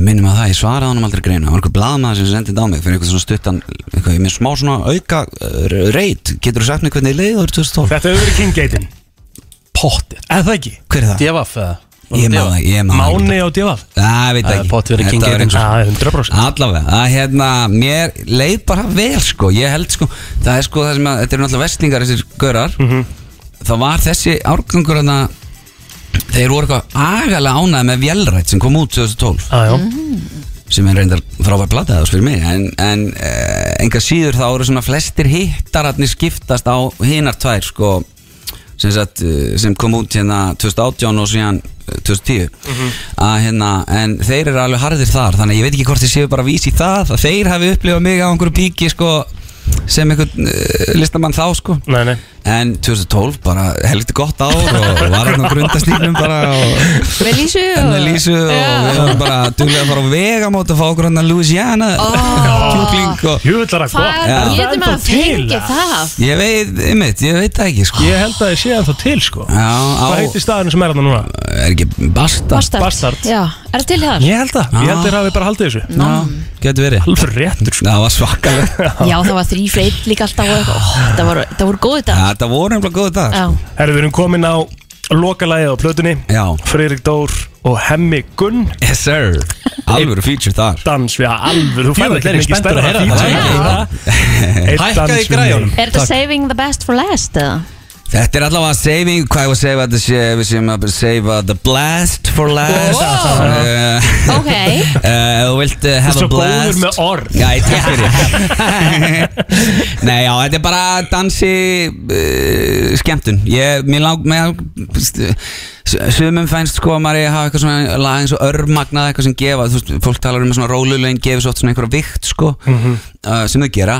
minnum að það, ég svaraði honum aldrei greina Það var eitthvað blaðmaður sem sendi þetta á mig Fyrir eitthvað svona stuttan eitthvað, Ég með smá svona auka uh, reit. Getur þú sagt mér hvernig leið árið 2012? Þetta hefur verið King Gaten Pottir Eða það ekki? Hver er það? Devaf eða? Ég má það, ég má það Máni á Devaf Það veit Það ekki. Pottur verið King Þetta var Gaten, eins og- Það er 100% Allavega, að hérna, mér leið bara vel sko, ég held sko, það er sko það sem að, þetta eru náttúrulega vestlingar þessir görar, það var þessi árgangur hérna, þeir voru eitthvað agalega ánæði með vélrætt sem kom út 2012 Já, já sem er reyndar frábær blataðas fyrir mig. En, en uh, enga síður þá eru svona flestir hittararnir skiptast á hinar tvær sko. Sem, sagt, eh, sem kom út hérna 2018 og síðan eh, 2010 að hérna, en þeir eru alveg harðir þar þannig ég veit ekki hvort þeir séu bara að vísi það að þeir hafi upplifað mig á einhverju píki sko sem einhvern uh, listamann þá sko. Nei, nei. En 2012 bara helgti gott ár og var hann á grundastílum bara og Með Lísu En með Lísu og við varum bara duglega að fara á vegamót og fá okkur hann að Louisiana kjúkling og Hvað getur maður fengið það? Ég veit, einmitt, ég veit það ekki sko. Ég held að ég sé ennþá til sko. Já, á, Hvað heitir staðinu sem er hann núna? er ekki Bastard? Bastard. Bastard. Já, er það til hér? Ég held það, ég held þeir hafi bara haldið þessu. Já, getur verið. Alveg réttur sko. Það var svakalega Já, það var þrý freyt líka alltaf og. Ó, Það voru, það voru góðið Já, dag Þetta voru nefnilega góðu dag Já, Herru, við erum komin á lokalægið á plötunni. Já, Friðrik Dór og Hemmi Gunn. Yes sir. Alvöru feature þar. Dans við alveg, þú færði ekki mikið spenntur að stærra heyra feature það. Græjunum. mig. er þetta saving the best for last eða? Þetta er allavega saving, hvað ég var að segja þetta sé, við séum að save the blast for last. Wow. uh, Ok. Ef þú vilt uh, have a svo góður blast. með orð. Já, ég takk fyrir. Nei, já, þetta er bara dansi uh, skemmtun. Ég, mér lang með Sumum fænst sko að maður eigi að hafa eitthvað svona lag eins og örmagnað eitthvað sem gefa Þú veist, fólk talar um að svona rólulegin gefi svo oft svona einhverja vikt sko uh, sem þau gera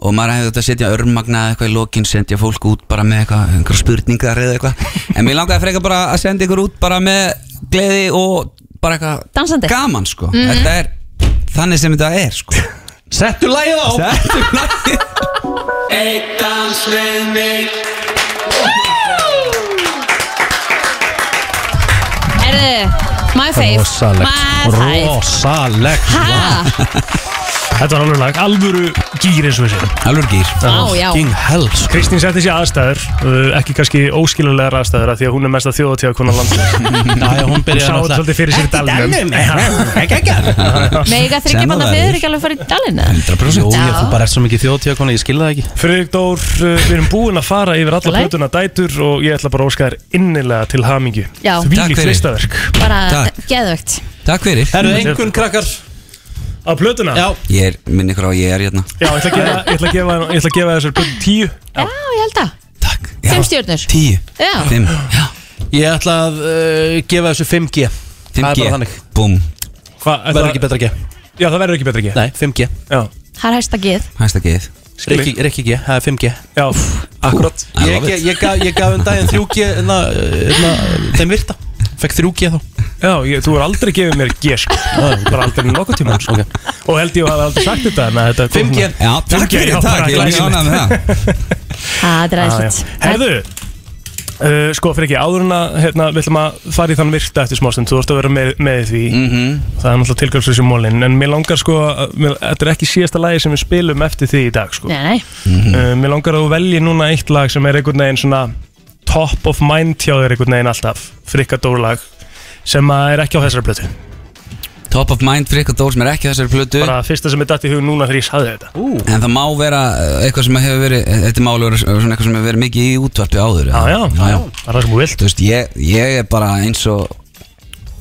og maður hefði þetta að setja örmagnað eitthvað í lokin setja fólk út bara með eitthvað einhverja spurningar eða eitthvað. En mér langaði frekar bara að senda ykkur út bara með gleði og bara eitthvað Dansandi. gaman sko. Mhm. Þetta er þannig sem þetta er sko. Settu lægið á! Settu lagið Eitt dans við mig. Erðu, my fave. Rosalegt Rosalegt? Þetta var alveg lag, alvöru gýr eins og við séum. Alveg gýr Á, já. King Hells. Kristín setti sér aðstæður, uh, ekki kannski óskilulegar aðstæður af því að hún er mest að þjóðatíða konar landsins. Já, já, hún Hún byrjaði sá þetta svolítið fyrir sér í dalnum. Mega þryggja manna fyrir ekki alveg fara í dalinn eða? 100% Jú, ég, þú bara ert svo mikið þjóðtíðakona, ég skilða það ekki. Friðrik Dór, uh, við erum búin að fara yfir alla Alright. plötuna dætur og ég ætla bara að óska þér innilega til hamingju. Já. Því Takk líkt fyrir. listaverk. Bara Takk. geðvögt Takk fyrir. Herru, einhvern krakkar Á plötuna? Já, Ég er, minn ykkur á að ég er hérna. Já, ég ætla að gefa, ég ætla að gefa, ég ætla að gefa þessar plötu tíu. Já, ég held að Takk. Já. Fimm stjórnur Tíu. Já. Fimm. Já. Ég ætla að uh, gefa þessu 5G Það er bara 5G þannig. Búm. Hvað, Verður ekki betra G. Já, það verður ekki betra ekki Nei, 5G Já, Það er hæsta geð Hæsta geið Rikki, Rikki G, það er 5G já, Akkurat Ég, ég, ég, gaf, ég gaf um daginn 3G na, na, Þeim virta Fekk 3G þá. Já ég, þú er aldrei gefið mér G sko. Bara aldrei nokkuð tíma sko. Og held ég að hafa aldrei sagt þetta en að þetta kom 5G Já, takk 5G, fyrir, bara Ég er mjög ánægð með það. Það er Ah, já. aðeinslegt Herðu uh, Sko, fyrir ekki, áður en að hérna, við ætlum að fara í þann virta eftir smástund Þú vorst að vera með, með í því. Mhm. Það er náttúrulega tilgangslösi mólin En mér langar sko, að- mér, þetta er ekki síðasta lagi sem við spilum eftir því í dag sko. Nei, nei. Uh, Mér langar að þú velji núna eitt lag sem er einhvern veginn svona Top of mind hjá þér einhvern veginn alltaf Frikkadórlag Sem að er ekki á þessari plötu. Top of mind fyrir ykkur dór sem er ekki á þessari plötu. Bara fyrsta sem er dætt í hug núna þegar ég saði þetta. En það má vera uh, eitthvað sem hefur verið Þetta má vera svona eitthvað sem hefur verið mikið í útvarpi áður Já, eða? já, já, já. það er það sem þú vilt. Veist, ég, ég er bara eins og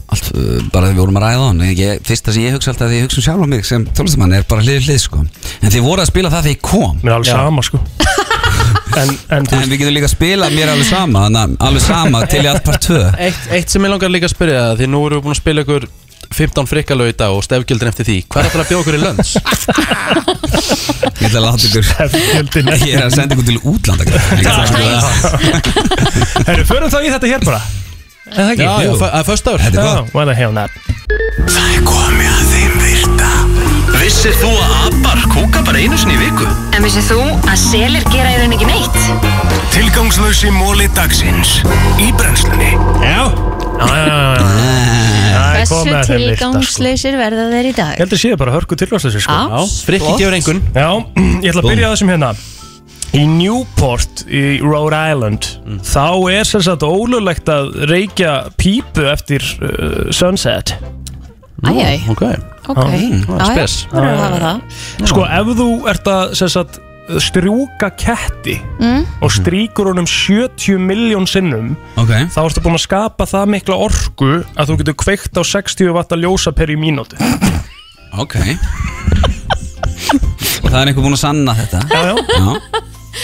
allt, uh, bara þegar við vorum að ræða hann. Ég, Fyrsta sem ég hugsa alltaf þegar ég hugsa um sjálf mig sem tónlistamann er bara hlið hlið sko. En þið voru að spila það þegar ég kom. Mér er alveg sama sko En, en En við getum líka að spila mér alveg sama alveg sama til í allt part 2 eitt, eitt sem ég langar líka að spyrja það Því nú erum við búin að spila ykkur 15 frikkalög í dag og stefgjöldin eftir því Hvað er það að bjóða okkur í lönns? Ég ætla að láta ykkur Stefgjöldin Ég er að senda ykkur til útlanda. Herru, förum þá í þetta hér bara Er það ekki? Já, Jú. það er först áur Þetta er Já, gott what the hell not Það er komið að þeim virta Vissir þú að abar kúka bara einu sinni í viku? En vissið þú að selir gera í raun ekki neitt? Tilgangslösi móli dagsins Í brennslunni Já, Já, já, já, já. Það er komið að þeim lista, sko. tilgangslausir verða þeir í dag? Ég held að séu bara hörku tilvægslösi sko. Já, Frikki gefur engun Já, ég ætla að byrja þessum hérna Í Newport í Rhode Island Þá er sagt ólulegt að reykja pípu eftir uh, sunset Æjæj. Ok, Ok, já, já, spes. verður að hafa það. Sko, ef þú ert að sagt, strjúka ketti Mm. og stríkur honum 70 miljón sinnum okay. þá ertu búin að skapa það mikla orku að þú getur kveikt á 60 watt að ljósa per í mínútu. Ok. Og það er einhver búinn að sanna þetta? Já, já.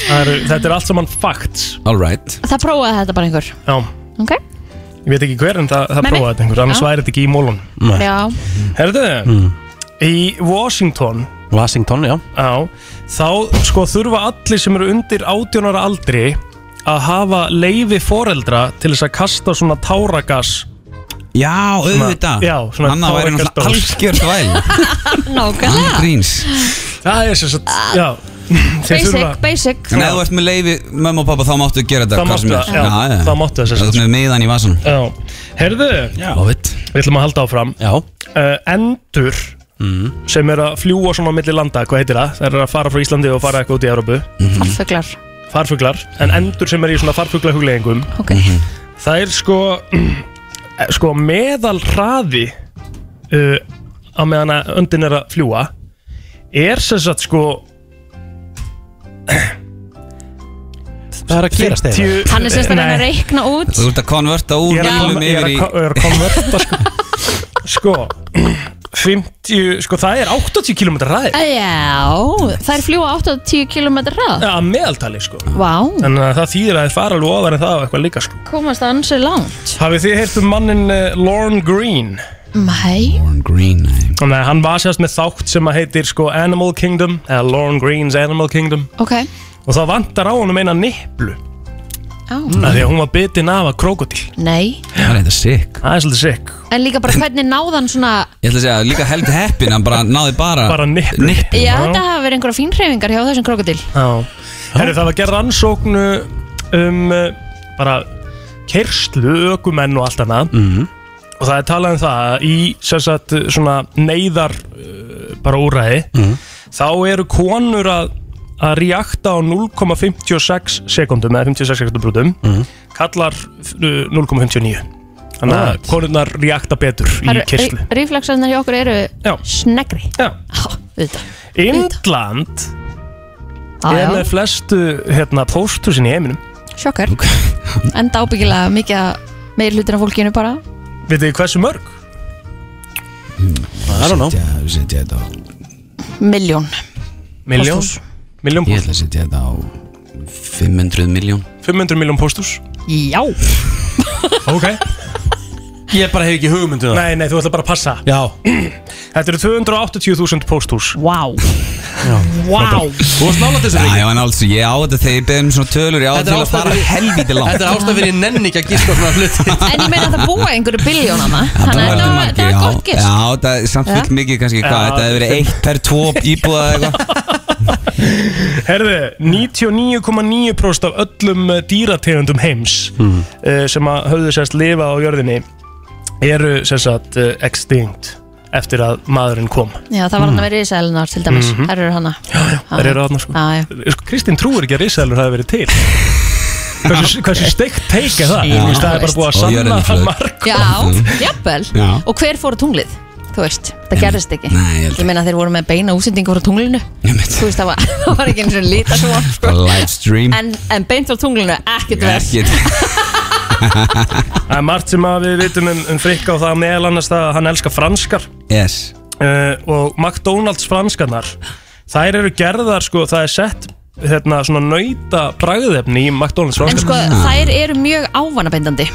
Já, er, Þetta er allt saman facts. Alright Það prófaði þetta bara einhver. Já. Ok, Ég veit ekki hver en það, það Nei, nei. prófaði þetta einhver annars væri þetta ekki í mólun já. Herðu, í Washington. Washington, já. Þá sko þurfa allir sem eru undir 18 ára aldri að hafa leifi foreldra til þess að kasta svona táragas Já, auðvitað. Já, svona Hann væri táragas náttúrulega dós. algjör þvæl Nákvæmlega. Gríns. Það er sem sagt, já Basic, basic. En ef þú ert með leifi mömmu og pappa þá máttu gera þetta Það hvað sem máttu er. það, já, það máttu það, sem Þú ert með miðan í vasan Já, herðu Love it Við ætlum að halda áfram. Já. Uh, Endur sem er að fljúa svona á milli landa, hvað heitir það? Það er að fara frá Íslandi og fara eitthvað út í Európu Farfuglar. Farfuglar, en endur sem er í svona farfuglahugleggingum Ok. Það er sko eh, sko meðal hraði uh, á meðan að öndin er að fljúa er sem sagt sko Það er að gerast þeirra Hann er sérst að reyna að reikna út. Þú ert að konverta úr Ég er að, bílum ég er yfir að, í ko- ég er að konverta sko, sko 50, sko það er 80 km hraði. Já, það er fljúa 8-10 km hrað Já, meðaltali sko. Vá, Þannig að það þýðir að þeir fara alveg ofar en það og eitthvað líka sko. Komast það ansið langt. Hafið þið heyrt um mannin uh, Lorne Green? Nei. Nei, hann var sérst með þátt sem að heitir sko Animal Kingdom eða Lorne Green's Animal Kingdom. Ok. Og það vantar á honum eina nipplu Á, af því að hún var bitin af að krókodil nei. Það er þetta sick. Það er svolítið sick. En líka bara hvernig náðan svona Ég ætla að segja, líka held heppin Hann bara náði bara Bara nipplu Nipplu. Já, þetta hafa verið einhverja fínhreyfingar hjá þessum krokodil Já. Herri, það var gerð rannsóknu um uh, bara kerslu, ökumenn og allt annað. Mhm. Og það er talað um það að í sem sagt, svona neyðar uh, bara úræði Mhm. þá eru konur að að reakta á 0,56 sekundum eða 56 sekundum Mhm. kallar uh, 0,59 þannig að konurnar reakta betur í kerslu Ríflagsarnar hjá okkur eru Já. snegri Já. Þetta Indland Já, er já. með flestu hérna, pósthúsin í heiminum Sjokkar Enda ábyggilega mikið að meir hlutin af fólkinu bara Vitið þið hversu mörg? I don't know. Setja- Setja þetta á Miljón Miljón Pósthús. Miljón Ég ætla að setja þetta á 500 miljón 500 miljón pósthús? Já. Ok Ég bara hef ekki hugmyndu það. Nei, nei, þú ætla bara að passa. Já. Þetta eru 280.000 pósthús. Vá. Vá. Þú varst nála þessu Já, já, en alls, ég á þetta þegar ég beðum svona tölur Ég á Þetta til er að fara ástæður helviti langt. Þetta er ástæð fyrir ég nenni ekki að gíska á svona hluti. En ég meina það búa einhverju biljónana Það Þannig að verður þetta var- margir, þetta já. var gott gist Já, það er samt Já. full mikið kannski Já, hvað Þetta hefur verið eitt per tvo íbúða eða eitthvað. Herðu, 99,9% af öllum eh, dýrategundum heims Hmm. uh, sem að höfðu sérst lifa á jörðinni eru sérst að uh, extinct eftir að maðurinn kom. Já, það var hann að vera í sælunar til dæmis. Mhm. Þær eru hana. Það eru þarna sko. Já, já. Sko, Kristín trúir ekki að risaðlur hafi verið til. Hversu, hversu steikt teik er það? Já, Þú veist, það er bara búið að sanna það marg Já, jafnvel. Já. Og hver fór tunglið? Þú veist, það gerðist ekki. Nei, ég Ég meina þeir voru með beina útsendingu frá tunglinu. Þú veist, það var, það var ekki eins og líta svo. Sko. Livestream en, en beint frá tunglinu, ekkert verð Ekkert Það er margt sem að við vitum um, um Frikka og það meðal annars það að hann elskar franskar. Yes. Uh, og McDonalds franskarnar þær eru gerðar sko, það er sett hérna, svona nauta bragðefni í McDonalds En sko, franskarnar þær eru mjög ávanabindandi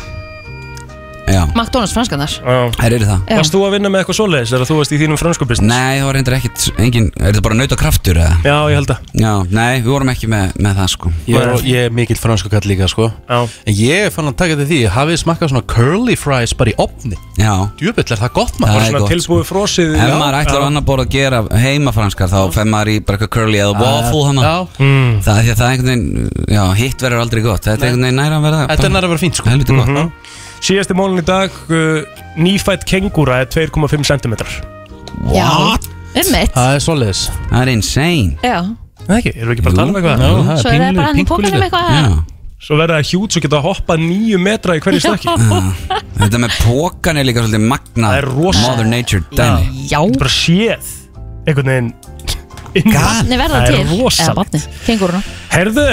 Já. McDonalds franskarnar. Þær eru það. Varst þú að vinna með eitthvað svoleiðis þegar þú varst í þínum fransku business? Nei, það var reyndar ekkit engin, Er þetta bara nauta kraftur eða? Já, ég held að. Já, nei, við vorum ekki með, með það sko. Ég er, ég er mikill fransku kall líka sko. Já. En ég fann að taka þetta því Hafið smakkað svona curly fries bara í opni Já. Djúbill er það gott Það maður? er Svona gott, tilbúið frosið Ef maður ætlar á annar borð að gera heimafranskar þá fær maður í bara eitthvað curly eða waffle hana Já. mm. Það er því að það er einhvern veginn, já, hitt verður aldrei gott. Þetta er einhvern veginn næra að verða Þetta er næra að vera fínt sko. Helviti gott. Mhm. Síðasti mólin í dag uh, Nýfætt kengúra er 2,5 cm Já, um mitt Það er svoleiðis. Það er insane. Já, Það ekki, erum við ekki bara að tala um eitthvað? Já, það er svo er það pinglu- bara hann í pingulítið. pókanum eitthvað. Svo verða það hjút svo geta hoppað nýju metra í hverju stakki Þetta með pókan er líka svolítið magna Það er rosa Mother Nature dæmi. Já, Bara séð. Einhvern veginn inn- barni verða Það til. Er Eða rosalegt. barni, kenguruna Herðu,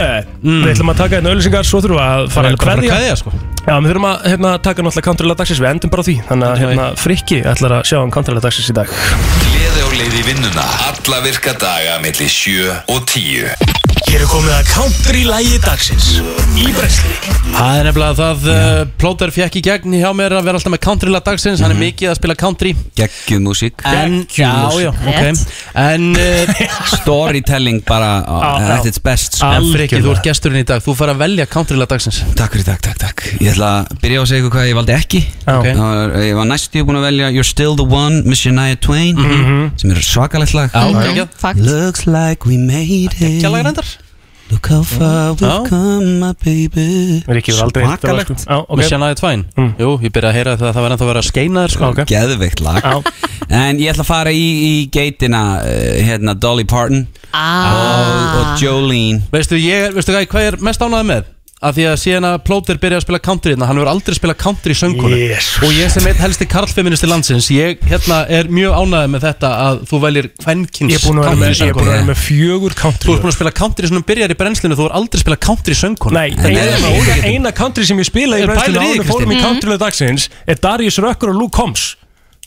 við ætlum að taka einn auðlýsingar Svo þurfum við að fara að Það er bara að kveðja. kveðja sko. Já, við þurfum að hérna, taka náttúrulega countrylega dagsins. Við endum bara á því. Þannig að hérna, Frikki ætlar að sjá um countrylega dagsins í dag. Gleði og leið í vinnuna Alla virka daga millir 7 og 10 Hér er komið að country lægi dagsins. Í brensli Það er nefnilega það uh, Plóter fjekk í gegn hjá mér að vera alltaf með countryla dagsins. Hann er mikið að spila country. Geggjuð músík En, já, já, ok. En uh, Storytelling bara uh, at its best sko. En Frikki, þú ert gesturinn í dag. Þú fara að velja countryla dagsins. Takk fyrir, takk, takk, takk. Ég ætla að byrja á að segja ykkur hvað ég valdi ekki. Ok. Það var, Ég var næstu búin að velja You're Still The One með Shania Twain. Mhm. Sem er svakalegt lag. Looks like we made it. Look how far we've come my baby. Svakalegt. Sko. Ok. Með Shania Twain Jú, ég byrja að heyra það að það var ennþá að vera að skeina þér sko. Ok. Geðveikt lag. En ég ætla að fara í, í geitina uh, hérna Dolly Parton. Ah. og, Jolene. Veistu, hvað, ég er mest ánægð með? Af því að síðan að Plóter byrja að spila country hérna, hann hefur aldrei spilað country í söngunum Jesus. og ég sem einn helsti karlfeministi landsins ég hérna er mjög ánægð með þetta að þú veljir kvenkins Ég er búin að vera með, ég er búin að vera með fjögur Þú country ert búin að spila country svona byrjar í brennslinu þú er aldrei spilað country í söngunum Nei, eina, eina country sem ég spilaði í brennslinu við fórum í countrylega dagsins er Darius Rökkur og Luke Combs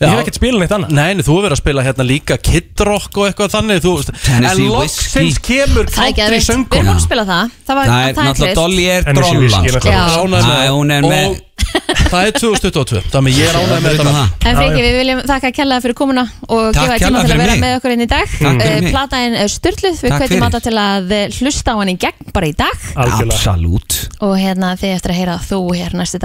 Ég hef ekkert spilað neitt annað. Nei, nei, þú hefur verið að spila hérna líka Kid Rock og eitthvað þannig þú, En loksins kemur country að Við erum að spila það. Það var Það er náttúrulega Dolly er Whiskey, sko. Er Og það er 2022 Þannig ég er ánægð með þetta. En Friki, við viljum þakka kjallaða fyrir komuna og gefa tíma kærlega til að vera með okkur inn í dag. Eh. Plataðin er styrluð, við kveitum átta til að eh, hlusta á hann í gegn bara í dag. Absolutt. Og hérna þið eftir að heyra þú hér næstu